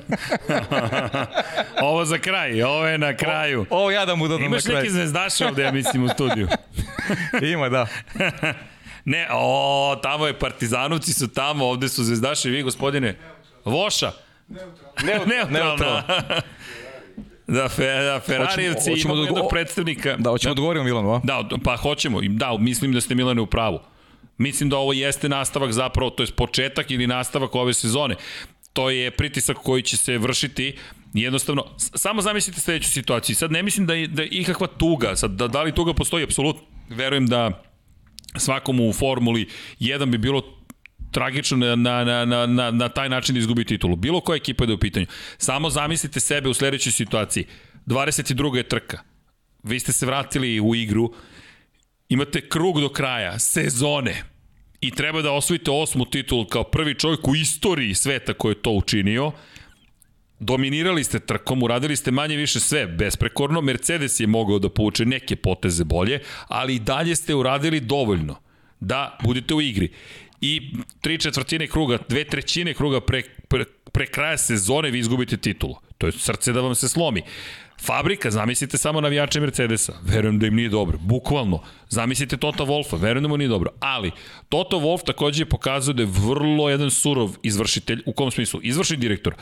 *laughs* ovo za kraj, ovo je na kraju. O, ovo ja da mu dodam Imaš na kraju. neki zvezdaše ovde, ja mislim, u studiju. *laughs* Ima, da. *laughs* ne, o, tamo je Partizanovci su tamo, ovde su zvezdaši, vi gospodine. Voša. Neutralno. Neutralno. Da, fe, da Ferarijevci Hoćemo- hoćemo imamo da jednog predstavnika. Da, hoćemo da govorimo Milanu, a? Da, pa hoćemo. Da, mislim da ste Milane u pravu. Mislim da ovo jeste nastavak zapravo, to je početak ili nastavak ove sezone. To je pritisak koji će se vršiti jednostavno, samo zamislite sledeću situaciju. Sad ne mislim da je, da je ikakva tuga, sad da, da li tuga postoji, apsolutno. Verujem da svakomu u Formuli 1 bi bilo tragično na, na, na, na, na, taj način da izgubi titulu. Bilo koja ekipa da je u pitanju. Samo zamislite sebe u sledećoj situaciji. 22. je trka. Vi ste se vratili u igru, imate krug do kraja, sezone, i treba da osvojite osmu titulu kao prvi čovjek u istoriji sveta koji je to učinio, dominirali ste trkom, uradili ste manje više sve besprekorno, Mercedes je mogao da povuče neke poteze bolje, ali i dalje ste uradili dovoljno da budete u igri. I tri četvrtine kruga, dve trećine kruga pre, pre, pre kraja sezone vi izgubite titulu. To je srce da vam se slomi. Fabrika, zamislite samo navijače Mercedesa, verujem da im nije dobro, bukvalno. Zamislite Tota Wolfa, verujem da mu nije dobro. Ali, Toto Wolf takođe je pokazao da je vrlo jedan surov izvršitelj, u kom smislu? Izvršni direktor.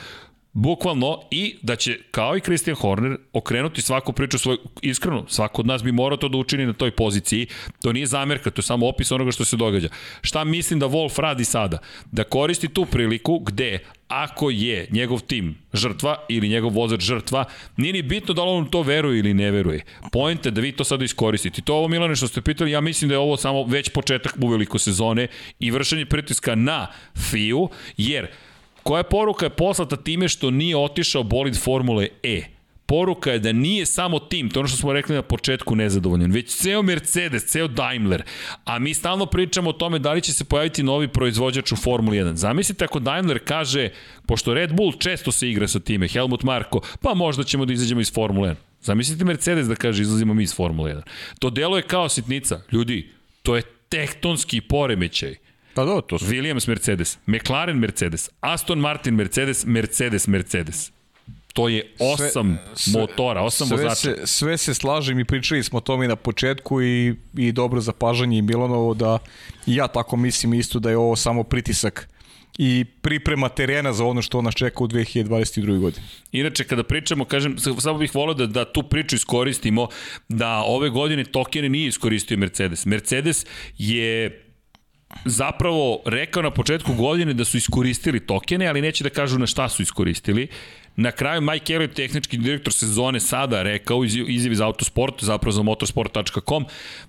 Bukvalno i da će, kao i Christian Horner, okrenuti svaku priču svoj, iskreno, svako od nas bi morao to da učini na toj poziciji. To nije zamerka, to je samo opis onoga što se događa. Šta mislim da Wolf radi sada? Da koristi tu priliku gde ako je njegov tim žrtva ili njegov vozač žrtva, nije ni bitno da li on to veruje ili ne veruje. Point je da vi to sada iskoristite. To ovo Milane što ste pitali, ja mislim da je ovo samo već početak uveliko sezone i vršenje pritiska na FIU, jer koja poruka je poslata time što nije otišao bolid Formule E? Poruka je da nije samo tim, to ono što smo rekli na početku nezadovoljan, već ceo Mercedes, ceo Daimler. A mi stalno pričamo o tome da li će se pojaviti novi proizvođač u Formuli 1. Zamislite ako Daimler kaže, pošto Red Bull često se igra sa time, Helmut Marko, pa možda ćemo da izađemo iz Formule 1. Zamislite Mercedes da kaže izlazimo mi iz Formule 1. To delo je kao sitnica. Ljudi, to je tektonski poremećaj. Pa da, to su Williams Mercedes, McLaren Mercedes, Aston Martin Mercedes, Mercedes Mercedes. To je osam sve- motora, osam sve vozača. se, sve se slažem i pričali smo o tome na početku i, i dobro zapažanje i Milanovo da ja tako mislim isto da je ovo samo pritisak i priprema terena za ono što nas čeka u 2022. godini. Inače, kada pričamo, kažem, samo bih volio da, da tu priču iskoristimo, da ove godine tokene nije iskoristio Mercedes. Mercedes je zapravo rekao na početku godine da su iskoristili tokene, ali neće da kažu na šta su iskoristili. Na kraju Mike Elliot, tehnički direktor sezone, sada rekao izjavi za autosport, zapravo za motorsport.com,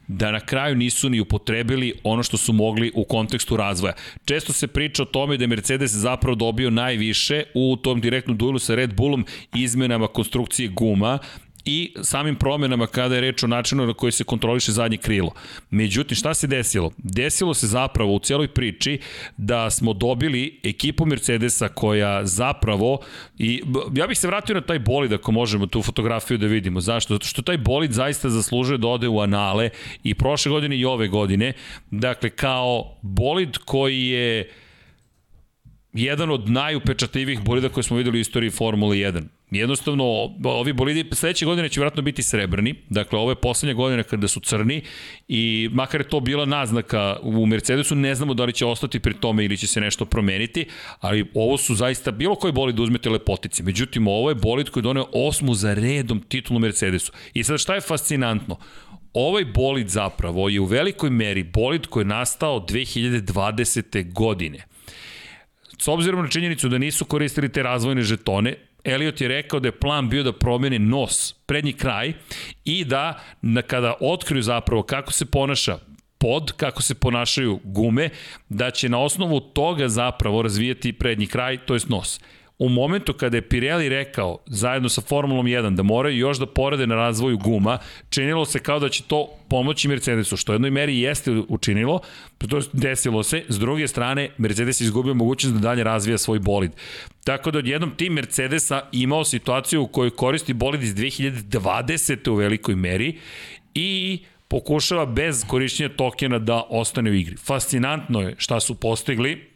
da na kraju nisu ni upotrebili ono što su mogli u kontekstu razvoja. Često se priča o tome da je Mercedes zapravo dobio najviše u tom direktnom duelu sa Red Bullom izmenama konstrukcije guma, i samim promenama kada je reč o načinu na koji se kontroliše zadnje krilo. Međutim, šta se desilo? Desilo se zapravo u celoj priči da smo dobili ekipu Mercedesa koja zapravo, i ja bih se vratio na taj bolid ako možemo tu fotografiju da vidimo. Zašto? Zato što taj bolid zaista zaslužuje da ode u anale i prošle godine i ove godine. Dakle, kao bolid koji je jedan od najupečatljivih bolida koje smo videli u istoriji Formule 1. Jednostavno, ovi bolidi sledeće godine će vjerojatno biti srebrni, dakle ovo je poslednja godina kada su crni i makar je to bila naznaka u Mercedesu, ne znamo da li će ostati pri tome ili će se nešto promeniti, ali ovo su zaista bilo koji bolid uzmete lepotici. Međutim, ovo je bolid koji je doneo osmu za redom titulu Mercedesu. I sad šta je fascinantno? Ovaj bolid zapravo je u velikoj meri bolid koji je nastao 2020. godine. S obzirom na činjenicu da nisu koristili te razvojne žetone, Elliot je rekao da je plan bio da promene nos, prednji kraj i da na, kada otkriju zapravo kako se ponaša pod, kako se ponašaju gume, da će na osnovu toga zapravo razvijati prednji kraj, to jest nos. U momentu kada je Pirelli rekao, zajedno sa Formulom 1, da moraju još da porade na razvoju guma, činilo se kao da će to pomoći Mercedesu, što u jednoj meri jeste učinilo, to desilo se, s druge strane, Mercedes izgubio mogućnost da dalje razvija svoj bolid. Tako da odjednom tim Mercedesa imao situaciju u kojoj koristi bolid iz 2020. u velikoj meri i pokušava bez korišćenja tokena da ostane u igri. Fascinantno je šta su postigli,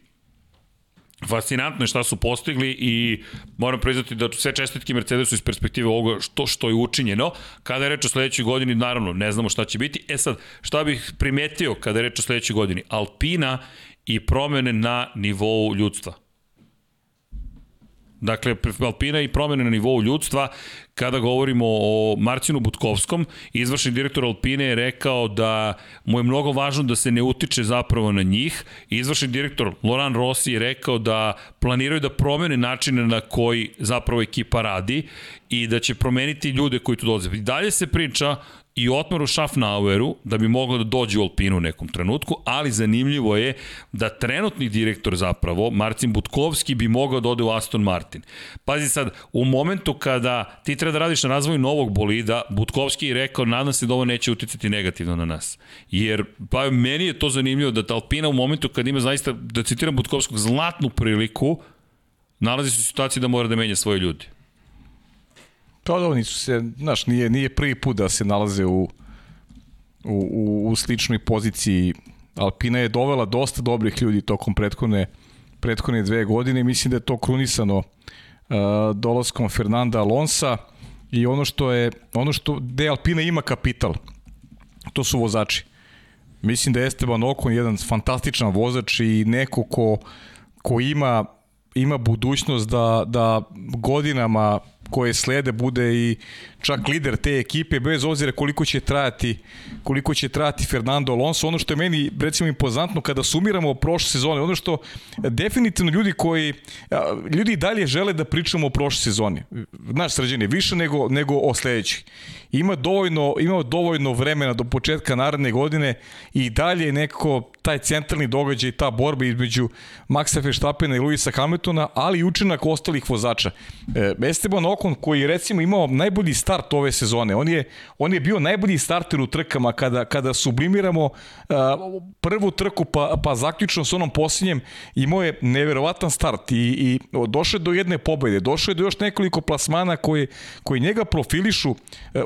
Fascinantno je šta su postigli i moram priznati da sve čestitke Mercedesu iz perspektive ovoga što, što je učinjeno. Kada je reč o sledećoj godini, naravno, ne znamo šta će biti. E sad, šta bih primetio kada je reč o sledećoj godini? Alpina i promene na nivou ljudstva. Dakle, Alpina i promene na nivou ljudstva, kada govorimo o Marcinu Butkovskom, izvršni direktor Alpine je rekao da mu je mnogo važno da se ne utiče zapravo na njih. Izvršni direktor Loran Rossi je rekao da planiraju da promene načine na koji zapravo ekipa radi i da će promeniti ljude koji tu dolaze. I dalje se priča i Otmaru Schaffnaueru da bi moglo da dođe u Alpinu u nekom trenutku, ali zanimljivo je da trenutni direktor zapravo, Marcin Butkovski, bi mogao da ode u Aston Martin. Pazi sad, u momentu kada ti treba da radiš na razvoju novog bolida, Butkovski je rekao, nadam se da ovo neće uticati negativno na nas. Jer, pa meni je to zanimljivo da ta Alpina u momentu kada ima zaista, da citiram Butkovskog, zlatnu priliku, nalazi se u situaciji da mora da menja svoje ljudi. Pa da, oni su se, znaš, nije, nije prvi put da se nalaze u, u, u, u sličnoj poziciji. Alpina je dovela dosta dobrih ljudi tokom prethodne, prethodne dve godine mislim da je to krunisano uh, dolaskom Fernanda Alonsa i ono što je, ono što, gde Alpina ima kapital, to su vozači. Mislim da je Esteban Ocon jedan fantastičan vozač i neko ko, ko ima ima budućnost da, da godinama koje slede bude i čak lider te ekipe bez obzira koliko će trajati koliko će trajati Fernando Alonso. Ono što je meni recimo impozantno kada sumiramo prošle sezone ono što definitivno ljudi koji ljudi dalje žele da pričamo o prošle sezoni. Znaš sređenje više nego nego o sledećih. Ima dovoljno ima dovoljno vremena do početka naredne godine i dalje nekako taj centralni događaj ta borba između Maxa Verstappena i Luisa Hamiltona ali i učinak ostalih vozača. E, Esteban Ocon koji recimo imao najbolji start ove sezone. On je, on je bio najbolji starter u trkama kada, kada sublimiramo uh, prvu trku pa, pa zaključno s onom posljednjem imao je neverovatan start i, i došao do jedne pobede, došao je do još nekoliko plasmana koji, koji njega profilišu uh,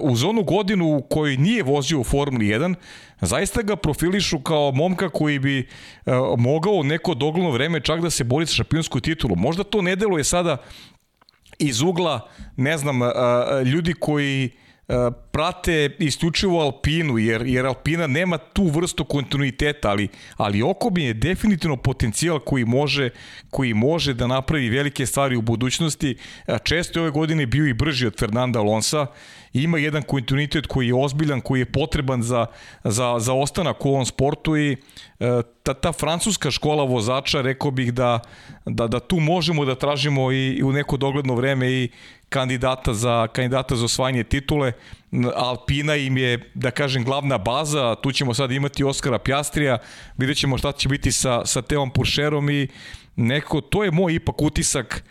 uz onu godinu u kojoj nije vozio u Formuli 1, zaista ga profilišu kao momka koji bi uh, mogao neko dogledno vreme čak da se bori sa šampionsku titulu. Možda to ne deluje sada iz ugla, ne znam, ljudi koji prate isključivo Alpinu, jer, jer Alpina nema tu vrstu kontinuiteta, ali, ali Okobin je definitivno potencijal koji može, koji može da napravi velike stvari u budućnosti. Često je ove godine bio i brži od Fernanda Alonsa, ima jedan kontinuitet koji je ozbiljan, koji je potreban za, za, za ostanak u ovom sportu i ta, ta francuska škola vozača, rekao bih da, da, da tu možemo da tražimo i, i u neko dogledno vreme i kandidata za, kandidata za osvajanje titule. Alpina im je, da kažem, glavna baza, tu ćemo sad imati Oskara Pjastrija, vidjet ćemo šta će biti sa, sa Teom Puršerom i neko, to je moj ipak utisak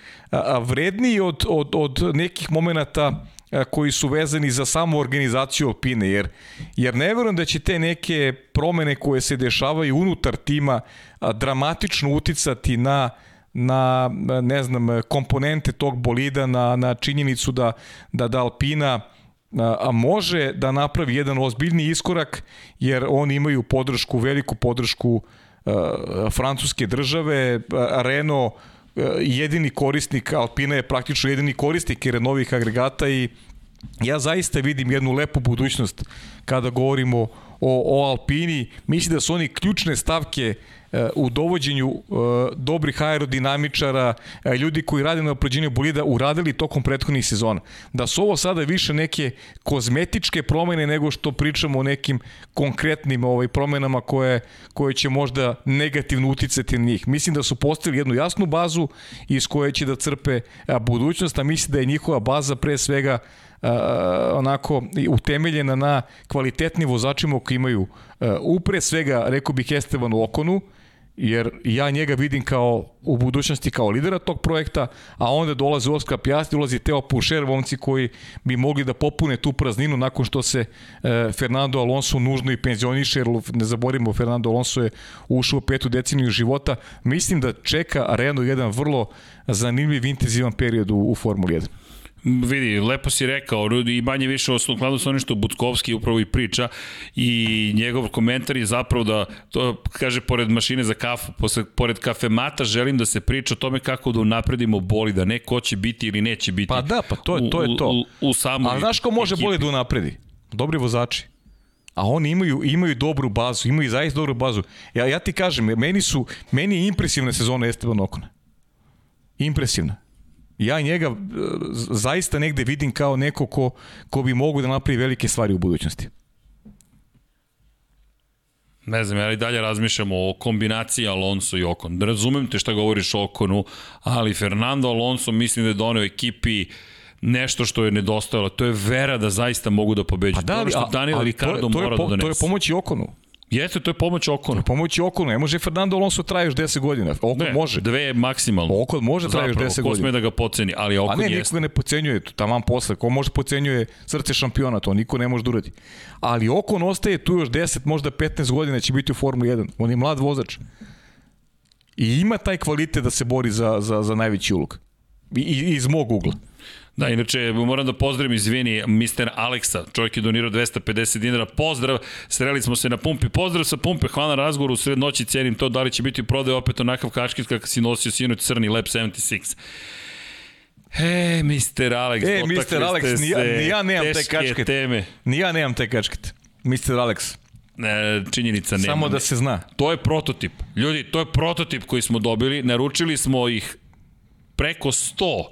vredniji od, od, od nekih momenta koji su vezani za samu organizaciju Alpine, jer, jer ne verujem da će te neke promene koje se dešavaju unutar tima dramatično uticati na na ne znam komponente tog bolida na na činjenicu da da da Alpina a može da napravi jedan ozbiljni iskorak jer oni imaju podršku veliku podršku francuske države Renault jedini korisnik, Alpina je praktično jedini korisnik jer novih agregata i ja zaista vidim jednu lepu budućnost kada govorimo o, o Alpini. Mislim da su oni ključne stavke e, u dovođenju e, dobrih aerodinamičara, e, ljudi koji rade na opređenju bolida uradili tokom prethodnih sezona. Da su ovo sada više neke kozmetičke promene nego što pričamo o nekim konkretnim ovaj promenama koje, koje će možda negativno uticati na njih. Mislim da su postavili jednu jasnu bazu iz koje će da crpe budućnost, a mislim da je njihova baza pre svega uh, onako utemeljena na kvalitetnim vozačima koji imaju uh, upre svega, rekao bih, Estevanu Okonu jer ja njega vidim kao u budućnosti kao lidera tog projekta, a onda dolazi Oskar Pjasti, ulazi Teo Pušer, momci koji bi mogli da popune tu prazninu nakon što se e, Fernando Alonso nužno i penzioniše, jer ne zaborimo, Fernando Alonso je ušao u petu deceniju života. Mislim da čeka Renault jedan vrlo zanimljiv, intenzivan period u, u Formuli 1. Vidi, lepo si rekao, i manje više skladu sa onim što Butkovski upravo i priča i njegov komentar je zapravo da, to kaže, pored mašine za kafu, posle, pored kafemata želim da se priča o tome kako da napredimo boli, da ne ko će biti ili neće biti. Pa da, pa to je to. Je to. U, u, u samoj A znaš ko može ekipi. boli da napredi? Dobri vozači. A oni imaju imaju dobru bazu, imaju zaista dobru bazu. Ja ja ti kažem, meni su meni je impresivna sezona Esteban Okona. Impresivna ja njega e, zaista negde vidim kao neko ko, ko bi mogu da napravi velike stvari u budućnosti. Ne znam, ja i dalje razmišljam o kombinaciji Alonso i Okon. Da razumem te šta govoriš o Okonu, ali Fernando Alonso mislim da je doneo ekipi nešto što je nedostajalo. To je vera da zaista mogu da pobeđu. Pa da, ali, to što Daniel ali Ricardo mora da donese. To je pomoći Okonu. Jeste, to je pomoć Okonu. Pomoć Okonu. Ne može Fernando Alonso traje još 10 godina. Okon ne, može. Dve maksimalno. Okon može traje još 10 godina. Ko sme da ga poceni, ali Okon jeste. A ne, niko ga ne pocenjuje. Taman posle. Ko može pocenjuje srce šampiona, to niko ne može da uradi. Ali Okon ostaje tu još 10, možda 15 godina će biti u Formuli 1. On je mlad vozač. I ima taj kvalitet da se bori za, za, za najveći ulog. I, iz mog ugla. Da, inače, moram da pozdravim, izvini, Mr. Aleksa, čovjek je donirao 250 dinara, pozdrav, sreli smo se na pumpi, pozdrav sa pumpe, hvala na razgovoru, u sred noći cenim to, da li će biti prodaj opet onakav kačkit kakav si nosio sinoć crni Lab 76. E, Mr. Alex, e, Mr. Alex, ni, ja, ni ja nemam te kačket. Teme. Ni ja nemam te kačket. Mr. Alex. E, činjenica nema. Samo da se zna. To je prototip. Ljudi, to je prototip koji smo dobili. Naručili smo ih preko 100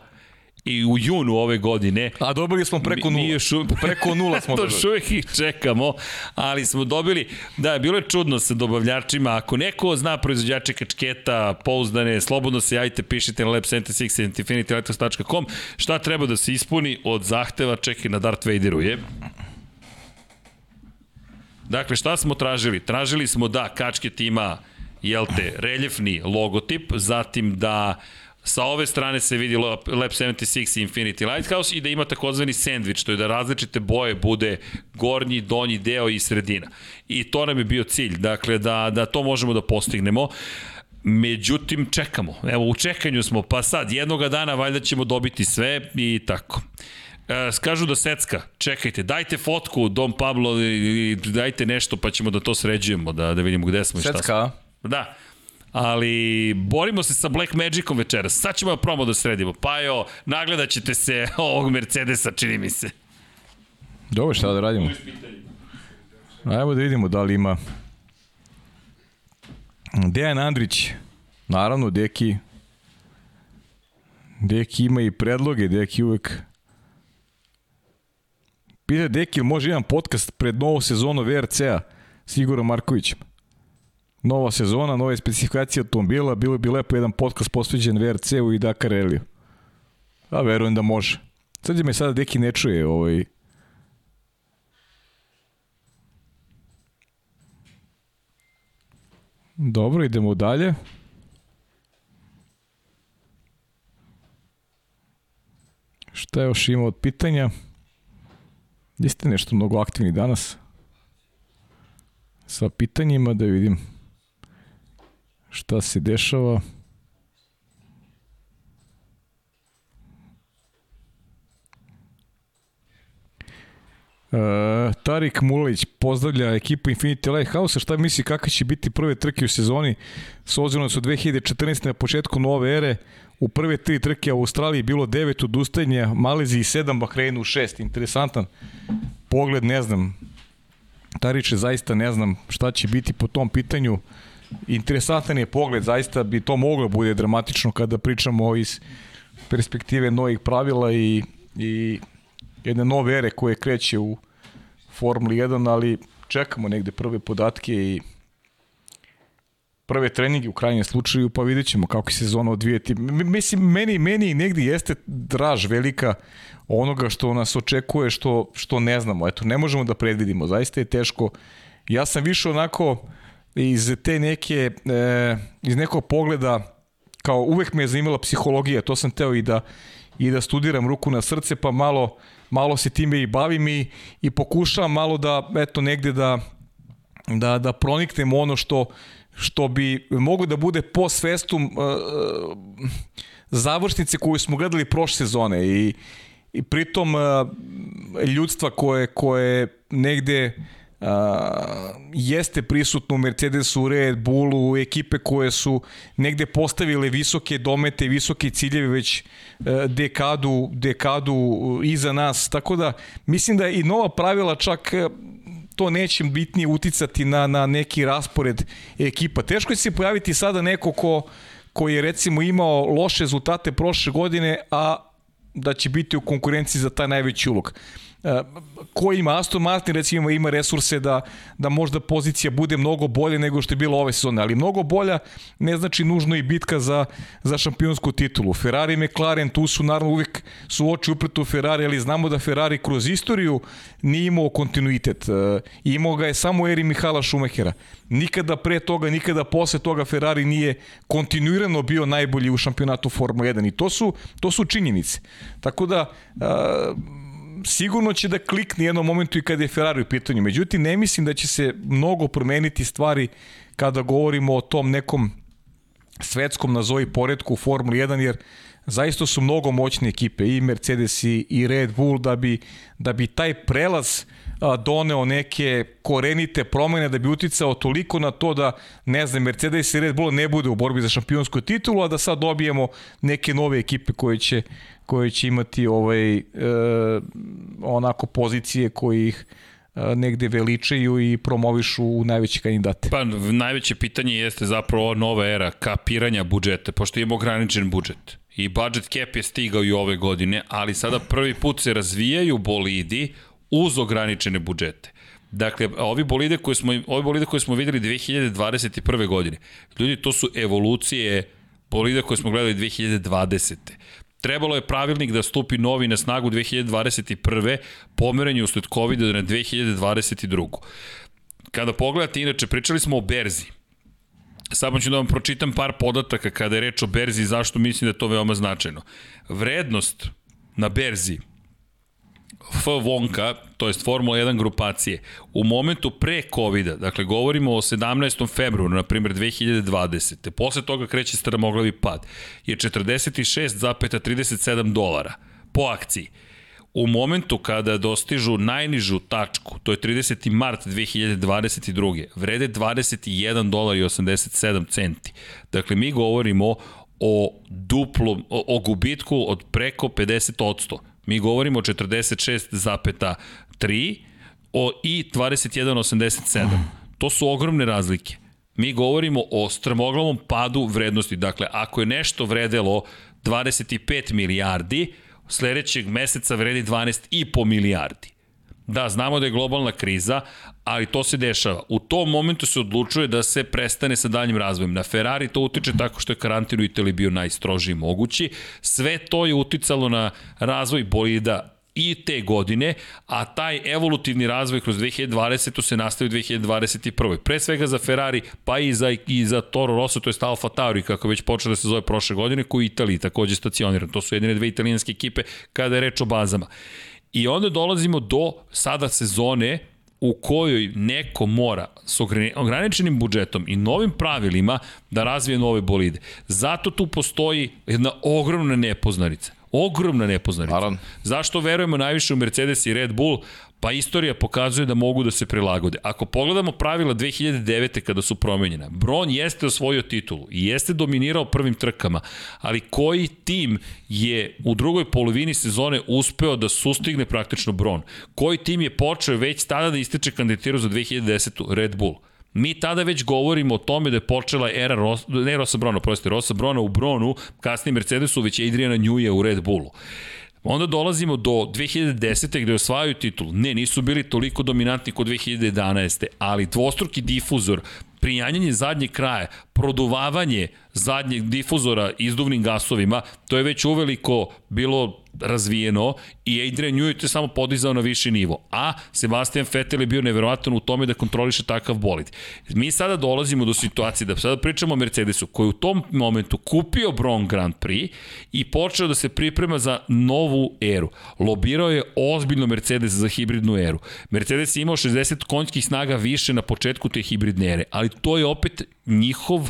i u junu ove godine. A dobili smo preko nula. Mi još, *laughs* preko nula smo *laughs* dobili. Još uvijek ih čekamo, ali smo dobili, da, bilo je čudno sa dobavljačima. Ako neko zna proizvođače kačketa, pouzdane, slobodno se javite, pišite na lab76.infinitylighthouse.com šta treba da se ispuni od zahteva, čekaj na Darth Vaderu je. Dakle, šta smo tražili? Tražili smo da kačket ima, jel te, reljefni logotip, zatim da Sa ove strane se vidi Lab 76 i Infinity Lighthouse i da ima takozvani sandvič, to je da različite boje bude gornji, donji deo i sredina. I to nam je bio cilj, dakle da, da to možemo da postignemo. Međutim, čekamo. Evo, u čekanju smo, pa sad, jednoga dana valjda ćemo dobiti sve i tako. E, kažu da secka, čekajte, dajte fotku Dom Pablo i dajte nešto pa ćemo da to sređujemo, da, da vidimo gde smo i šta smo. Secka? Da, ali borimo se sa Black Magicom večeras. Sad ćemo promo da sredimo. Pa jo, nagledat ćete se *laughs* ovog Mercedesa, čini mi se. Dobro, šta da radimo? Ajmo da vidimo da li ima Dejan Andrić, naravno, Deki Deki ima i predloge, Deki uvek Pita Deki, može jedan podcast pred novu sezonu VRC-a Sigura Markovićem? Nova sezona, nove specifikacije automobila, bilo bi lepo jedan podcast posveđen VRC-u i Dakar Rallyu. A verujem da može. Sad je me sada deki ne čuje ovaj, Dobro, idemo dalje. Šta još ima od pitanja? Jeste nešto mnogo aktivni danas? Sa pitanjima da vidim šta se dešava. Uh, Tarik Muleć pozdravlja ekipu Infinity Lighthouse, šta misli kakve će biti prve trke u sezoni s obzirom da su 2014. na početku nove ere u prve tri trke u Australiji bilo devet odustajanja, Maleziji 7, Bahreinu 6. Interesantan pogled, ne znam. Tariče, zaista ne znam šta će biti po tom pitanju. Uh, interesantan je pogled, zaista bi to moglo da bude dramatično kada pričamo iz perspektive novih pravila i, i jedne nove ere koje kreće u Formuli 1, ali čekamo negde prve podatke i prve treninge u krajnjem slučaju, pa vidjet ćemo kako se sezona odvijeti. Mislim, meni, meni negde jeste draž velika onoga što nas očekuje, što, što ne znamo. Eto, ne možemo da predvidimo. Zaista je teško. Ja sam više onako iz te neke, e, iz nekog pogleda, kao uvek me je zanimala psihologija, to sam teo i da, i da studiram ruku na srce, pa malo, malo se time i bavim i, i pokušavam malo da, eto, negde da, da, da proniknem ono što, što bi mogo da bude po svestum uh, završnice koju smo gledali prošle sezone i, i pritom uh, ljudstva koje, koje negde uh, jeste prisutno u Mercedesu, Red Bullu, ekipe koje su negde postavile visoke domete, visoke ciljeve već uh, dekadu, dekadu iza nas, tako da mislim da i nova pravila čak to neće bitnije uticati na, na neki raspored ekipa. Teško je se pojaviti sada neko ko, koji je recimo imao loše rezultate prošle godine, a da će biti u konkurenciji za taj najveći ulog. E, ko ima Aston Martin recimo ima resurse da, da možda pozicija bude mnogo bolje nego što je bilo ove sezone, ali mnogo bolja ne znači nužno i bitka za, za šampionsku titulu. Ferrari i McLaren tu su naravno uvek su oči u Ferrari, ali znamo da Ferrari kroz istoriju nije imao kontinuitet. E, imao ga je samo eri Mihala Šumehera. Nikada pre toga, nikada posle toga Ferrari nije kontinuirano bio najbolji u šampionatu Formula 1 i to su, to su činjenice. Tako da, uh, sigurno će da klikne jednom momentu i kada je Ferrari u pitanju. Međutim, ne mislim da će se mnogo promeniti stvari kada govorimo o tom nekom svetskom nazovi poredku u Formuli 1, jer zaista su mnogo moćne ekipe, i Mercedes i, Red Bull, da bi, da bi taj prelaz doneo neke korenite promene, da bi uticao toliko na to da, ne znam, Mercedes i Red Bull ne bude u borbi za šampionsku titulu, a da sad dobijemo neke nove ekipe koje će, koje će imati ovaj, e, onako pozicije koji ih e, negde veličaju i promovišu u najveće kandidate. Pa najveće pitanje jeste zapravo nova era kapiranja budžeta, pošto imamo ograničen budžet. I budget cap je stigao i ove godine, ali sada prvi put se razvijaju bolidi uz ograničene budžete. Dakle, ovi bolide koje smo, ovi bolide koje smo videli 2021. godine, ljudi, to su evolucije bolida koje smo gledali 2020. Trebalo je pravilnik da stupi novi na snagu 2021. pomeranju usled COVID-a na 2022. Kada pogledate, inače, pričali smo o berzi. Samo ću da vam pročitam par podataka kada je reč o berzi i zašto mislim da je to veoma značajno. Vrednost na berzi F Vonka, to jest Formula 1 grupacije, u momentu pre COVID-a, dakle govorimo o 17. februaru, na primjer 2020. Posle toga kreće strmoglavi pad, je 46,37 dolara po akciji. U momentu kada dostižu najnižu tačku, to je 30. mart 2022. vrede 21 dolar i 87 centi. Dakle, mi govorimo o duplom, o, o gubitku od preko 50 odsto Mi govorimo o 46,3 o, i 21,87. To su ogromne razlike. Mi govorimo o strmoglavom padu vrednosti. Dakle, ako je nešto vredelo 25 milijardi, sledećeg meseca vredi 12,5 milijardi. Da, znamo da je globalna kriza, ali to se dešava. U tom momentu se odlučuje da se prestane sa daljim razvojem. Na Ferrari to utiče tako što je karantin u Italiji bio najstrožiji mogući. Sve to je uticalo na razvoj bolida i te godine, a taj evolutivni razvoj kroz 2020. se nastavi u 2021. Pre svega za Ferrari, pa i za, i za Toro Rosso, to je Alfa Tauri, kako već počeo da se zove prošle godine, koji je Italiji takođe stacioniran. To su jedine dve italijanske ekipe kada je reč o bazama. I onda dolazimo do sada sezone u kojoj neko mora s ograničenim budžetom i novim pravilima da razvije nove bolide. Zato tu postoji jedna ogromna nepoznarica. Ogromna nepoznarica. Naravno. Zašto verujemo najviše u Mercedes i Red Bull? Pa istorija pokazuje da mogu da se prilagode. Ako pogledamo pravila 2009. kada su promenjena, Bron jeste osvojio titulu i jeste dominirao prvim trkama, ali koji tim je u drugoj polovini sezone uspeo da sustigne praktično Bron? Koji tim je počeo već tada da ističe kandidatiru za 2010. Red Bull? Mi tada već govorimo o tome da je počela era Ros, ne Rosa Brona, prostite, Rosa Brona u Bronu, kasnije Mercedesu, već Adriana Njuja u Red Bullu. Onda dolazimo do 2010. gde osvajaju titul. Ne, nisu bili toliko dominantni kod 2011. Ali dvostruki difuzor, prijanjanje zadnje kraje, produvavanje zadnjeg difuzora izduvnim gasovima, to je već uveliko bilo razvijeno i Adrian Newey je samo podizao na viši nivo. A Sebastian Vettel je bio neverovatan u tome da kontroliše takav bolid. Mi sada dolazimo do situacije da sada pričamo o Mercedesu koji u tom momentu kupio Bron Grand Prix i počeo da se priprema za novu eru. Lobirao je ozbiljno Mercedes za hibridnu eru. Mercedes je imao 60 konjskih snaga više na početku te hibridne ere, ali to je opet njihov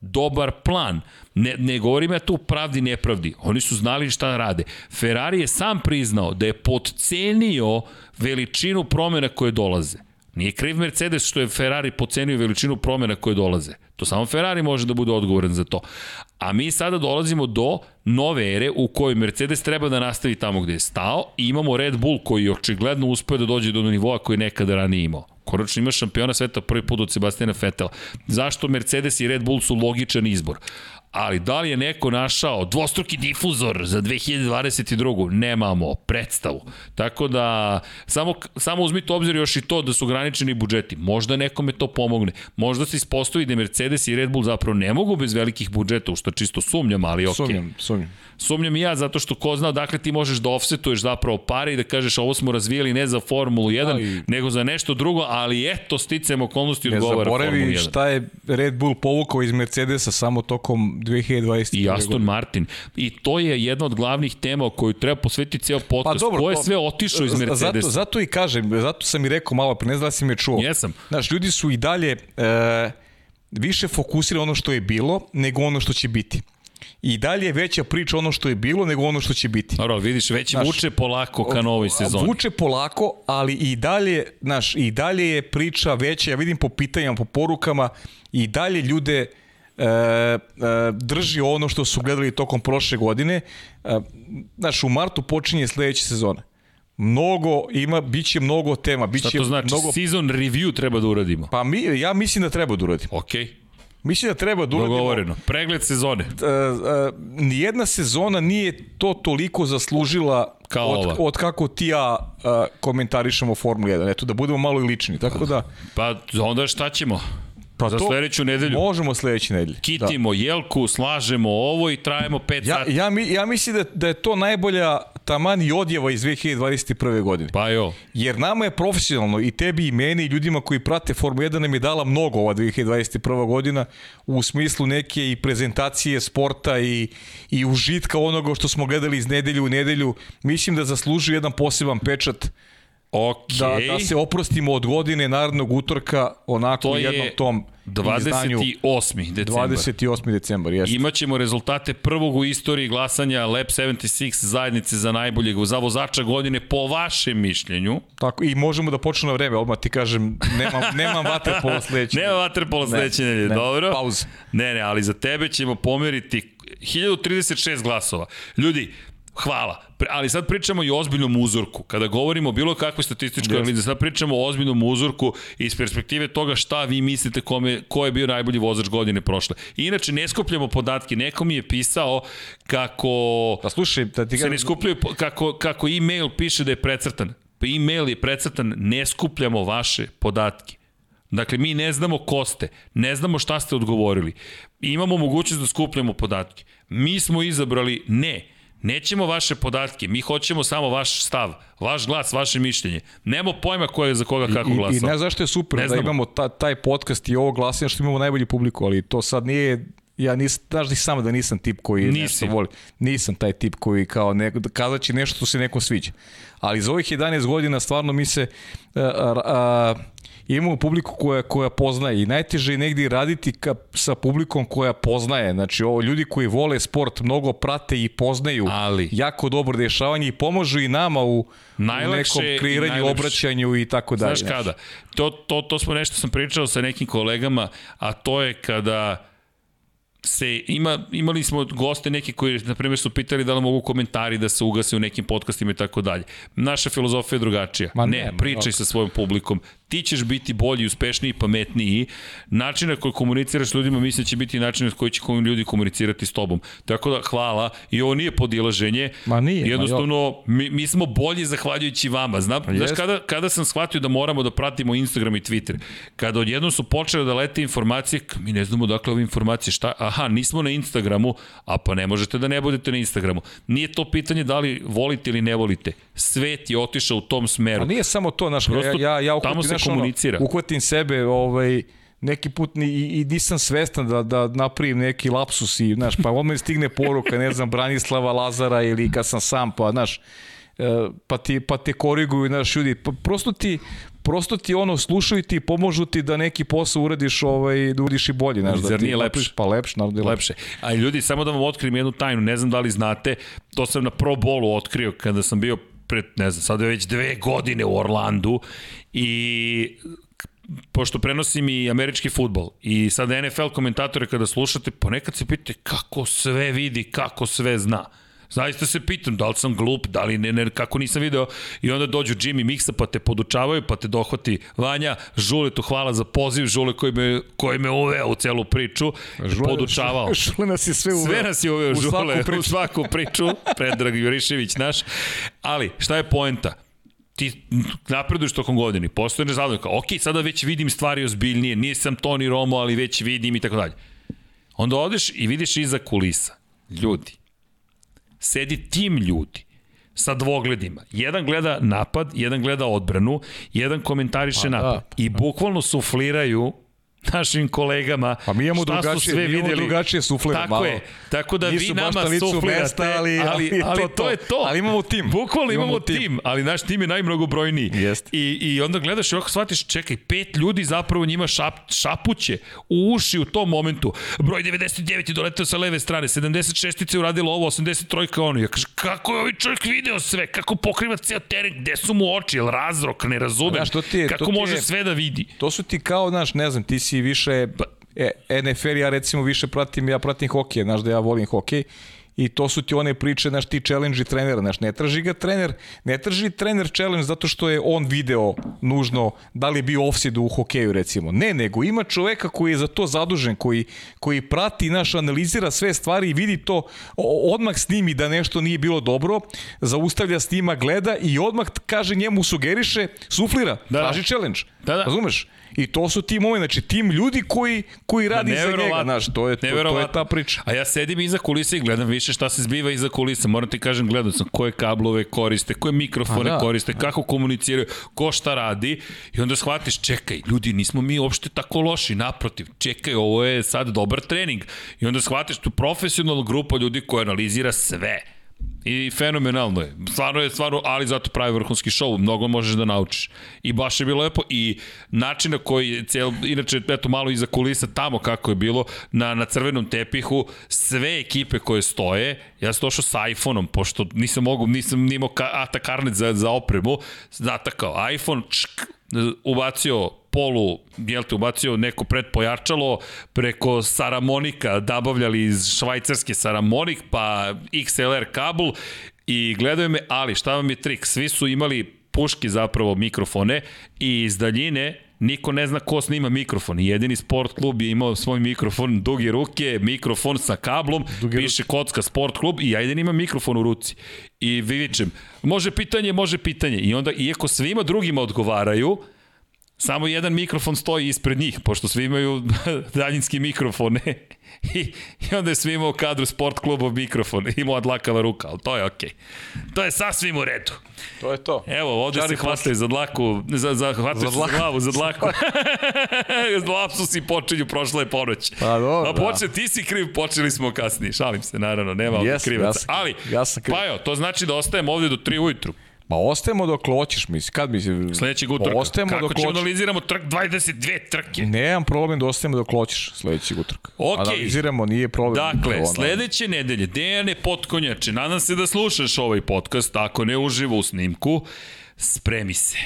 dobar plan. Ne, ne govorim ja tu pravdi nepravdi. Oni su znali šta rade. Ferrari je sam priznao da je podcenio veličinu promjena koje dolaze. Nije kriv Mercedes što je Ferrari pocenio veličinu promjena koje dolaze. To samo Ferrari može da bude odgovoran za to. A mi sada dolazimo do nove ere u kojoj Mercedes treba da nastavi tamo gde je stao i imamo Red Bull koji je očigledno uspeo da dođe do nivoa koji nekada ranije imao. Konačno ima šampiona sveta prvi put od Sebastiana Fetela. Zašto Mercedes i Red Bull su logičan izbor? Ali da li je neko našao dvostruki difuzor za 2022. Nemamo predstavu. Tako da, samo, samo uzmite obzir još i to da su ograničeni budžeti. Možda nekome to pomogne. Možda se ispostavi da Mercedes i Red Bull zapravo ne mogu bez velikih budžeta, u što čisto sumnjam, ali okej. Okay. Sumnjam, sumnjam. Sumnjam i ja zato što ko zna dakle ti možeš da offsetuješ zapravo pare i da kažeš ovo smo razvijeli ne za Formulu 1, ali, nego za nešto drugo, ali eto sticajem okolnosti odgovara Formulu 1. Ne zaboravi šta je Red Bull povukao iz Mercedesa samo tokom 2020. I Aston godine. Martin. I to je jedna od glavnih tema o kojoj treba posvetiti ceo podcast. Pa dobro, Ko je sve otišao iz Mercedesa? Zato, zato i kažem, zato sam i rekao malo pre, ne znam da si me čuo. Jesam. Znaš, ljudi su i dalje e, više fokusirani ono što je bilo nego ono što će biti i dalje je veća priča ono što je bilo nego ono što će biti. Dobro, vidiš, već znaš, vuče polako ka novoj sezoni. Vuče polako, ali i dalje, znaš, i dalje je priča veća, ja vidim po pitanjama, po porukama, i dalje ljude e, e, drži ono što su gledali tokom prošle godine. E, znaš, u martu počinje sledeća sezona. Mnogo ima, biće mnogo tema, biće Šta to znači? Mnogo... Season review treba da uradimo. Pa mi, ja mislim da treba da uradimo. Okej. Okay. Mislim da treba da uradimo... Dogovoreno. Pregled sezone. Uh, uh, nijedna sezona nije to toliko zaslužila Kao od, ova. od kako ti ja uh, komentarišemo Formulu 1. Eto, da budemo malo i lični. Tako da... Pa onda šta ćemo? Pa za sledeću nedelju. Možemo sledeće nedelje. Kitimo da. jelku, slažemo ovo i trajemo 5 ja, sati. Ja, mi, ja mislim da, da je to najbolja taman i odjeva iz 2021. godine. Pa jo. Jer nama je profesionalno i tebi i meni i ljudima koji prate Formu 1 nam je dala mnogo ova 2021. godina u smislu neke i prezentacije sporta i, i užitka onoga što smo gledali iz nedelju u nedelju. Mislim da zaslužuje jedan poseban pečat Okay. Da, da se oprostimo od godine narednog utorka onako to u jednom tom 28. decembar. 28. decembar, jeste. Imaćemo rezultate prvog u istoriji glasanja Lab 76 zajednice za najboljeg za vozača godine po vašem mišljenju. Tako, i možemo da počnemo na vreme, odmah ti kažem, nemam, nemam vaterpola *laughs* sledeće. Nema vaterpola sledeće nedelje, ne, dobro? Pauz. Ne, ne, ali za tebe ćemo pomeriti 1036 glasova. Ljudi, hvala. Ali sad pričamo i o ozbiljnom uzorku. Kada govorimo o bilo kakvoj statističkoj analizi, sad pričamo o ozbiljnom uzorku iz perspektive toga šta vi mislite kome, ko je bio najbolji vozač godine prošle. I inače, ne skupljamo podatke. Neko mi je pisao kako... Pa slušaj, da ti se ne skupljaju, kako, kako e-mail piše da je precrtan. Pa e-mail je precrtan, ne skupljamo vaše podatke. Dakle, mi ne znamo ko ste, ne znamo šta ste odgovorili. Imamo mogućnost da skupljamo podatke. Mi smo izabrali ne Nećemo vaše podatke, mi hoćemo samo vaš stav, vaš glas, vaše mišljenje. Nemo pojma ko je za koga kako glasao. I, i ne znaš što je super ne da znamo. imamo ta, taj podcast i ovo glasanje što imamo najbolji publiku, ali to sad nije ja nisam, znaš ti samo da nisam tip koji Nisi. nešto voli. Nisam taj tip koji kao ne, kazat će nešto što se nekom sviđa. Ali za ovih 11 godina stvarno mi se a, a, a, imamo publiku koja, koja poznaje i najteže je negdje raditi ka, sa publikom koja poznaje. Znači, ovo, ljudi koji vole sport mnogo prate i poznaju Ali, jako dobro dešavanje i pomožu i nama u, u nekom kreiranju, obraćanju i tako dalje. Znaš kada? To, to, to smo nešto sam pričao sa nekim kolegama, a to je kada se ima, imali smo goste neki koji, na primjer, su pitali da li mogu komentari da se ugase u nekim podcastima i tako dalje. Naša filozofija je drugačija. Ma ne, ne pričaj no. sa svojom publikom, ti ćeš biti bolji, uspešniji, pametniji. Način na koji komuniciraš s ljudima mislim da će biti način na koji će ljudi komunicirati s tobom. Tako da hvala i ovo nije podilaženje. Ma nije. Jednostavno, mi, mi smo bolji zahvaljujući vama. Znam, pa znaš, kada, kada sam shvatio da moramo da pratimo Instagram i Twitter, kada odjednom su počele da lete informacije, mi ne znamo dakle ove informacije, šta, aha, nismo na Instagramu, a pa ne možete da ne budete na Instagramu. Nije to pitanje da li volite ili ne volite. Svet je otišao u tom smeru. A nije samo to, znaš, ja, ja, ja uhvatim, komunicira. Ono, uhvatim sebe, ovaj, neki put ni, i, i nisam svestan da, da napravim neki lapsus i, znaš, pa odmah stigne poruka, ne znam, Branislava Lazara ili kad sam sam, pa, znaš, e, pa ti, pa te koriguju, znaš, ljudi, pa prosto ti, prosto ti ono slušaju ti pomožu ti da neki posao uradiš ovaj da uradiš i bolje znaš da ti nije lepše pa lepše naravno da lepše a ljudi samo da vam otkrijem jednu tajnu ne znam da li znate to sam na Pro Bowlu otkrio kada sam bio pred ne znam sad je već dve godine u Orlandu i pošto prenosim i američki futbol i sad NFL komentatore kada slušate, ponekad se pitate kako sve vidi, kako sve zna. Zaista se pitam da li sam glup, da li ne, ne, kako nisam video i onda dođu Jimmy Mixa pa te podučavaju, pa te dohvati Vanja, Žule tu hvala za poziv, Žule koji me, koji me uveo u celu priču, Žule, podučavao. *laughs* Žule nas je sve uveo. Sve nas je uveo, u Žule, svaku priču. u svaku priču, Predrag Jurišević naš, ali šta je poenta? Ti napreduješ tokom godine, postoje nezadovoljno, kao, ok, sada već vidim stvari ozbiljnije, nisam Toni Romo, ali već vidim i tako dalje. Onda odeš i vidiš iza kulisa, ljudi, sedi tim ljudi sa dvogledima. Jedan gleda napad, jedan gleda odbranu, jedan komentariše pa, napad. Da. I bukvalno sufliraju našim kolegama pa mi imamo su sve mi videli. drugačije suflere. Tako malo. je. Tako da Nisu vi nama suflirate, mesta, ali, ali, ali, ali, to, to, je to. Ali imamo tim. Bukvalno imamo, imamo tim. tim, ali naš tim je najmnogobrojniji. Jest. I, I onda gledaš i ovako shvatiš, čekaj, pet ljudi zapravo njima šap, šapuće u uši u tom momentu. Broj 99 je doletao sa leve strane, 76 je uradilo ovo, 83 ono. Ja kažem, kako je ovaj čovjek video sve? Kako pokriva ceo teren? Gde su mu oči? Jel razrok? Ne razumem. Znaš, to ti je, kako to može je, sve da vidi? To su ti kao, znaš, ne znam, ti si si više e, NFL ja recimo više pratim, ja pratim hokej, znaš da ja volim hokej i to su ti one priče, znaš, ti challenge trenera, znaš, ne traži ga trener, ne traži trener challenge zato što je on video nužno da li je bio offside u hokeju, recimo. Ne, nego ima čoveka koji je za to zadužen, koji, koji prati, naš, analizira sve stvari i vidi to, odmah snimi da nešto nije bilo dobro, zaustavlja snima, gleda i odmah kaže njemu sugeriše, suflira, da. traži challenge. Da, da. Razumeš? I to su ti momenti, znači tim ljudi koji, koji radi za njega, znaš, to je, to, to je ta priča. A ja sedim iza kulisa i gledam više šta se zbiva iza kulisa, moram ti kažem, gledam sam koje kablove koriste, koje mikrofone da, koriste, kako komuniciraju, ko šta radi. I onda shvatiš, čekaj, ljudi, nismo mi uopšte tako loši, naprotiv, čekaj, ovo je sad dobar trening. I onda shvatiš tu profesionalnu grupu ljudi koja analizira sve I fenomenalno je. Stvarno je, stvarno, ali zato pravi vrhunski show. Mnogo možeš da naučiš. I baš je bilo lepo. I način na koji je cijel, inače, eto malo iza kulisa tamo kako je bilo, na, na crvenom tepihu, sve ekipe koje stoje, ja sam došao sa iPhone-om, pošto nisam mogu, nisam nimao ka, ata karnet za, za opremu, zatakao iPhone, čk, ubacio polu, jel te, ubacio neko predpojačalo preko Saramonika, dabavljali iz švajcarske Saramonik, pa XLR kabel i gledaju me, ali šta vam je trik? Svi su imali puški zapravo mikrofone i iz daljine niko ne zna ko snima mikrofon. Jedini sport klub je imao svoj mikrofon, duge ruke, mikrofon sa kablom, duge piše ruke. kocka sport klub i ja jedin imam mikrofon u ruci. I vidičem, može pitanje, može pitanje. I onda, iako svima drugima odgovaraju, Samo jedan mikrofon stoji ispred njih, pošto svi imaju *laughs* daljinski mikrofone. *laughs* I, I onda je svi imao kadru sport klubov mikrofon i moja dlakava ruka, ali to je okej. Okay. To je sasvim u redu. To je to. Evo, ovde Čari se hvataju za dlaku, za, za, hvataju za, za glavu, za dlaku. *laughs* Lapsusi počinju, prošla je ponoć. Pa dobro. A počne, ti si kriv, počeli smo kasnije. Šalim se, naravno, nema yes, krivaca. Ja ali, ja sam kriv. pa jo, to znači da ostajemo ovde do 3 ujutru. Ma ostajemo dok hoćeš, misli. Kad misli? Sledećeg utorka. Ostajemo Kako dok ćemo analiziramo trk 22 trke? Nemam problem da ostajemo dok hoćeš sledećeg utorka. Okay. Analiziramo, nije problem. Dakle, ono... sledeće nedelje, Dejane Potkonjače, nadam se da slušaš ovaj podcast, ako ne uživo u snimku, spremi se.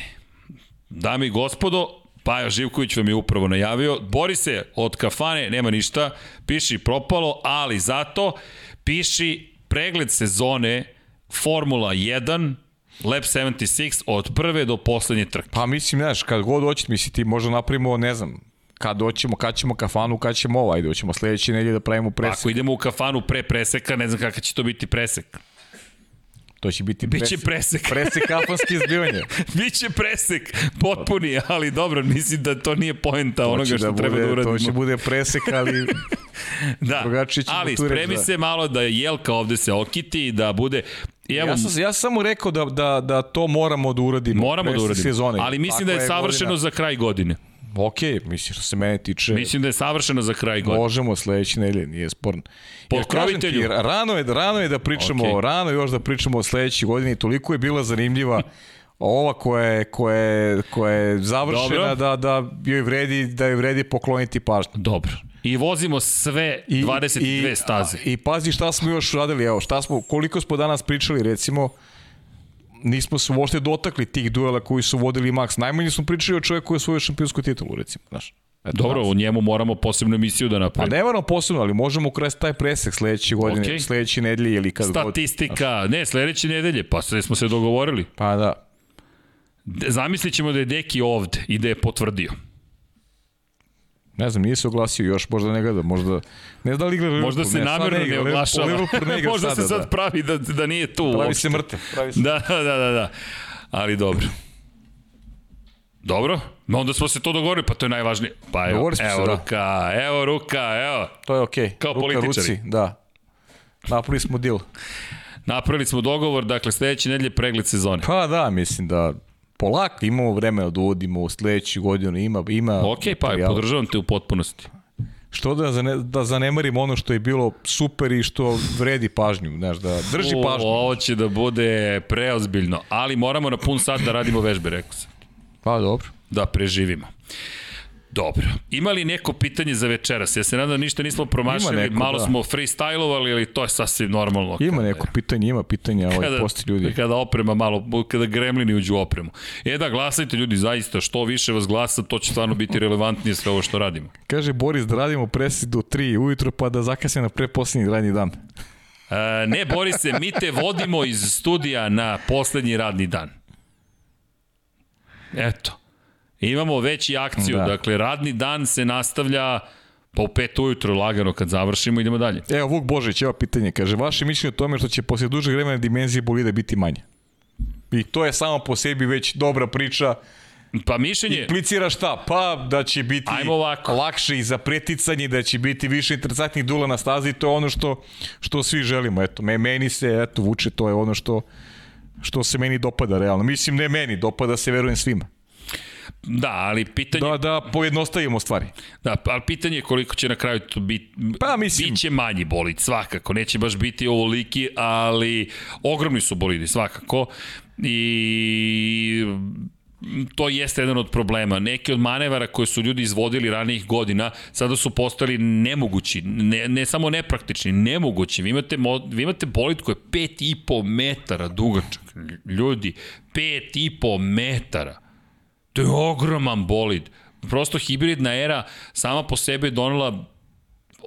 Dame i gospodo, Paja Živković vam je upravo najavio, bori se od kafane, nema ništa, piši propalo, ali zato piši pregled sezone Formula 1 Lab 76 od prve do poslednje trke. Pa mislim, znaš, kad god hoćete, misli ti možda napravimo, ne znam, kad doćemo, kad ćemo kafanu, kad ćemo ovo, ajde, hoćemo sledeće nedelje da pravimo presek. Ako idemo u kafanu pre preseka, ne znam kakav će to biti presek. To će biti Biće presek. presek kafanske izbivanje. *laughs* Biće presek, potpuni, ali dobro, mislim da to nije poenta onoga što da treba bude, da uradimo. To će bude presek, ali *laughs* da, ali spremi da. se malo da Jelka ovde se okiti, da bude... I evo, ja sam, ja sam samo rekao da, da, da to moramo da uradimo. moramo da uradimo, Sezone. ali mislim Ako da je savršeno godina- za kraj godine. Ok, mislim što se mene tiče. Mislim da je savršeno za kraj godine. Možemo sledeće nedelje, nije sporno. Jer kažem ti, rano je, rano je da pričamo, okay. rano je još da pričamo o sledećoj godini, toliko je bila zanimljiva ova koja je, koja je, koja je završena Dobro. da, da joj vredi, da joj vredi pokloniti pažnju. Dobro. I vozimo sve 22 i, staze. I pazi šta smo još radili, evo, šta smo, koliko smo danas pričali, recimo, nismo se uopšte dotakli tih duela koji su vodili Max. Najmanje smo pričali o čovjeku koji je svoju šampionsku titulu, recimo, znaš. Eto, Dobro, danas. u njemu moramo posebnu emisiju da Pa napravimo. ne moramo posebno, ali možemo kresti taj presek sledeće godine, okay. sledeće nedelje ili kad god. Statistika, ne, sledeće nedelje, pa sve smo se dogovorili. Pa da. Zamislit ćemo da je Deki ovde i da je potvrdio. Ne znam, nije se oglasio još, možda ne gleda, možda... Ne znam da li igra Liverpool, Možda se ne, namerno ne oglašava. Liverpool ne igra *laughs* Možda sada, se sad da. pravi da, da nije tu Pravi uopšte. se mrtav. Pravi se... Da, da, da, da. Ali dobro. Dobro, ma onda smo se to dogovorili, pa to je najvažnije. Pa evo, smo se, evo da. ruka, evo ruka, evo. To je okej. Okay. Kao Ruka, političari. Ruci, da. Napravili smo deal. Napravili smo dogovor, dakle sledeće nedelje pregled sezone. Pa da, mislim da polako imamo vremena da uvodimo u sledeću godinu, ima, ima Ok, pa materijala. podržavam te u potpunosti. Što da, zane, da zanemarimo ono što je bilo super i što vredi pažnju, znaš, da drži O, pažnju. Ovo će da bude preozbiljno, ali moramo na pun sat da radimo vežbe, rekao sam. Pa dobro. Da preživimo. Dobro. Ima li neko pitanje za večeras? Ja se nadam da ništa nismo promašili, neko, malo da. smo freestylovali, ali to je sasvim normalno. Ima Kada- neko pitanje, ima pitanja, ovaj kada, posti ljudi. Kada oprema malo, kada gremlini uđu u opremu. E da, glasajte ljudi, zaista, što više vas glasa, to će stvarno biti relevantnije sve ovo što radimo. Kaže Boris da radimo presik do 3 ujutro pa da zakasne na preposlednji radni dan. E, ne, Borise, mi te vodimo iz studija na poslednji radni dan. Eto. Imamo već i akciju, da. Da. dakle, radni dan se nastavlja pa u pet ujutro lagano kad završimo, idemo dalje. Evo, Vuk Božić, evo pitanje. Kaže, vaše mišljenje o tome što će posle dužeg vremena dimenzije bolida biti manje? I to je samo po sebi već dobra priča. Pa mišljenje, Implicira šta? Pa da će biti lakše i za preticanje, da će biti više interesantnih dula na stazi, to je ono što, što svi želimo. Eto, me, meni se, eto, vuče, to je ono što, što se meni dopada realno. Mislim, ne meni, dopada se, verujem svima. Da, ali pitanje, Da, da pojednostavimo stvari. da, ali pitanje je koliko će na kraju to biti, Pa, mislim- biće manji bolid, svakako, neće baš biti ovoliki, ali ogromni su bolidi, svakako, i to jeste jedan od problema. Neki od manevara koje su ljudi izvodili ranijih godina sada su postali nemogući, ne, ne samo nepraktični, nemogući. Vi imate, vi imate bolid koji je 5,5 metara dugačak. Ljudi, 5,5 metara. To je ogroman bolid. Prosto hibridna era sama po sebi je donela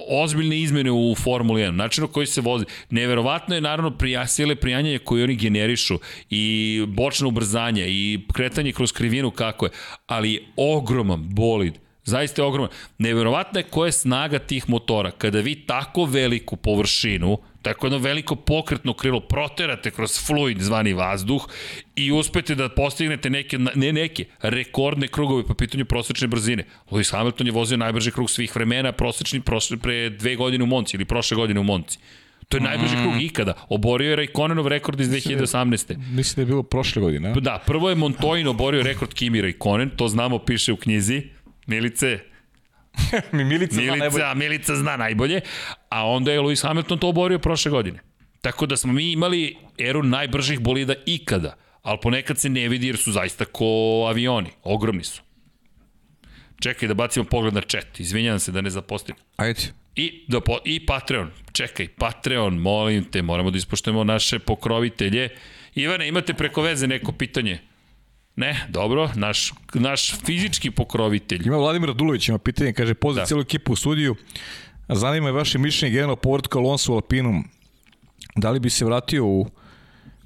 ozbiljne izmene u Formuli 1, način na koji se vozi. Neverovatno je naravno prija, sile koje oni generišu i bočno ubrzanje i kretanje kroz krivinu kako je, ali je ogroman bolid. Zaista je ogroman. Neverovatno je koja je snaga tih motora. Kada vi tako veliku površinu, tako jedno veliko pokretno krilo proterate kroz fluid zvani vazduh i uspete da postignete neke, ne neke, rekordne krugove po pitanju prosečne brzine. Lewis Hamilton je vozio najbrži krug svih vremena, prosečni prošle, pre dve godine u Monci ili prošle godine u Monci. To je najbrži krug ikada. Oborio je Raikkonenov rekord iz 2018. Mislim da je bilo prošle godine, a? Da, prvo je Montoin oborio rekord Kimi Raikkonen, to znamo, piše u knjizi. Milice, *laughs* Mi Milica, zna najbolje. Milica, Milica zna najbolje, a onda je Lewis Hamilton to oborio prošle godine. Tako da smo mi imali eru najbržih bolida ikada, ali ponekad se ne vidi jer su zaista ko avioni, ogromni su. Čekaj da bacimo pogled na chat, izvinjam se da ne zapostim. Ajde. I, da po, I Patreon, čekaj, Patreon, molim te, moramo da ispoštujemo naše pokrovitelje. Ivane, imate preko veze neko pitanje? Ne, dobro, naš, naš fizički pokrovitelj. Ima Vladimir Radulović, ima pitanje, kaže, pozdrav Da. cijelu ekipu u studiju. Zanima je vaše mišljenje generalno povratku Alonso u Alpinu. Da li bi se vratio u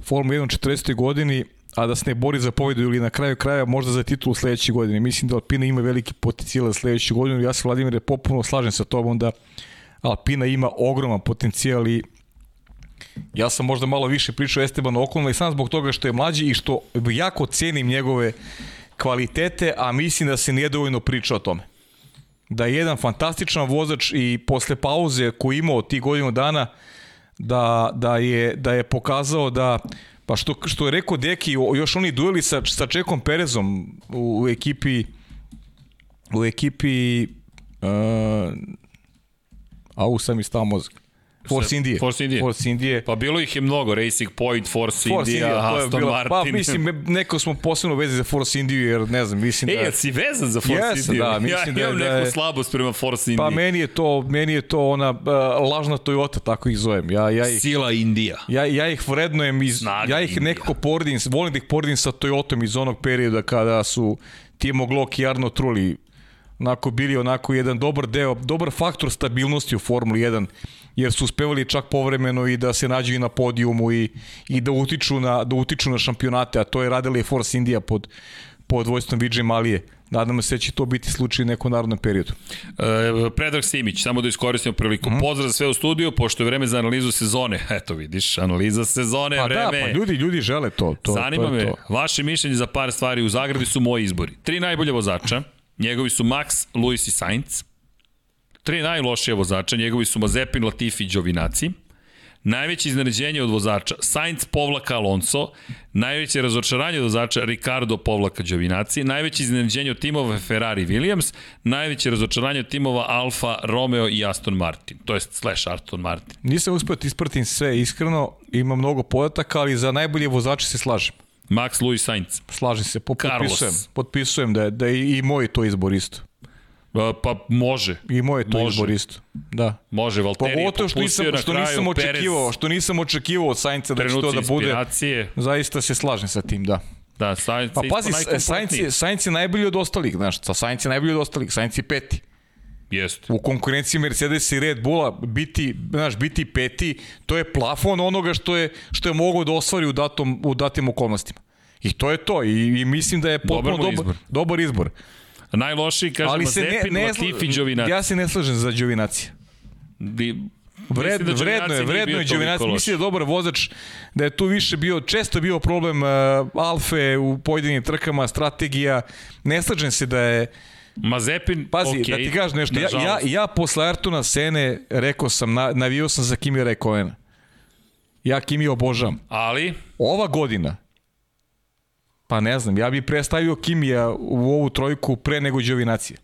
Formula 1 u 40. godini, a da se ne bori za pobedu ili na kraju kraja možda za titulu sledeće godine. Mislim da Alpina ima veliki potencijal za sledeću godinu. Ja se, Vladimir, popuno slažem sa tobom da Alpina ima ogroman potencijal i ja sam možda malo više pričao Esteban Okolno i sam zbog toga što je mlađi i što jako cenim njegove kvalitete, a mislim da se nije dovoljno priča o tome. Da je jedan fantastičan vozač i posle pauze koju imao ti godinu dana, da, da, je, da je pokazao da pa što, što je rekao Deki, još oni dueli sa, sa Čekom Perezom u, u ekipi u ekipi uh, au sam mi stao mozak Force Indije. Force Indije. Force Indije. Pa bilo ih je mnogo, Racing Point, Force, Force India, India, Aston bilo, Martin. Pa mislim, neko smo posebno vezi za Force Indiju, jer ne znam, mislim E, da... jel si vezan za Force Jesam, Indiju? da, *laughs* mislim ja da- imam da neku je- slabost prema Force Indiji. Pa meni je to, meni je to ona uh, lažna Toyota, tako ih zovem. Ja, ja ih, Sila Indija. ja, ja ih vrednujem, iz, Snaga ja ih Indija. nekako poredim, volim da ih poredim sa Toyotom iz onog perioda kada su Timo Glock i Arno Trulli onako bili onako jedan dobar deo, dobar faktor stabilnosti u Formuli 1, jer su uspevali čak povremeno i da se nađu i na podijumu i, i da utiču na, da utiču na šampionate, a to je radila i Force India pod, pod vojstvom Vijay Malije. Nadamo se da će to biti slučaj u nekom narodnom periodu. E, Predrag Simić, samo da iskoristimo priliku. Mm -hmm. Pozdrav za sve u studiju, pošto je vreme za analizu sezone. *laughs* Eto vidiš, analiza sezone, Pa vreme. da, pa ljudi, ljudi žele to. to Zanima to me, to. vaše mišljenje za par stvari u Zagradi su moji izbori. Tri najbolje vozača, njegovi su Max, Luis i Sainz. Tri najlošije vozača, njegovi su Mazepin, Latifi i Đovinaci. Najveće iznenađenje od vozača Sainz povlaka Alonso, najveće razočaranje od vozača Ricardo povlaka Đovinaci, najveće iznenađenje od timova Ferrari Williams, najveće razočaranje od timova Alfa Romeo i Aston Martin, to jest slash Aston Martin. Nisam uspio da ispratim sve iskreno, ima mnogo podataka, ali za najbolje vozače se slažem. Max, Luis, Sainz. Slažem se, potpisujem. Potpisujem da je, da je i moj to izbor isto. E, Pa može, I moj je to Može. izbor isto. Da. može. Valtteri Pogotovo što nisam, što kraju, nisam očekivao, što nisam očekivao od Sainca da će to da bude. inspiracije. Zaista se slažem sa tim, da. Da, Sainz Pa je pazi, Sainz najkompletniji. je, Sainz je najbolji od ostalih, znaš, sa Sainz je najbolji od ostalih, Sainz je peti. Jeste. u konkurenciji Mercedes i Red Bulla biti, znaš, biti peti, to je plafon onoga što je, što je mogao da ostvari u, datom, u datim okolnostima. I to je to. I, i mislim da je potpuno Dobar dobar, izbor. dobar izbor. Najlošiji, kaže Ali se ne, Mazepin, ne, Latifi, Đovinaci. ja se ne slažem za Đovinaci. Di, Vred, da vredno je, nije vredno je loš. Mislim da je dobar vozač, da je tu više bio, često bio problem uh, Alfe u pojedinim trkama, strategija. Ne slažem se da je, Mazepin, Pazi, okay, da ti kažem nešto, ja, ja, nažalost. ja posle Artuna Sene rekao sam, na, navio sam za Kimi Rekoena. Ja Kimi obožavam. Ali, Ova godina, pa ne znam, ja bih prestavio Kimija u ovu trojku pre nego Đovinacija.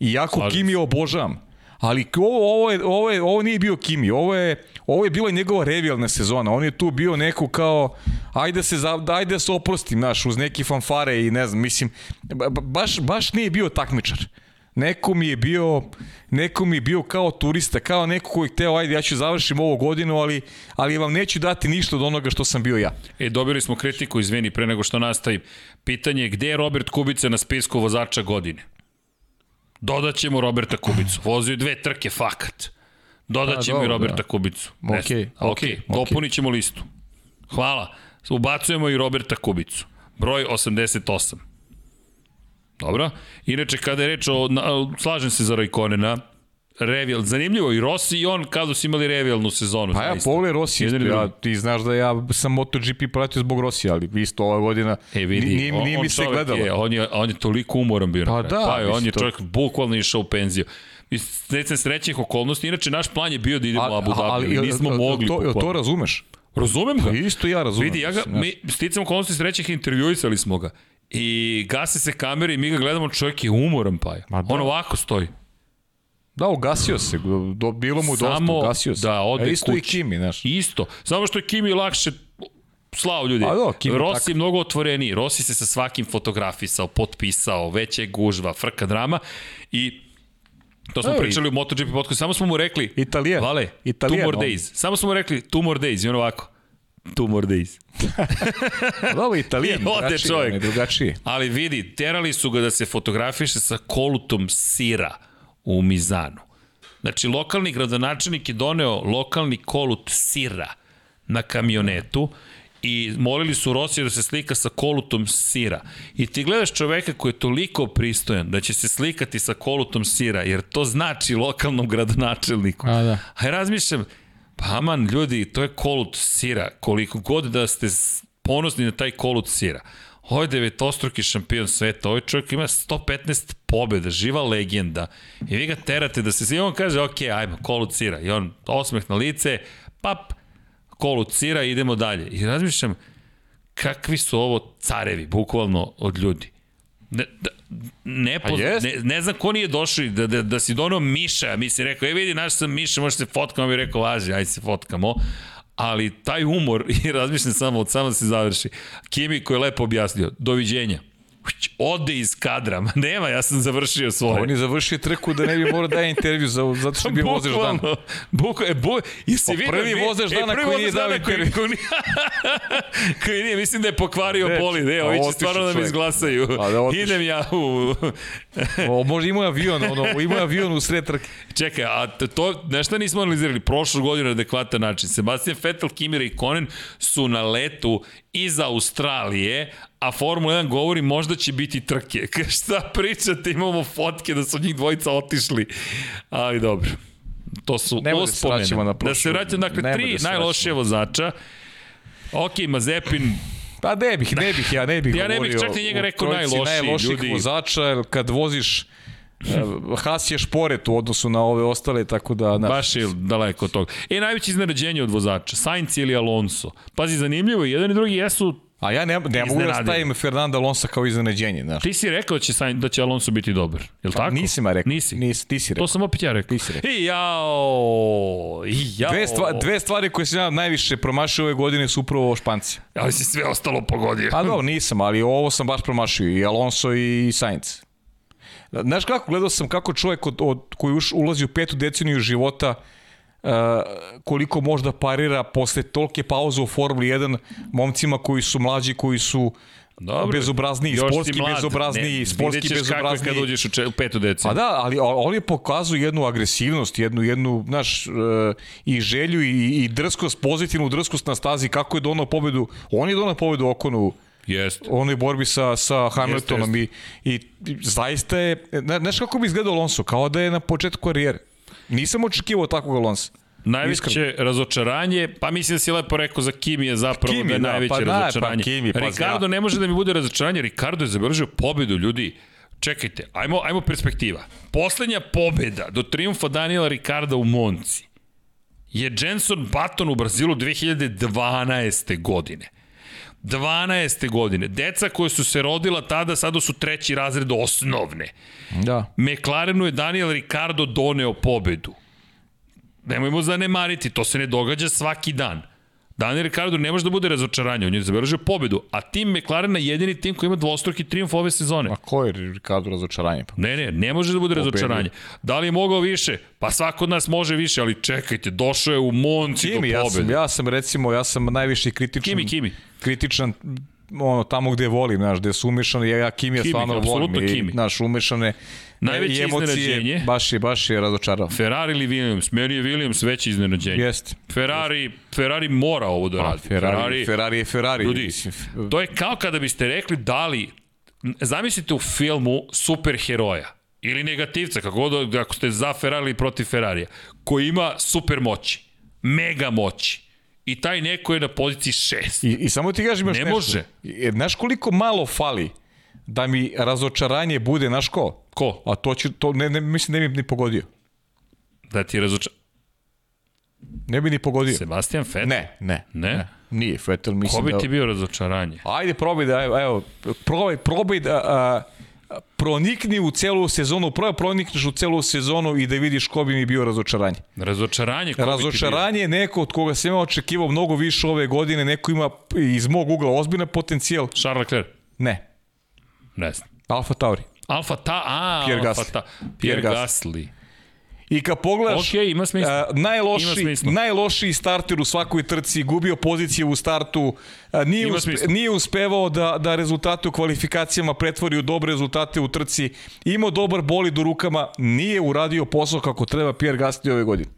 Iako Slažem Kimi obožavam. Ali ovo, ovo, je, ovo, je, ovo nije bio Kimi, ovo je, ovo je bila njegova revijalna sezona. On je tu bio neko kao, ajde se, za, ajde se oprostim, znaš, uz neki fanfare i ne znam, mislim, ba- ba- baš, baš nije bio takmičar. Neko mi je bio, neko mi je bio kao turista, kao neko koji je hteo, ajde, ja ću završim ovu godinu, ali, ali vam neću dati ništa od onoga što sam bio ja. e, dobili smo kritiku, izvini, pre nego što nastavim. Pitanje je gde je Robert Kubica na spisku vozača godine? Dodaćemo Roberta Kubicu. Vozio dve trke, fakat. Dodaćemo Pa, i Roberta da. Kubicu. Okej, okej, ok, dopunit ćemo listu. Hvala. Ubacujemo i Roberta Kubicu. Broj 88. Dobro. Inače, kada je reč o, na, slažem se za Rajkonena, Revijal, zanimljivo, i Rossi i on kada su imali revijalnu sezonu. Pa ja pogledaj Rossi, isto, ja, ti znaš da ja sam MotoGP pratio zbog Rossi, ali isto ova godina E vidi, nije, nije on, mi se gledalo. Je, on, je, on je toliko umoran bio. Pa da, pa je, on je to- čovjek bukvalno išao u penziju. I Srecen srećnih okolnosti, inače naš plan je bio da idemo u Abu Dhabi, ali, nismo jel- mogli. To, to razumeš? Razumem ga. Isto ja razumem. Vidi, ja ga, mi sticam okolnosti srećnih intervjuisali smo ga. I gase se kamere i mi ga gledamo, čovjek je umoran pa je. Ma da. On ovako stoji. Da, ugasio se, do, bilo mu dosta, Samo ugasio se. da ode E, isto i kući. Kimi, znaš. Isto. Samo što je Kimi lakše slao ljudi. A da, Kimi Rossi tako. je mnogo otvoreniji. Rossi se sa svakim fotografisao, potpisao, veća je gužva, frka drama i To smo Evo, pričali u MotoGP podcastu, samo smo mu rekli Italijan. Vale, Italijan, two more days. Samo smo mu rekli two more days i on ovako. More days. Da, *laughs* ovo je Italijan, I ode čovjek. drugačiji. Ali vidi, terali su ga da se fotografiše sa kolutom sira u Mizanu. Znači, lokalni gradonačelnik je doneo lokalni kolut sira na kamionetu i molili su Rosija da se slika sa kolutom sira. I ti gledaš čoveka koji je toliko pristojan da će se slikati sa kolutom sira, jer to znači lokalnom gradonačelniku. A, da. A ja razmišljam, pa aman, ljudi, to je kolut sira. Koliko god da ste ponosni na taj kolut sira. Ovo je devetostruki šampion sveta, ovaj čovjek ima 115 pobjeda, živa legenda. I vi ga terate da se, i on kaže, ok, ajmo, kolut sira. I on osmeh na lice, pap, kolut sira, idemo dalje. I razmišljam, kakvi su ovo carevi, bukvalno, od ljudi. Ne, da, ne, poz, ne, ne znam ko nije došao da, da, da si donao Miša, mi si rekao, e vidi, naš sam Miša, može se fotkamo, bi rekao, važi, ajde se fotkamo. Ali taj umor, *laughs* i razmišljam samo od samo da se završi, Kimi koji je lepo objasnio, doviđenja, ode iz kadra. Nema, ja sam završio svoje. On je završio trku da ne bi morao da je intervju za, zato što je bio vozač dana. Buko, e, bu, i se vidio, prvi vozač dana e, koji nije dao intervju. Koji, koji, koji nije, mislim da je pokvario ne, boli. Ne, ovi će stvarno da mi izglasaju. Da Idem ja u... *laughs* o, možda imao avion, ono, imao avion u sred trke. Čekaj, a to nešto nismo analizirali. Prošlu godinu na adekvatan način. Sebastian Vettel, Kimir i Konen su na letu iz Australije, a Formula 1 govori možda će biti trke. *laughs* Šta pričate, imamo fotke da su njih dvojica otišli. Ali dobro. To su Nemo ospomene. Da na da se vraćamo, dakle, Nemo tri da najlošije vozača. Ok, Mazepin, Pa ne bih, ne bih, ja ne bih ja ne bih čak ni njega rekao najlošiji, najloših ljudi. vozača, kad voziš Haas je šporet u odnosu na ove ostale, tako da... Na... Baš je daleko od toga. E, najveće iznenađenje od vozača, Sainz ili Alonso. Pazi, zanimljivo, jedan i drugi jesu A ja ne, ne mogu da stavim Fernanda Alonso kao iznenađenje. Znaš. Ti si rekao da će, da će Alonso biti dobar, je li pa, tako? Nisam ja rekao. Nisi. Nis, ti si rekao. To sam opet ja rekao. Ti si rekao. I jao, i jao. Dve, stva, dve stvari koje sam ja najviše promašio ove godine su upravo Španci. Ali si sve ostalo pogodio. Pa dobro, nisam, ali ovo sam baš promašio. I Alonso i Sainz. Znaš kako, gledao sam kako čovjek od, od, koji už ulazi u petu deceniju života uh, koliko možda parira posle tolke pauze u Formuli 1 momcima koji su mlađi, koji su Dobro, bezobrazniji, sportski bezobrazniji, ne, sportski bezobrazniji. Kako je kad uđeš u, če, u petu deceniju. Pa da, ali on je pokazuje jednu agresivnost, jednu, jednu znaš, uh, i želju i, i drskost, pozitivnu drskost na stazi, kako je donao pobedu. On je donao pobedu Okonu Jest. U onoj borbi sa, sa Hamiltonom jest, jest. I, i zaista je, znaš kako bi izgledao Alonso, kao da je na početku karijere. Nisam očekivao takvog Alonso. Najveće Iskreno. razočaranje, pa mislim da si lepo rekao za Kimi je zapravo Kimi, da je da, najveće pa razočaranje. Da, pa Kimi, pa Ricardo ja. ne može da mi bude razočaranje, Ricardo je zabržio pobedu, ljudi. Čekajte, ajmo, ajmo perspektiva. Poslednja pobeda do triumfa Daniela Ricarda u Monci je Jenson Button u Brazilu 2012. godine. 12. godine. Deca koje su se rodila tada, sada su treći razred osnovne. Da. McLarenu je Daniel Ricardo doneo pobedu. Nemojmo zanemariti, to se ne događa svaki dan. Daniel Ricardo ne može da bude razočaranje, on je zabeležio pobedu, a tim McLarena je jedini tim koji ima dvostruki triumf ove sezone. A ko je Ricardo razočaranje? Pa? Ne, ne, ne može da bude Pobedio. razočaranje. Da li je mogao više? Pa svako od nas može više, ali čekajte, došao je u Monci Kimi, do pobede. Ja sam, ja sam recimo, ja sam najviše kritičan. Kimi, Kimi. Kritičan ono, tamo gde volim, znaš, gde su umešane, ja, ja Kimi, ja stvarno volim, i, znaš, umešane Najveće emocije, iznenađenje. Baš je, baš je razočarao. Ferrari ili Williams? Meni je Williams veće iznenađenje. Jeste. Ferrari, Jest. Ferrari mora ovo da radi. Ferrari, Ferrari, Ferrari je Ferrari. Ljudi, to je kao kada biste rekli da li, zamislite u filmu superheroja ili negativca, kako god, ako ste za Ferrari ili protiv Ferrarija, koji ima super moći, mega moći, i taj neko je na poziciji 6. I, i samo ti kažem još ne nešto. može. Znaš koliko malo fali da mi razočaranje bude, naš ko? Ko? A to će, to ne, ne, mislim ne bi ni pogodio. Da ti razočar... Ne bi ni pogodio. Sebastian Vettel? Ne, ne. Ne? ne. Nije Vettel, mislim da... Ko bi ti bio razočaranje? Ajde, probaj da, evo probaj, probaj da... A, pronikni u celu sezonu, prvo pronikneš u celu sezonu i da vidiš ko bi mi bio razočaranje. Razočaranje? Ko razočaranje je neko od koga sam ja očekivao mnogo više ove godine, neko ima iz mog ugla ozbiljna potencijal. Charles Leclerc? Ne. Ne znam. Alfa Tauri. Alfa Ta, a, Pierre Alfa Gasly. Ta, Pierre, Pierre Gasly. I kad pogledaš, okay, ima smisla. Uh, najloši, ima smisla. najlošiji starter u svakoj trci, gubio pozicije u startu, uh, nije, uspe, nije uspevao da, da rezultate u kvalifikacijama pretvori u dobre rezultate u trci, imao dobar bolid u rukama, nije uradio posao kako treba Pierre Gasly ove godine.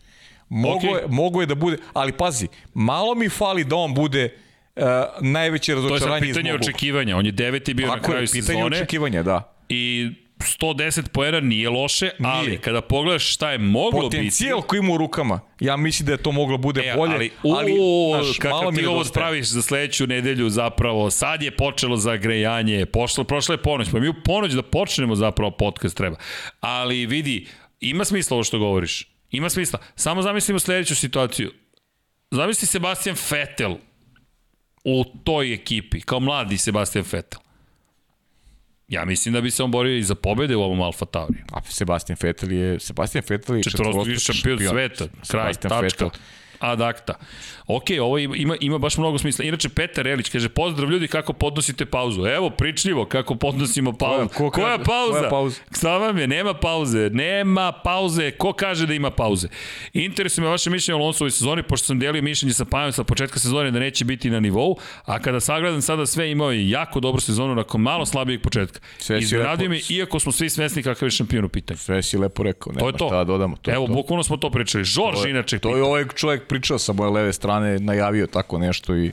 Mogo, okay. je, mogo je da bude, ali pazi, malo mi fali da on bude uh, najveće To je razočaranje iz pitanje mog očekivanja. On je deveti bio na Tako kraju je, pitanje sezone očekivanja, da. i 110 poena nije loše, ali Nije. kada pogledaš šta je moglo biti... Potencijal koji ima u rukama, ja mislim da je to moglo bude E, bolje, ali, ali, u, znaš, malo kakav mi ti ovo nedostaje. praviš za sledeću nedelju zapravo, sad je počelo zagrejanje, pošlo, prošla je ponoć, pa mi u ponoć da počnemo zapravo podcast treba. Ali vidi, ima smisla ovo što govoriš, ima smisla. Samo zamislimo sledeću situaciju. Zamisli Sebastian Vettel u toj ekipi, kao mladi Sebastian Vettel. Ja mislim da bi se on borio i za pobede u ovom Alfa Tauriju. A Sebastian Vettel je Sebastian Vettel je Četvorostruki šampion sveta, kraj, Sebastian tačka. Vettel. Ad acta. Ok, ovo ima, ima baš mnogo smisla. Inače, Petar Elić kaže, pozdrav ljudi, kako podnosite pauzu? Evo, pričljivo, kako podnosimo pauzu. ko kaže- koja pauza? koja pauza? Šta vam je? Nema pauze. Nema pauze. Ko kaže da ima pauze? Interesuje me vaše mišljenje o Alonsovoj sezoni, pošto sam delio mišljenje sa Pajom sa početka sezone da neće biti na nivou, a kada sagledam sada sve imao je jako dobru sezonu nakon malo slabijeg početka. Iznenadio me, iako smo svi svesni kakav je šampion u pitanju. Sve si lepo rekao, nema To je to. šta da dodamo. To Evo, to. bukvalno smo to pričali. Žorž, To je- inače, To je ovaj čovjek pričao sa moje leve strane, najavio tako nešto i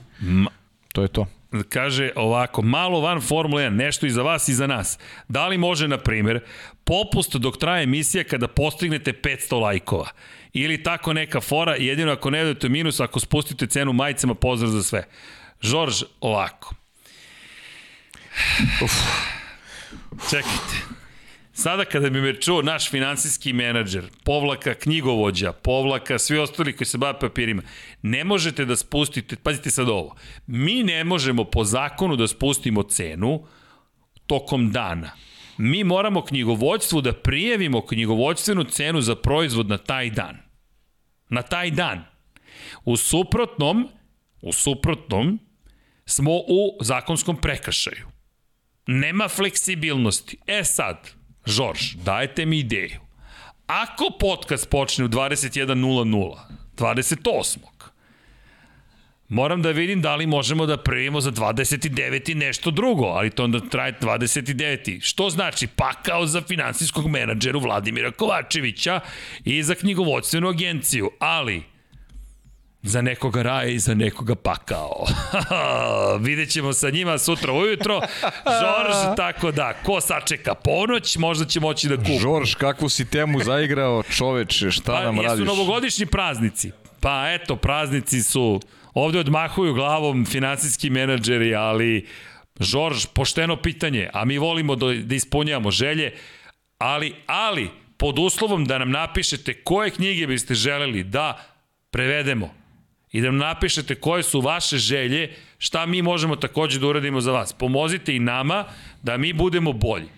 to je to. kaže ovako, malo van Formule 1, nešto i za vas i za nas. Da li može, na primjer, popust dok traje emisija kada postignete 500 lajkova? Ili tako neka fora, jedino ako ne dodate minus, ako spustite cenu majicama, pozdrav za sve. Žorž, ovako. Uf. Čekajte. Sada kada bi me čuo naš finansijski menadžer, povlaka knjigovođa, povlaka svi ostali koji se bave papirima, ne možete da spustite, pazite sad ovo, mi ne možemo po zakonu da spustimo cenu tokom dana. Mi moramo knjigovođstvu da prijavimo knjigovođstvenu cenu za proizvod na taj dan. Na taj dan. U suprotnom, u suprotnom, smo u zakonskom prekršaju. Nema fleksibilnosti. E sad, Žorž, dajte mi ideju. Ako podcast počne u 21.00, 28. Moram da vidim da li možemo da prijavimo za 29. i nešto drugo, ali to onda traje 29. Što znači pakao za finansijskog menadžeru Vladimira Kovačevića i za knjigovodstvenu agenciju, ali za nekoga raje i za nekoga pakao. *laughs* Vidjet ćemo sa njima sutra ujutro. Žorž, tako da, ko sačeka ponoć, možda će moći da kupi. Žorž, kakvu si temu zaigrao, čoveče, šta Pa, nam jesu radiš? novogodišnji praznici. Pa eto, praznici su, ovde odmahuju glavom finansijski menadžeri, ali Žorž, pošteno pitanje, a mi volimo da, da ispunjavamo želje, ali, ali, pod uslovom da nam napišete koje knjige biste želeli da prevedemo i da nam napišete koje su vaše želje, šta mi možemo takođe da uradimo za vas. Pomozite i nama da mi budemo bolji.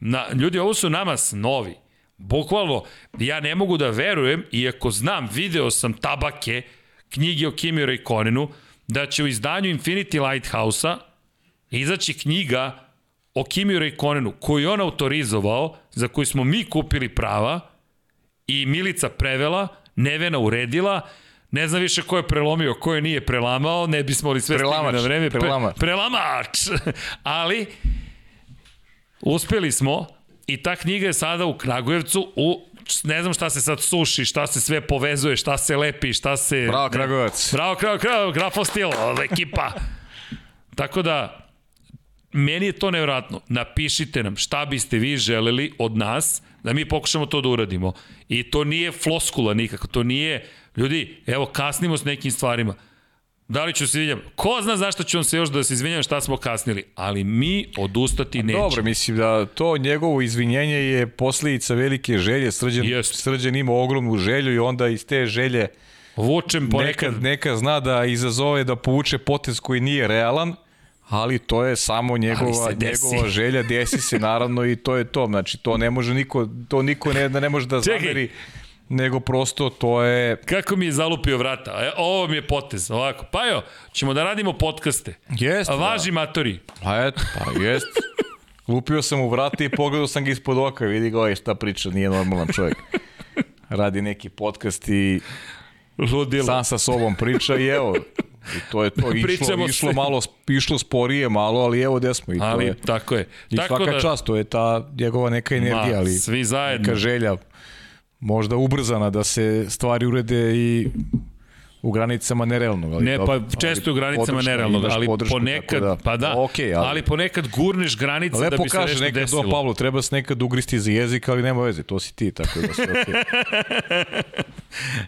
Na, ljudi, ovo su nama snovi. Bukvalno, ja ne mogu da verujem, iako znam, video sam tabake, knjige o Kimi Raikkonenu, da će u izdanju Infinity Lighthouse-a izaći knjiga o Kimi Raikkonenu, koju je on autorizovao, za koju smo mi kupili prava i Milica prevela, Nevena uredila, ne znam više ko je prelomio, ko je nije prelamao, ne bismo li sve stigli Prelamač, na vreme. Pre- prelamač. prelamač! *laughs* Ali, uspeli smo i ta knjiga je sada u Kragujevcu u ne znam šta se sad suši, šta se sve povezuje, šta se lepi, šta se... Bravo, Kragujevac. Bravo, bravo, bravo, grafostil, ekipa. Tako da, meni je to nevjerojatno. Napišite nam šta biste vi želeli od nas, da mi pokušamo to da uradimo. I to nije floskula nikako, to nije, ljudi, evo, kasnimo s nekim stvarima. Da li ću se izvinjam? Ko zna zašto ću vam se još da se izvinjam šta smo kasnili? Ali mi odustati nećemo. Dobro, mislim da to njegovo izvinjenje je posljedica velike želje. Srđan, Jest. Srđan ima ogromnu želju i onda iz te želje Vučem ponekad... neka, neka zna da izazove da povuče potez koji nije realan, ali to je samo njegova, njegova želja, desi se naravno i to je to. Znači, to ne može niko, to niko ne, da ne može da zameri, nego prosto to je... Kako mi je zalupio vrata? E, ovo mi je potez, ovako. Pa jo, ćemo da radimo podcaste. Jest, A važi matori. Pa eto, pa jest. Lupio sam u vrata i pogledao sam ga ispod oka, vidi ga ovaj šta priča, nije normalan čovjek. Radi neki podcast i Ludilo. sam sa sobom priča i evo, i to je to. *laughs* Išlo, išlo, malo, išlo sporije malo, ali evo gde smo. I to Ali, je, tako je. I tako svaka da, čast, to je ta njegova neka energija, Ma, ali svi zajedno. neka želja možda ubrzana da se stvari urede i u granicama nerealnog. Ali ne, pa dobro, često ali u granicama nerealnog, ali podršku, ponekad, da, pa da, okay, ali, ali ponekad gurneš granice da bi se kaže nešto nekad desilo. do Pavlo, treba se nekad ugristi za jezik, ali nema veze, to si ti, tako da sve okej. *laughs*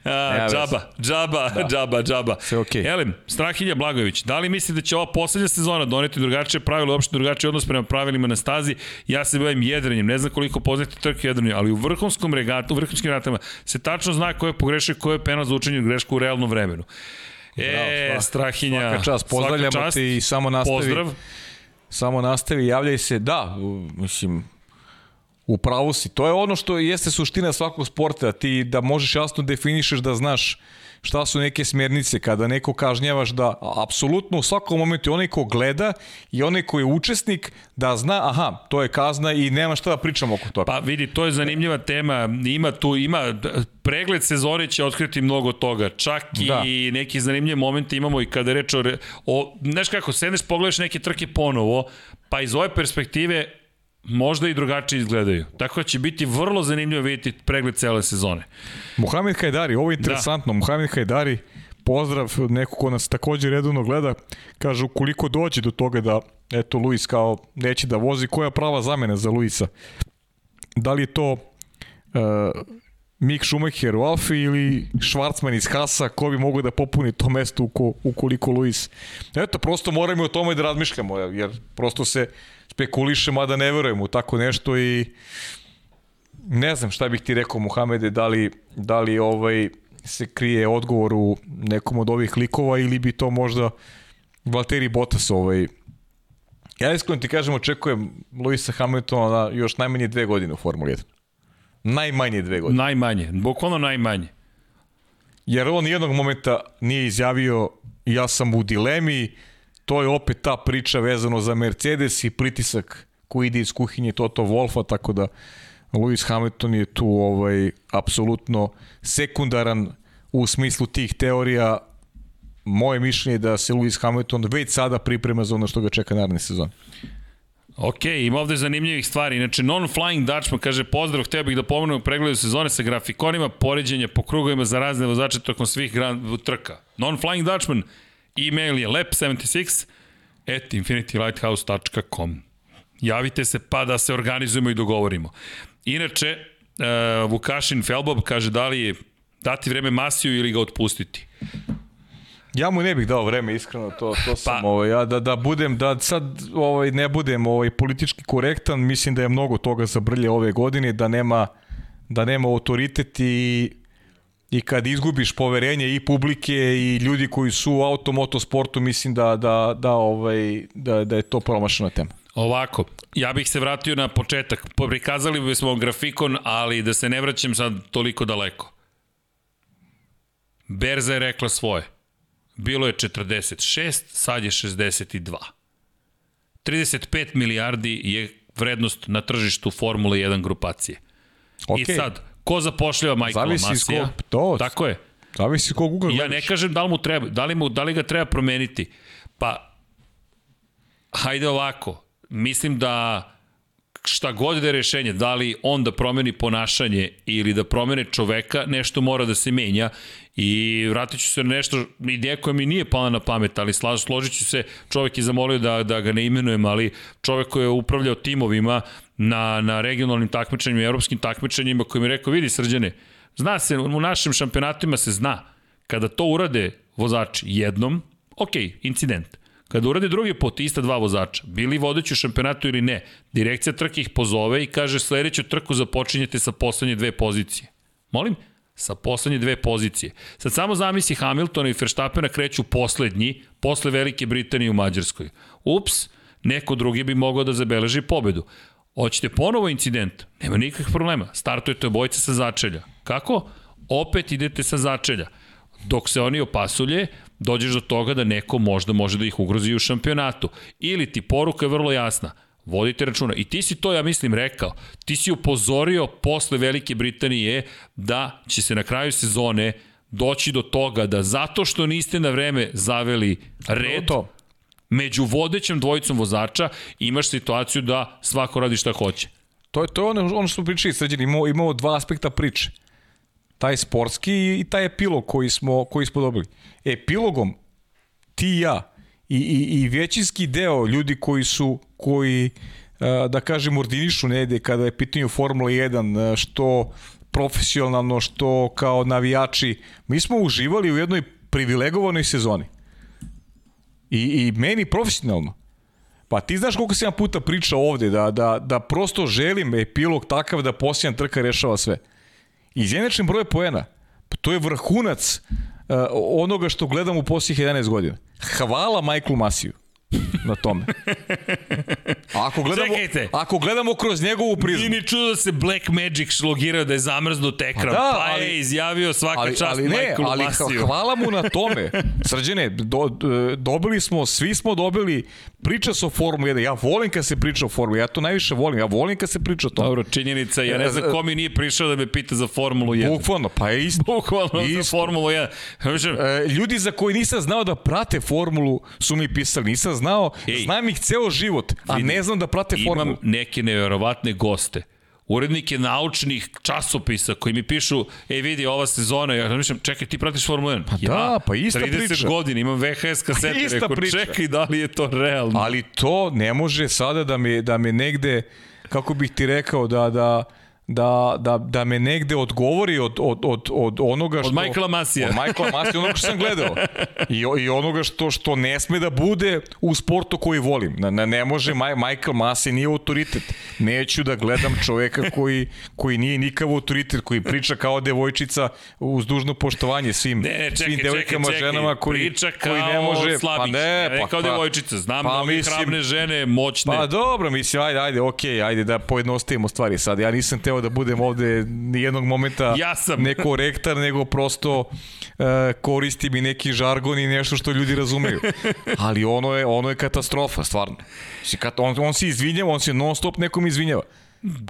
Veze. džaba, džaba, da. džaba, džaba. Sve okej. Elem, Strahinja Blagojević, da li misli da će ova poslednja sezona doneti drugačije pravilo, uopšte drugačiji odnos prema pravilima na stazi? Ja se bavim jedrenjem, ne znam koliko poznate trke jedrenju, ali u vrhunskom regatu, u vrhunskim regatama se tačno zna ko je pogrešio, ko je penal za učenje grešku u realnom vremenu. E, Bravo, Strahinja, Svaka čast, pozdravljamo svaka čast, te i samo nastavi. Pozdrav. Samo nastavi, javljaj se. Da, mislim, u pravu si. To je ono što jeste suština svakog sporta, ti da možeš jasno definišeš da znaš šta su neke smjernice, kada neko kažnjavaš da apsolutno u svakom momentu onaj ko gleda i onaj ko je učesnik da zna, aha, to je kazna i nema šta da pričamo oko toga. Pa vidi, to je zanimljiva tema. Ima tu, ima, pregled sezone će otkriti mnogo toga. Čak Da. i neki zanimljivi momenti imamo i kada reč o, o znaš kako, sedneš, pogledaš neke trke ponovo, pa iz ove perspektive možda i drugačije izgledaju. Tako da će biti vrlo zanimljivo vidjeti pregled cele sezone. Mohamed Hajdari, ovo je interesantno. Da. Mohamed Hajdari, pozdrav neko ko nas takođe redovno gleda, kaže ukoliko dođe do toga da eto Luis kao neće da vozi, koja je prava zamena za Luisa? Da li je to uh, Mick Schumacher u Alfi ili Schwarzman iz Hasa, ko bi mogao da popuni to mesto uko, ukoliko Luis. Eto, prosto moramo o tome da razmišljamo, jer prosto se spekuliše, mada ne verujemo u tako nešto i ne znam šta bih ti rekao Muhamede, da li, da li ovaj se krije odgovor u nekom od ovih likova ili bi to možda Valtteri Bottas ovaj Ja iskreno ti kažem, očekujem Luisa Hamiltona na još najmanje dve godine u Formuli 1. Najmanje dve godine. Najmanje, bukvalno najmanje. Jer on nijednog momenta nije izjavio ja sam u dilemi, to je opet ta priča vezano za Mercedes i pritisak koji ide iz kuhinje Toto Wolfa, tako da Lewis Hamilton je tu ovaj apsolutno sekundaran u smislu tih teorija. Moje mišljenje je da se Lewis Hamilton već sada priprema za ono što ga čeka naredne sezone. Ok, ima ovde zanimljivih stvari. Inače, Non-Flying Dutchman kaže pozdrav, htio bih da pomenem u pregledu sezone sa grafikonima poređenja po krugovima za razne vozače tokom svih grand trka. Non-Flying Dutchman, e-mail je lep76 at infinitylighthouse.com. Javite se pa da se organizujemo i dogovorimo. Inače, uh, Vukašin Felbob kaže da li dati vreme Masiju ili ga otpustiti. Ja mu ne bih dao vreme, iskreno, to, to sam, Pa- ovaj, ja, da, da budem, da sad ovaj, ne budem ovaj, politički korektan, mislim da je mnogo toga zabrlje ove godine, da nema, da nema autoritet i, i kad izgubiš poverenje i publike i ljudi koji su u automotosportu, mislim da, da, da, ovaj, da, da je to promašena tema. Ovako, ja bih se vratio na početak. Prikazali bismo grafikon, ali da se ne vraćam sad toliko daleko. Berza je rekla svoje. Bilo je 46, sad je 62. 35 milijardi je vrednost na tržištu Formule 1 grupacije. Okay. I sad, ko zapošljava Michaela Zavisi iz Masija? kog- to- Tako je. Zavisi iz kog ugla Ja ne kažem da li mu treba, da li, mu, da li ga treba promeniti. Pa, hajde ovako, mislim da šta god da je rešenje, da li on da promeni ponašanje ili da promene čoveka, nešto mora da se menja i vratit ću se na nešto, ideja koja mi nije pala na pamet, ali slaž, složit ću se, čovek je zamolio da, da ga ne imenujem, ali čovek koji je upravljao timovima na, na regionalnim takmičenjima i evropskim takmičenjima koji mi je rekao, vidi srđane, zna se, u našim šampionatima se zna, kada to urade vozači jednom, ok, incident. Kada urade drugi put ista dva vozača, bili vodeći u šampionatu ili ne, direkcija trke ih pozove i kaže sledeću trku započinjete sa poslednje dve pozicije. Molim? Sa poslednje dve pozicije. Sad samo zamisli Hamiltona i Verstappena kreću poslednji, posle Velike Britanije u Mađarskoj. Ups, neko drugi bi mogao da zabeleži pobedu. Hoćete ponovo incident? Nema nikakvih problema. Startujete obojice sa začelja. Kako? Opet idete sa začelja. Dok se oni opasulje, dođeš do toga da neko možda može da ih ugrozi u šampionatu. Ili ti poruka je vrlo jasna. Vodite računa. I ti si to, ja mislim, rekao. Ti si upozorio posle Velike Britanije da će se na kraju sezone doći do toga da zato što niste na vreme zaveli red, To. među vodećem dvojicom vozača imaš situaciju da svako radi šta hoće. To je, to je ono, ono što smo pričali, sređeni, imamo, imamo dva aspekta priče. taj sportski i taj epilog koji smo, koji smo dobili. Epilogom ti i ja i, i, i većinski deo ljudi koji su, koji da kažem, ordinišu negde kada je pitanju Formula 1, što profesionalno, što kao navijači, mi smo uživali u jednoj privilegovanoj sezoni. I, i meni profesionalno. Pa ti znaš koliko sam puta pričao ovde, da, da, da prosto želim epilog takav da posljedna trka rešava sve. Izjednačen broj poena, pa to je vrhunac uh, onoga što gledam u posljednjih 11 godina. Hvala Michaelu Masiju na tome. *laughs* Ako gledamo, Čekajte. ako gledamo kroz njegovu prizmu. Nije ni čudo da se Black Magic šlogirao da je zamrznut ekran, pa, da, pa ali, je izjavio svaka ali, čast ali ne, Michaelu ali Masiju. hvala mu na *laughs* tome. Srđene, do, dobili smo, svi smo dobili, priča se o Formula 1, ja volim kad se priča o Formula ja to najviše volim, ja volim kad se priča o tome. Dobro, činjenica, ja ne znam ko mi nije prišao da me pita za Formulu 1. Bukvalno, pa je isto. Bukvalno isto. za Formulu 1. Ljudi za koji nisam znao da prate Formulu su mi pisali, nisam znao Ej, znam ih ceo život, a ne znam da prate formulu. Imam neke neverovatne goste urednike naučnih časopisa koji mi pišu, ej vidi, ova sezona, ja mislim, čekaj, ti pratiš Formulu 1? Pa ja, da, pa ista 30 priča. 30 godina, imam VHS kasete, pa rekao, priča. čekaj, da li je to realno? Ali to ne može sada da me, da me negde, kako bih ti rekao, da, da, da, da, da me negde odgovori od, od, od, od onoga što... Od Michaela Masija. Od Michaela Masija, onoga što sam gledao. I, I onoga što, što ne sme da bude u sportu koji volim. Ne, ne može, Michael Masi nije autoritet. Neću da gledam čoveka koji, koji nije nikav autoritet, koji priča kao devojčica uz dužno poštovanje svim, ne, čekaj, svim devojkama, čekaj, ženama koji, priča koji ne može... Slabić, pa ne, pa, kao pa, devojčica. Znam pa, mislim, hrabne žene, moćne. Pa dobro, mislim, ajde, ajde, okej, okay, ajde da pojednostavimo stvari sad. Ja nisam teo hteo da budem ovde nijednog momenta ja sam. neko rektar, nego prosto uh, koristim i neki žargon i nešto što ljudi razumeju. Ali ono je, ono je katastrofa, stvarno. On, on se izvinjava, on se non stop nekom izvinjava.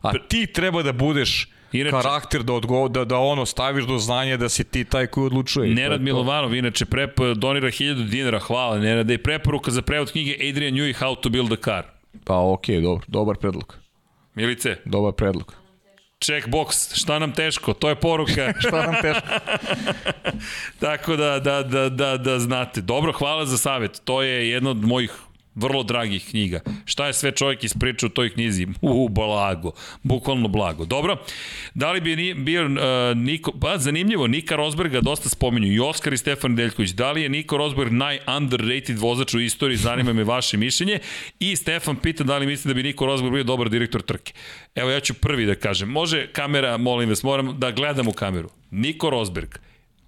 A ti treba da budeš Inače, karakter da, odgo, da, da ono staviš do znanja da si ti taj koji odlučuje. Nenad Milovanov, inače prep donira 1000 dinara, hvala da je preporuka za prevod knjige Adrian Newey How to Build a Car. Pa okej, okay, dobro, dobar predlog. Milice. Dobar predlog. Checkbox, šta nam teško, to je poruka. *laughs* šta nam teško. Tako da, da, da, da, da znate. Dobro, hvala za savjet. To je jedna od mojih vrlo dragih knjiga. Šta je sve čovjek ispričao u toj knjizi? U, blago. Bukvalno blago. Dobro. Da li bi bio uh, Niko... Pa, zanimljivo, Nika Rosberga dosta spominju. I Oskar i Stefan Deljković. Da li je Niko Rosberg naj-underrated vozač u istoriji? Zanima me vaše mišljenje. I Stefan pita da li mislite da bi Niko Rosberg bio dobar direktor trke. Evo, ja ću prvi da kažem. Može kamera, molim vas, moram da gledam u kameru. Niko Rosberg,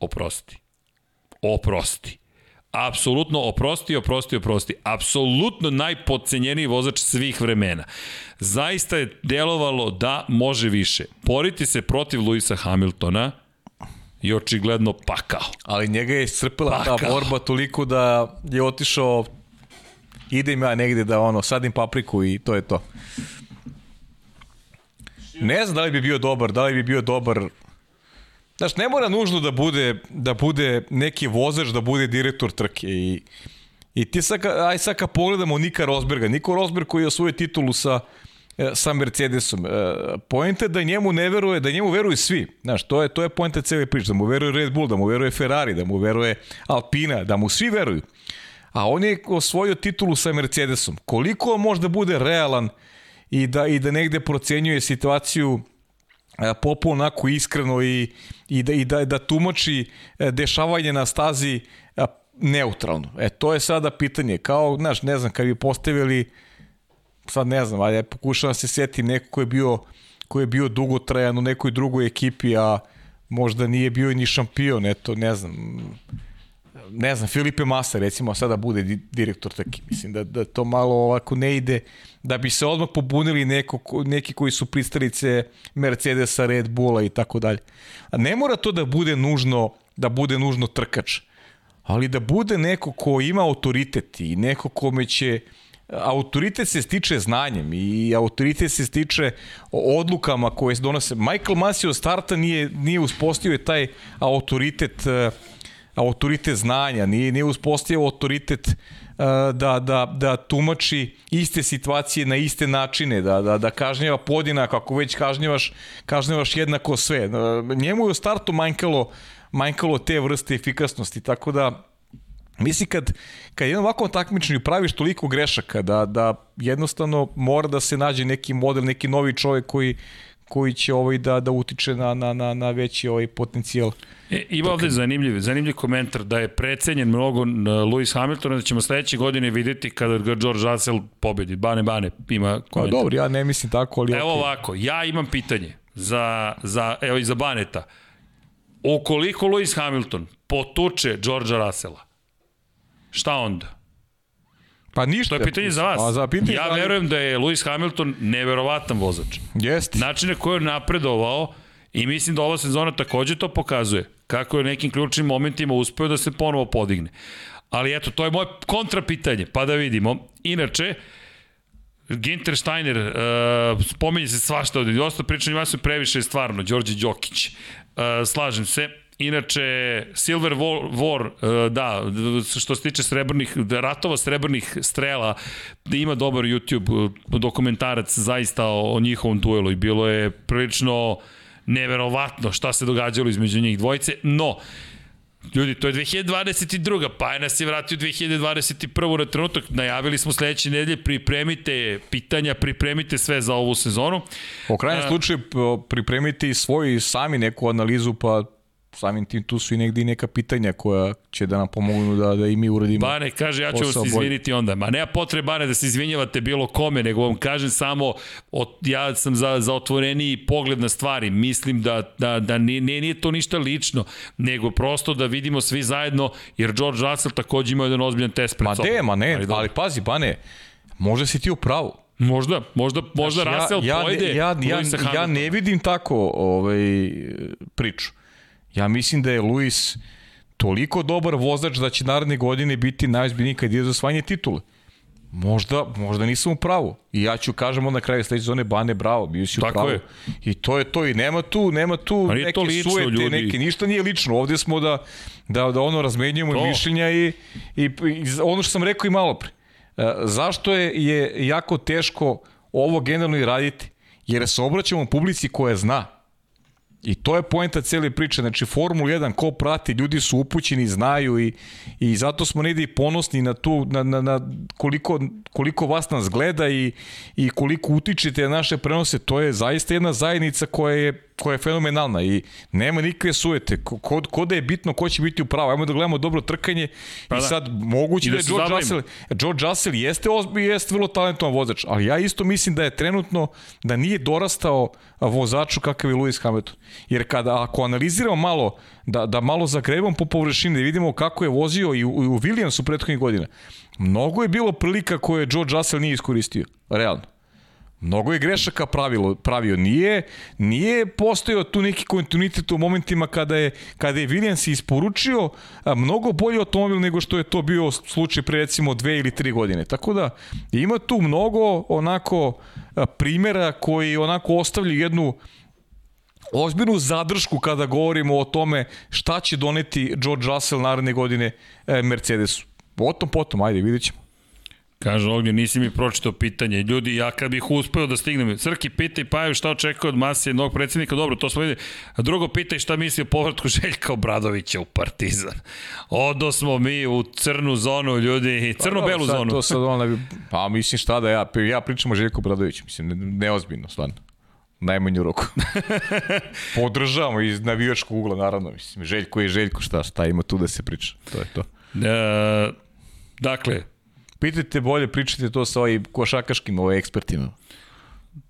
oprosti. Oprosti apsolutno oprosti, oprosti, oprosti. Apsolutno najpodcenjeniji vozač svih vremena. Zaista je delovalo da može više. Poriti se protiv Luisa Hamiltona i očigledno pakao. Ali njega je iscrpila ta borba toliko da je otišao idem ja negde da ono sadim papriku i to je to. Ne znam da li bi bio dobar, da li bi bio dobar Znaš, ne mora nužno da bude, da bude neki vozač, da bude direktor trke i, i ti sad, aj sad kad pogledamo Nika Rosberga, Niko Rosberg koji je osvojio titulu sa, e, sa Mercedesom, e, pojenta da njemu ne veruje, da njemu veruju svi, znaš, to je, to je pojenta cele priče, da mu veruje Red Bull, da mu veruje Ferrari, da mu veruje Alpina, da mu svi veruju. A on je osvojio titulu sa Mercedesom. Koliko može da bude realan i da, i da negde procenjuje situaciju popu onako iskreno i, i, da, i da, da tumači e, dešavanje na stazi neutralno. E, to je sada pitanje. Kao, znaš, ne znam, kad bi postavili, sad ne znam, ali pokušavam da se setim neko ko je bio, ko je bio dugotrajan u nekoj drugoj ekipi, a možda nije bio ni šampion, eto, ne znam, ne znam, Filipe Massa recimo sada bude direktor taki. Mislim da, da to malo ovako ne ide, da bi se odmah pobunili neko, neki koji su pristalice Mercedesa, Red Bulla i tako dalje. A ne mora to da bude nužno, da bude nužno trkač, ali da bude neko ko ima autoritet i neko kome će autoritet se stiče znanjem i autoritet se stiče odlukama koje se donose. Michael Masi od starta nije, nije uspostavio taj autoritet uh, autoritet znanja, nije, nije uspostavio autoritet da, da, da tumači iste situacije na iste načine, da, da, da kažnjava podina, kako već kažnjavaš, kažnjavaš jednako sve. Njemu je u startu manjkalo, manjkalo te vrste efikasnosti, tako da Misli kad, kad jedan ovako takmičenju praviš toliko grešaka da, da jednostavno mora da se nađe neki model, neki novi čovjek koji, koji će ovaj da da utiče na na na na veći ovaj potencijal. E, ima ovde zanimljiv, zanimljiv komentar da je precenjen mnogo Lewis Hamilton da ćemo sledeće godine videti kada ga George Russell pobedi. Bane bane ima pa komentar. Pa dobro, ja ne mislim tako, ali Evo okay. ovako, ja imam pitanje za za evo i za Baneta. Ukoliko Lewis Hamilton potuče Georgea Russella, šta onda? Pa ništa. To je pitanje za vas. A za pitanje ja verujem da je Lewis Hamilton neverovatan vozač. Jeste. Način na koji je napredovao i mislim da ova sezona takođe to pokazuje. Kako je u nekim ključnim momentima uspeo da se ponovo podigne. Ali eto, to je moje kontrapitanje, pa da vidimo. Inače, Ginter Steiner, uh, spominje se svašta ovde, dosta pričanja, ima su previše stvarno, Đorđe Đokić. Uh, slažem se, Inače, Silver War, War, e, da, što se tiče srebrnih, ratova srebrnih strela, ima dobar YouTube e, dokumentarac zaista o, o njihovom duelu i bilo je prilično neverovatno šta se događalo između njih dvojice, no, Ljudi, to je 2022. Pa je nas je vratio 2021. na trenutak. Najavili smo sledeće nedelje, pripremite pitanja, pripremite sve za ovu sezonu. U krajnjem slučaju pripremite i svoju sami neku analizu, pa samim tim tu su i negdje neka pitanja koja će da nam pomognu da, da i mi uradimo Bane, kaže, ja ću vas izviniti onda. Ma nema potrebe, Bane, da se izvinjavate bilo kome, nego vam kažem samo, od, ja sam za, za otvoreniji pogled na stvari. Mislim da, da, da nije, nije to ništa lično, nego prosto da vidimo svi zajedno, jer George Russell takođe ima jedan ozbiljan test pred sobom. Ma ne, ma ne, ali, ali pazi, Bane, možda si ti u pravu. Možda, možda, možda znači, Russell ja, ja, pojede ja, ja, ja, ja ne vidim tako ovaj, priču. Ja mislim da je Luis toliko dobar vozač da će naredne godine biti najozbiljniji kad ide za osvajanje titule. Možda, možda nisam u pravu. I ja ću kažem na kraju sledeće zone Bane bravo, bio si u pravu. Je. I to je to i nema tu, nema tu neke to lično, sujete, ljudi. neke, ništa nije lično. Ovde smo da, da, da ono razmenjujemo to. mišljenja i, i, i ono što sam rekao i malo pre. E, zašto je, je jako teško ovo generalno i raditi? Jer se obraćamo publici koja zna I to je poenta cele priče, znači Formula 1 ko prati, ljudi su upućeni, znaju i, i zato smo negdje i ponosni na tu, na, na, na koliko, koliko vas nas gleda i, i koliko utičete na naše prenose, to je zaista jedna zajednica koja je koja je fenomenalna i nema nikakve sujete. Ko, ko da je bitno ko će biti u pravu. Ajmo da gledamo dobro trkanje pa i da. sad moguće da, da je George Russell, George Russell jeste, ozbi, jeste vrlo talentovan vozač, ali ja isto mislim da je trenutno da nije dorastao vozaču kakav je Lewis Hamilton. Jer kada, ako analiziramo malo, da, da malo zagrebamo po površini, da vidimo kako je vozio i u, i u Williamsu prethodnih godina, mnogo je bilo prilika koje George Russell nije iskoristio, realno. Mnogo je grešaka pravilo, pravio. Nije, nije postojao tu neki kontinuitet u momentima kada je, kada je Williams isporučio mnogo bolji automobil nego što je to bio slučaj pre recimo dve ili tri godine. Tako da ima tu mnogo onako primjera koji onako ostavljaju jednu ozbiljnu zadršku kada govorimo o tome šta će doneti George Russell naredne godine e, Mercedesu. Potom, potom, ajde, vidjet ćemo. Kaže Ognjen, nisi mi pročitao pitanje. Ljudi, ja kad bih uspeo da stignem, Crki pita i Paju šta očekuje od mase jednog predsednika, dobro, to smo videli. A drugo pita i šta misli o povratku Željka Obradovića u Partizan. Odo smo mi u crnu zonu, ljudi, crno-belu pa, zonu. To sad on, pa mislim šta da ja, ja pričam o Željku Obradoviću, mislim, ne, neozbiljno, stvarno najmanju roku. *laughs* Podržavamo iz navijačkog ugla, naravno. Mislim, Željko je Željko, šta, šta ima tu da se priča. To je to. E, dakle, Pitajte bolje, pričajte to sa ovim košakaškim ovaj ekspertima.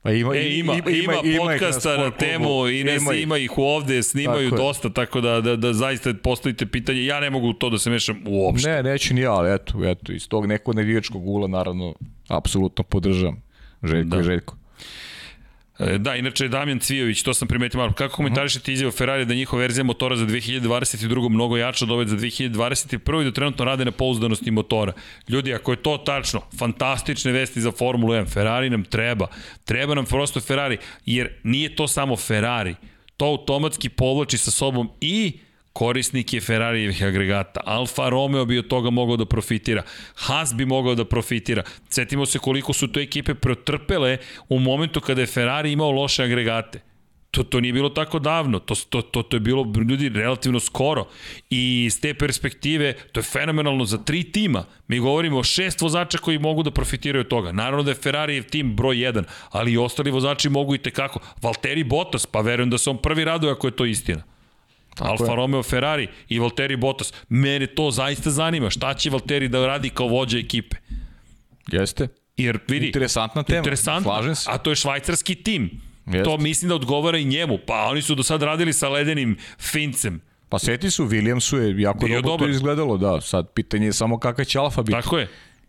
Pa ima, e, ima, ima, ima, ima podcasta na, na temu, i ne ima, ima ih ovde, snimaju tako dosta, tako da, da, da zaista postavite pitanje. Ja ne mogu to da se mešam uopšte. Ne, neću ni ja, ali eto, eto, iz tog nekog navijačkog ula, naravno, apsolutno podržam. Željko da. i Željko. E, da, inače Damjan Cvijović, to sam primetio malo. Kako komentarišete izjavu Ferrari da njihova verzija motora za 2022. mnogo jača od ove za 2021. i da trenutno rade na pouzdanosti motora? Ljudi, ako je to tačno, fantastične vesti za Formulu 1. Ferrari nam treba. Treba nam prosto Ferrari, jer nije to samo Ferrari. To automatski povlači sa sobom i korisnik je Ferrarijevih agregata. Alfa Romeo bi od toga mogao da profitira. Haas bi mogao da profitira. Setimo se koliko su to ekipe protrpele u momentu kada je Ferrari imao loše agregate. To, to nije bilo tako davno, to, to, to, to je bilo ljudi relativno skoro i iz te perspektive to je fenomenalno za tri tima. Mi govorimo o šest vozača koji mogu da profitiraju od toga. Naravno da je Ferrari tim broj 1, ali i ostali vozači mogu i tekako. Valtteri Bottas, pa verujem da se on prvi raduje ako je to istina. Tako Alfa je. Romeo Ferrari i Valtteri Bottas. Mene to zaista zanima. Šta će Valtteri da radi kao vođa ekipe? Jeste. Jer vidi, interesantna tema. Interesantna, Slažem se. A to je švajcarski tim Jest. To mislim da odgovara i njemu. Pa oni su do sad radili sa ledenim Fincem. Pa seti su, Williamsu je jako Bio dobro dobar. to izgledalo, da. Sad pitanje je samo kakav će Alfa biti. Tako je.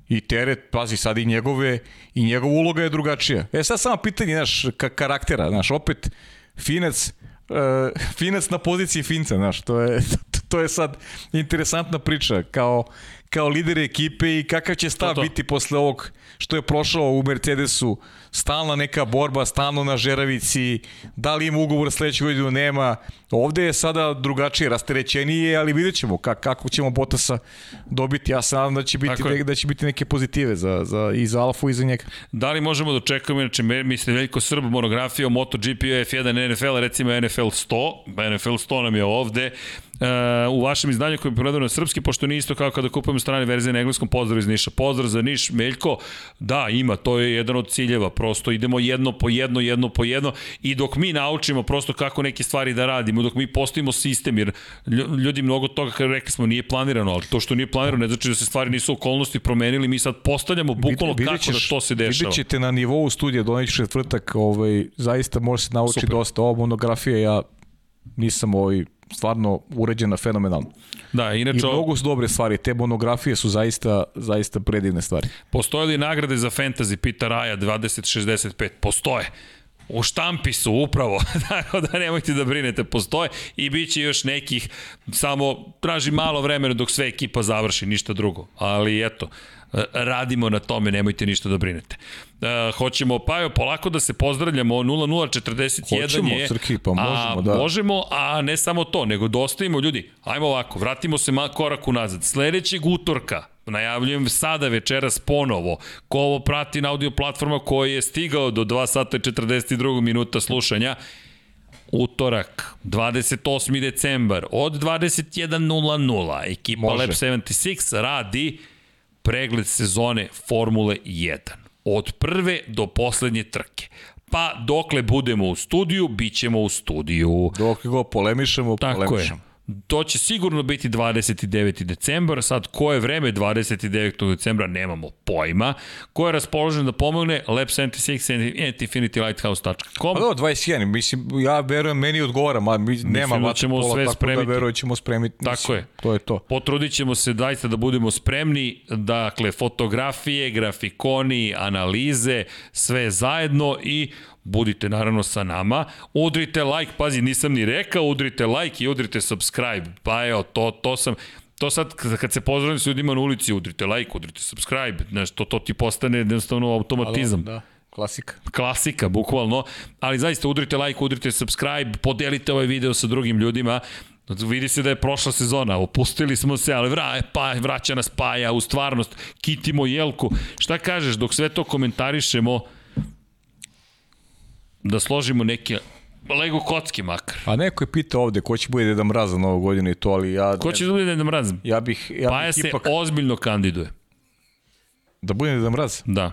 I teret, pazi, sad i njegove, i njegova uloga je drugačija. E sad samo pitanje, naš, ka karaktera, naš, opet, Finac, uh, Finac na poziciji Finca, znaš, to je, *laughs* to je sad interesantna priča, kao, kao lider ekipe i kakav će stav to, to. biti posle ovog što je prošao u Mercedesu, stalna neka borba, stalno na žeravici, da li ima ugovor sledećeg godinu, nema. Ovde je sada drugačije, rasterećenije, ali vidjet ćemo kako, kako ćemo Botasa dobiti. Ja se nadam da će biti, ne, da će biti neke pozitive za, za, i za Alfu i za njega. Da li možemo da očekujemo, znači, mislim, Veljko Srb, monografija o MotoGP, F1, NFL, recimo NFL 100, NFL 100 nam je ovde, u vašem izdanju koje je prodano na srpski, pošto nije isto kao kada kupujemo strane verzije na engleskom, pozdrav iz Niša. Pozdrav za Niš, Meljko, da, ima, to je jedan od ciljeva, prosto idemo jedno po jedno, jedno po jedno i dok mi naučimo prosto kako neke stvari da radimo, dok mi postavimo sistem, jer ljudi mnogo toga, kada rekli smo, nije planirano, ali to što nije planirano ne znači da se stvari nisu okolnosti promenili, mi sad postavljamo bukvalno Vid, kako da to se dešava. Vidjet ćete na nivou studija doneći četvrtak, ovaj, zaista može se naučiti Super. dosta. Ova monografija, ja nisam ovaj, stvarno uređena fenomenalno. Da, inače... I mnogo su dobre stvari, te monografije su zaista, zaista predivne stvari. Postoje li nagrade za fantasy, pita Raja 2065? Postoje. U štampi su upravo, *laughs* tako da nemojte da brinete, postoje i bit će još nekih, samo traži malo vremena dok sve ekipa završi, ništa drugo. Ali eto, radimo na tome, nemojte ništa da brinete. Uh, hoćemo, pa jo, polako da se pozdravljamo, 0041 hoćemo, je... Srki, pa možemo, a, da. Možemo, a ne samo to, nego dostavimo ljudi. Ajmo ovako, vratimo se korak unazad. Sledećeg utorka, najavljujem sada večeras ponovo, ko ovo prati na audio platforma koji je stigao do 2 sata i 42 minuta slušanja, utorak, 28. decembar, od 21.00, ekipa Može. Lab 76 radi pregled sezone Formule 1. Od prve do poslednje trke. Pa dokle budemo u studiju, bit ćemo u studiju. Dok go polemišemo, Tako polemišemo. Je. To će sigurno biti 29. decembar, sad koje vreme 29. decembra nemamo pojma. Ko je raspoložen da pomogne, lab76 and infinitylighthouse.com. Pa do, 21, mislim, ja verujem, meni odgovara, ma, mi, mislim nema da ćemo pola, sve tako da spremiti. da verujem, ćemo spremiti. Tako mislim, je. To je to. Potrudit ćemo se daista da budemo spremni, dakle, fotografije, grafikoni, analize, sve zajedno i budite naravno sa nama. Udrite like, pazi, nisam ni rekao, udrite like i udrite subscribe. Pa evo, to, to sam, to sad kad se pozdravim s ljudima na ulici, udrite like, udrite subscribe, znaš, to, to ti postane jednostavno automatizam. Da, klasika. Klasika, bukvalno. Ali zaista udrite like, udrite subscribe, podelite ovaj video sa drugim ljudima. Vidi se da je prošla sezona, opustili smo se, ali vra, pa, vraća nas Paja u stvarnost, kitimo Jelku. Šta kažeš, dok sve to komentarišemo, da složimo neke Lego kocki makar. A neko je pitao ovde ko će bude Deda Mraz za novu godinu i to, ali ja... Ko će da bude Deda Mraz? Ja bih... Ja Paja bih ipak... se ozbiljno kandiduje. Da bude Deda Mraz? Da.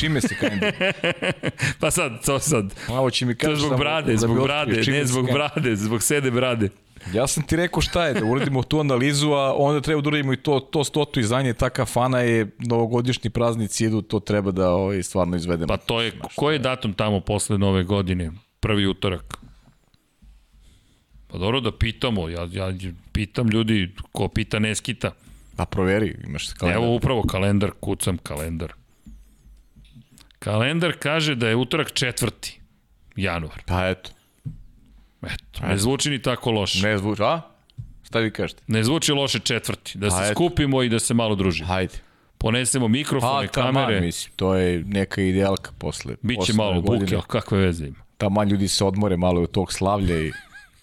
Čime se kandiduje? *laughs* pa sad, to sad. Ovo će mi kaži to zbog brade, da zbog brade, ne zbog brade, zbog sede brade. Ja sam ti rekao šta je, da uradimo tu analizu, a onda treba da uradimo i to, to stotu izdanje, taka fana je, novogodišnji praznici idu, to treba da ovaj, stvarno izvedemo. Pa to je, koji je datum tamo posle nove godine? Prvi utorak. Pa dobro da pitamo, ja, ja pitam ljudi, ko pita ne skita. Pa proveri, imaš kalendar. Evo upravo kalendar, kucam kalendar. Kalendar kaže da je utorak četvrti januar. Pa eto. Eto, ne zvuči ni tako loše. Ne zvuči, a? Šta vi kažete? Ne zvuči loše četvrti, da se Ajde. skupimo i da se malo družimo. Hajde. Ponesemo mikrofone, pa, kamere. Man, mislim, to je neka idealka posle. Biće posle malo godine. buke, kakve veze ima. Tamo ljudi se odmore malo od tog slavlja i...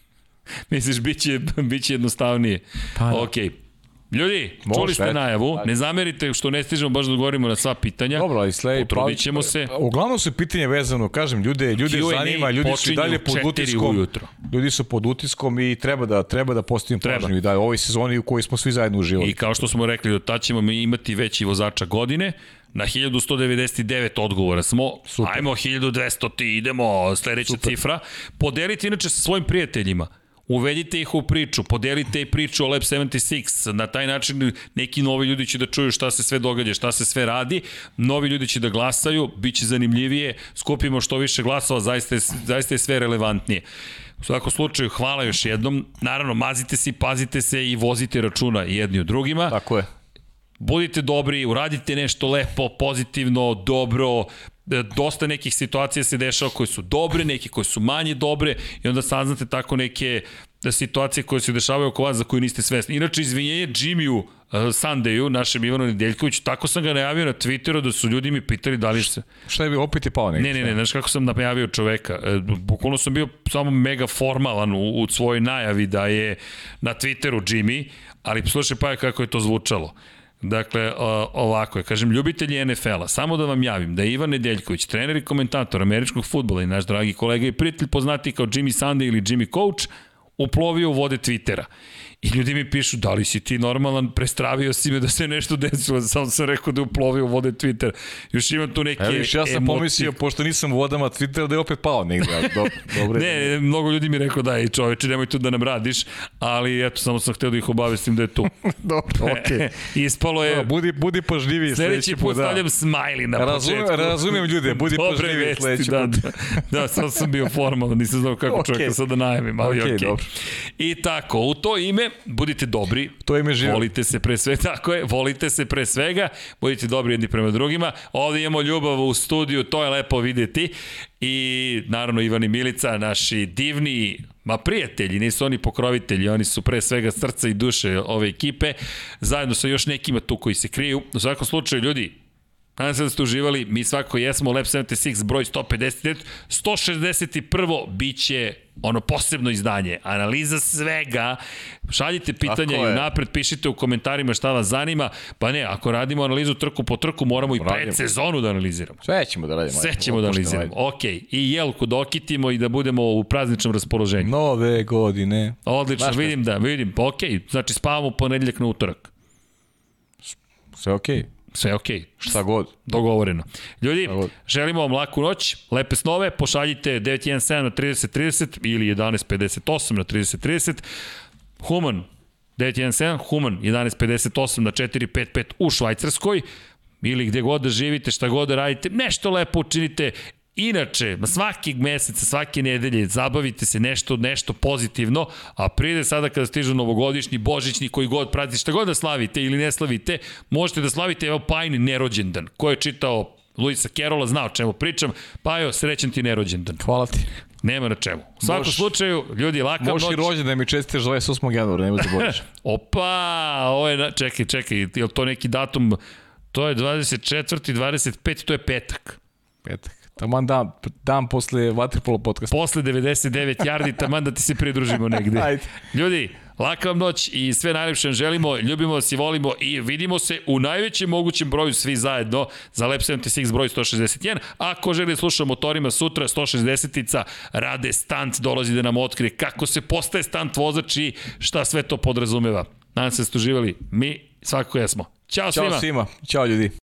*laughs* Misliš, bit će, bit će jednostavnije. Pa da. Okej. Ljudi, Može, čuli ste najavu, ne zamerite što ne stižemo baš da odgovorimo na sva pitanja. Dobro, ali slej, Potrudit ćemo se. Uglavnom su pitanje vezano, kažem, ljude, ljude Q&A zanima, ljudi su dalje pod utiskom. ujutro. Ljudi su pod utiskom i treba da treba da postavimo pažnju i da u ovoj sezoni u kojoj smo svi zajedno uživali. I kao što smo rekli, do tad ćemo mi imati veći vozača godine. Na 1199 odgovora smo. Super. Ajmo 1200 ti, idemo, sledeća Super. cifra. Podelite inače sa svojim prijateljima. Uvedite ih u priču, podelite i priču o Lab 76, na taj način neki novi ljudi će da čuju šta se sve događa, šta se sve radi, novi ljudi će da glasaju, bit će zanimljivije, skupimo što više glasova, zaista je, zaista je sve relevantnije. U svakom slučaju, hvala još jednom. Naravno, mazite se pazite se i vozite računa jedni od drugima Tako je. budite dobri, uradite nešto lepo, pozitivno, dobro, dosta nekih situacija se dešava koje su dobre, neke koje su manje dobre i onda saznate tako neke da situacije koje se dešavaju oko vas za koje niste svesni. Inače, izvinjenje Jimmyu uh, Sundayu, našem Ivanu Nedeljkoviću, tako sam ga najavio na Twitteru da su ljudi mi pitali da li se... Šta je bi opet je pao negdje? Ne, ne, ne, znaš kako sam najavio čoveka. E, bukvalno sam bio samo mega formalan u, u svojoj najavi da je na Twitteru Jimmy, ali slušaj pa kako je to zvučalo. Dakle, ovako je, kažem, ljubitelji NFL-a, samo da vam javim da je Ivan Nedeljković, trener i komentator američkog futbola i naš dragi kolega i prijatelj poznati kao Jimmy Sunday ili Jimmy Coach, uplovio u vode Twittera. I ljudi mi pišu, da li si ti normalan, prestravio si me da se nešto desilo, samo sam rekao da je uplovio u vode Twittera. Još imam tu neke Evo ja sam emocije. pomislio, pošto nisam u vodama Twittera, da je opet pao negdje. ali Dobro, *laughs* dobro. je. Ne, mnogo ljudi mi rekao da čoveče, nemoj tu da nam radiš, ali eto, samo sam hteo da ih obavestim da je tu. *laughs* dobro, okej. *laughs* Ispalo je, Budi, budi pažljiviji sledeći put da. stavljam smiley na Razumem, početku. razumem ljude, budi Dobre pažljiviji vesti, sledeći da, put. da, da, sad sam bio formalan, nisam znao kako Okej. čovjeka sad da najavim, ali okej. Okay. dobro. I tako, u to ime, budite dobri, To ime živo. Volite se pre svega, tako je, volite se pre svega, budite dobri jedni prema drugima. Ovde imamo ljubav u studiju, to je lepo videti. I naravno Ivan i Milica, naši divni Ma prijatelji, nisu oni pokrovitelji, oni su pre svega srca i duše ove ekipe, zajedno sa još nekima tu koji se kriju. U svakom slučaju, ljudi, Nadam se da ste uživali, mi svako jesmo, Lab 76, broj 159, 161. biće ono posebno izdanje, analiza svega, šaljite pitanja i napred pišite u komentarima šta vas zanima, pa ne, ako radimo analizu trku po trku, moramo i Radimo. predsezonu da analiziramo. Sve ćemo da radimo. Sve ćemo da analiziramo. Ok, i jelku da okitimo i da budemo u prazničnom raspoloženju. Nove godine. Odlično, šta? vidim da, vidim, ok, znači spavamo ponedeljak na utorak. Sve okej. Sve ok, Šta god. Dogovoreno. Ljudi, god. želimo vam laku noć, lepe snove, pošaljite 917 na 3030 ili 1158 na 3030. Human 917, Human 1158 na 455 u Švajcarskoj ili gde god da živite, šta god da radite, nešto lepo učinite. Inače, svaki mesec, svake nedelje zabavite se nešto, nešto pozitivno, a pride sada kada stižu novogodišnji, božićni, koji god pratite, šta god da slavite ili ne slavite, možete da slavite, evo Pajni nerođendan, ko je čitao Luisa Kerola, zna o čemu pričam, pa evo, srećan ti nerođendan. Hvala ti. Nema na čemu. U svakom Možeš- slučaju, ljudi, laka Možeš i noć. rođen da mi čestite 28. januara, nema zaboraviš. *laughs* Opa, ovo je, na- čekaj, čekaj, je to neki datum, to je 24. 25. to je petak. Petak. Taman dan, dan posle Vatripolo podcasta. Posle 99 yardi, taman da ti se pridružimo negde. *laughs* Ajde. Ljudi, laka vam noć i sve najlepše vam želimo, ljubimo vas i volimo i vidimo se u najvećem mogućem broju svi zajedno za Lab 76 broj 161. Ako želi da sluša motorima sutra, 160-ica rade stunt, dolazi da nam otkrije kako se postaje stunt vozač i šta sve to podrazumeva. Nadam se da ste uživali. Mi svakako jesmo. Ćao, Ćao svima. svima. Ćao ljudi.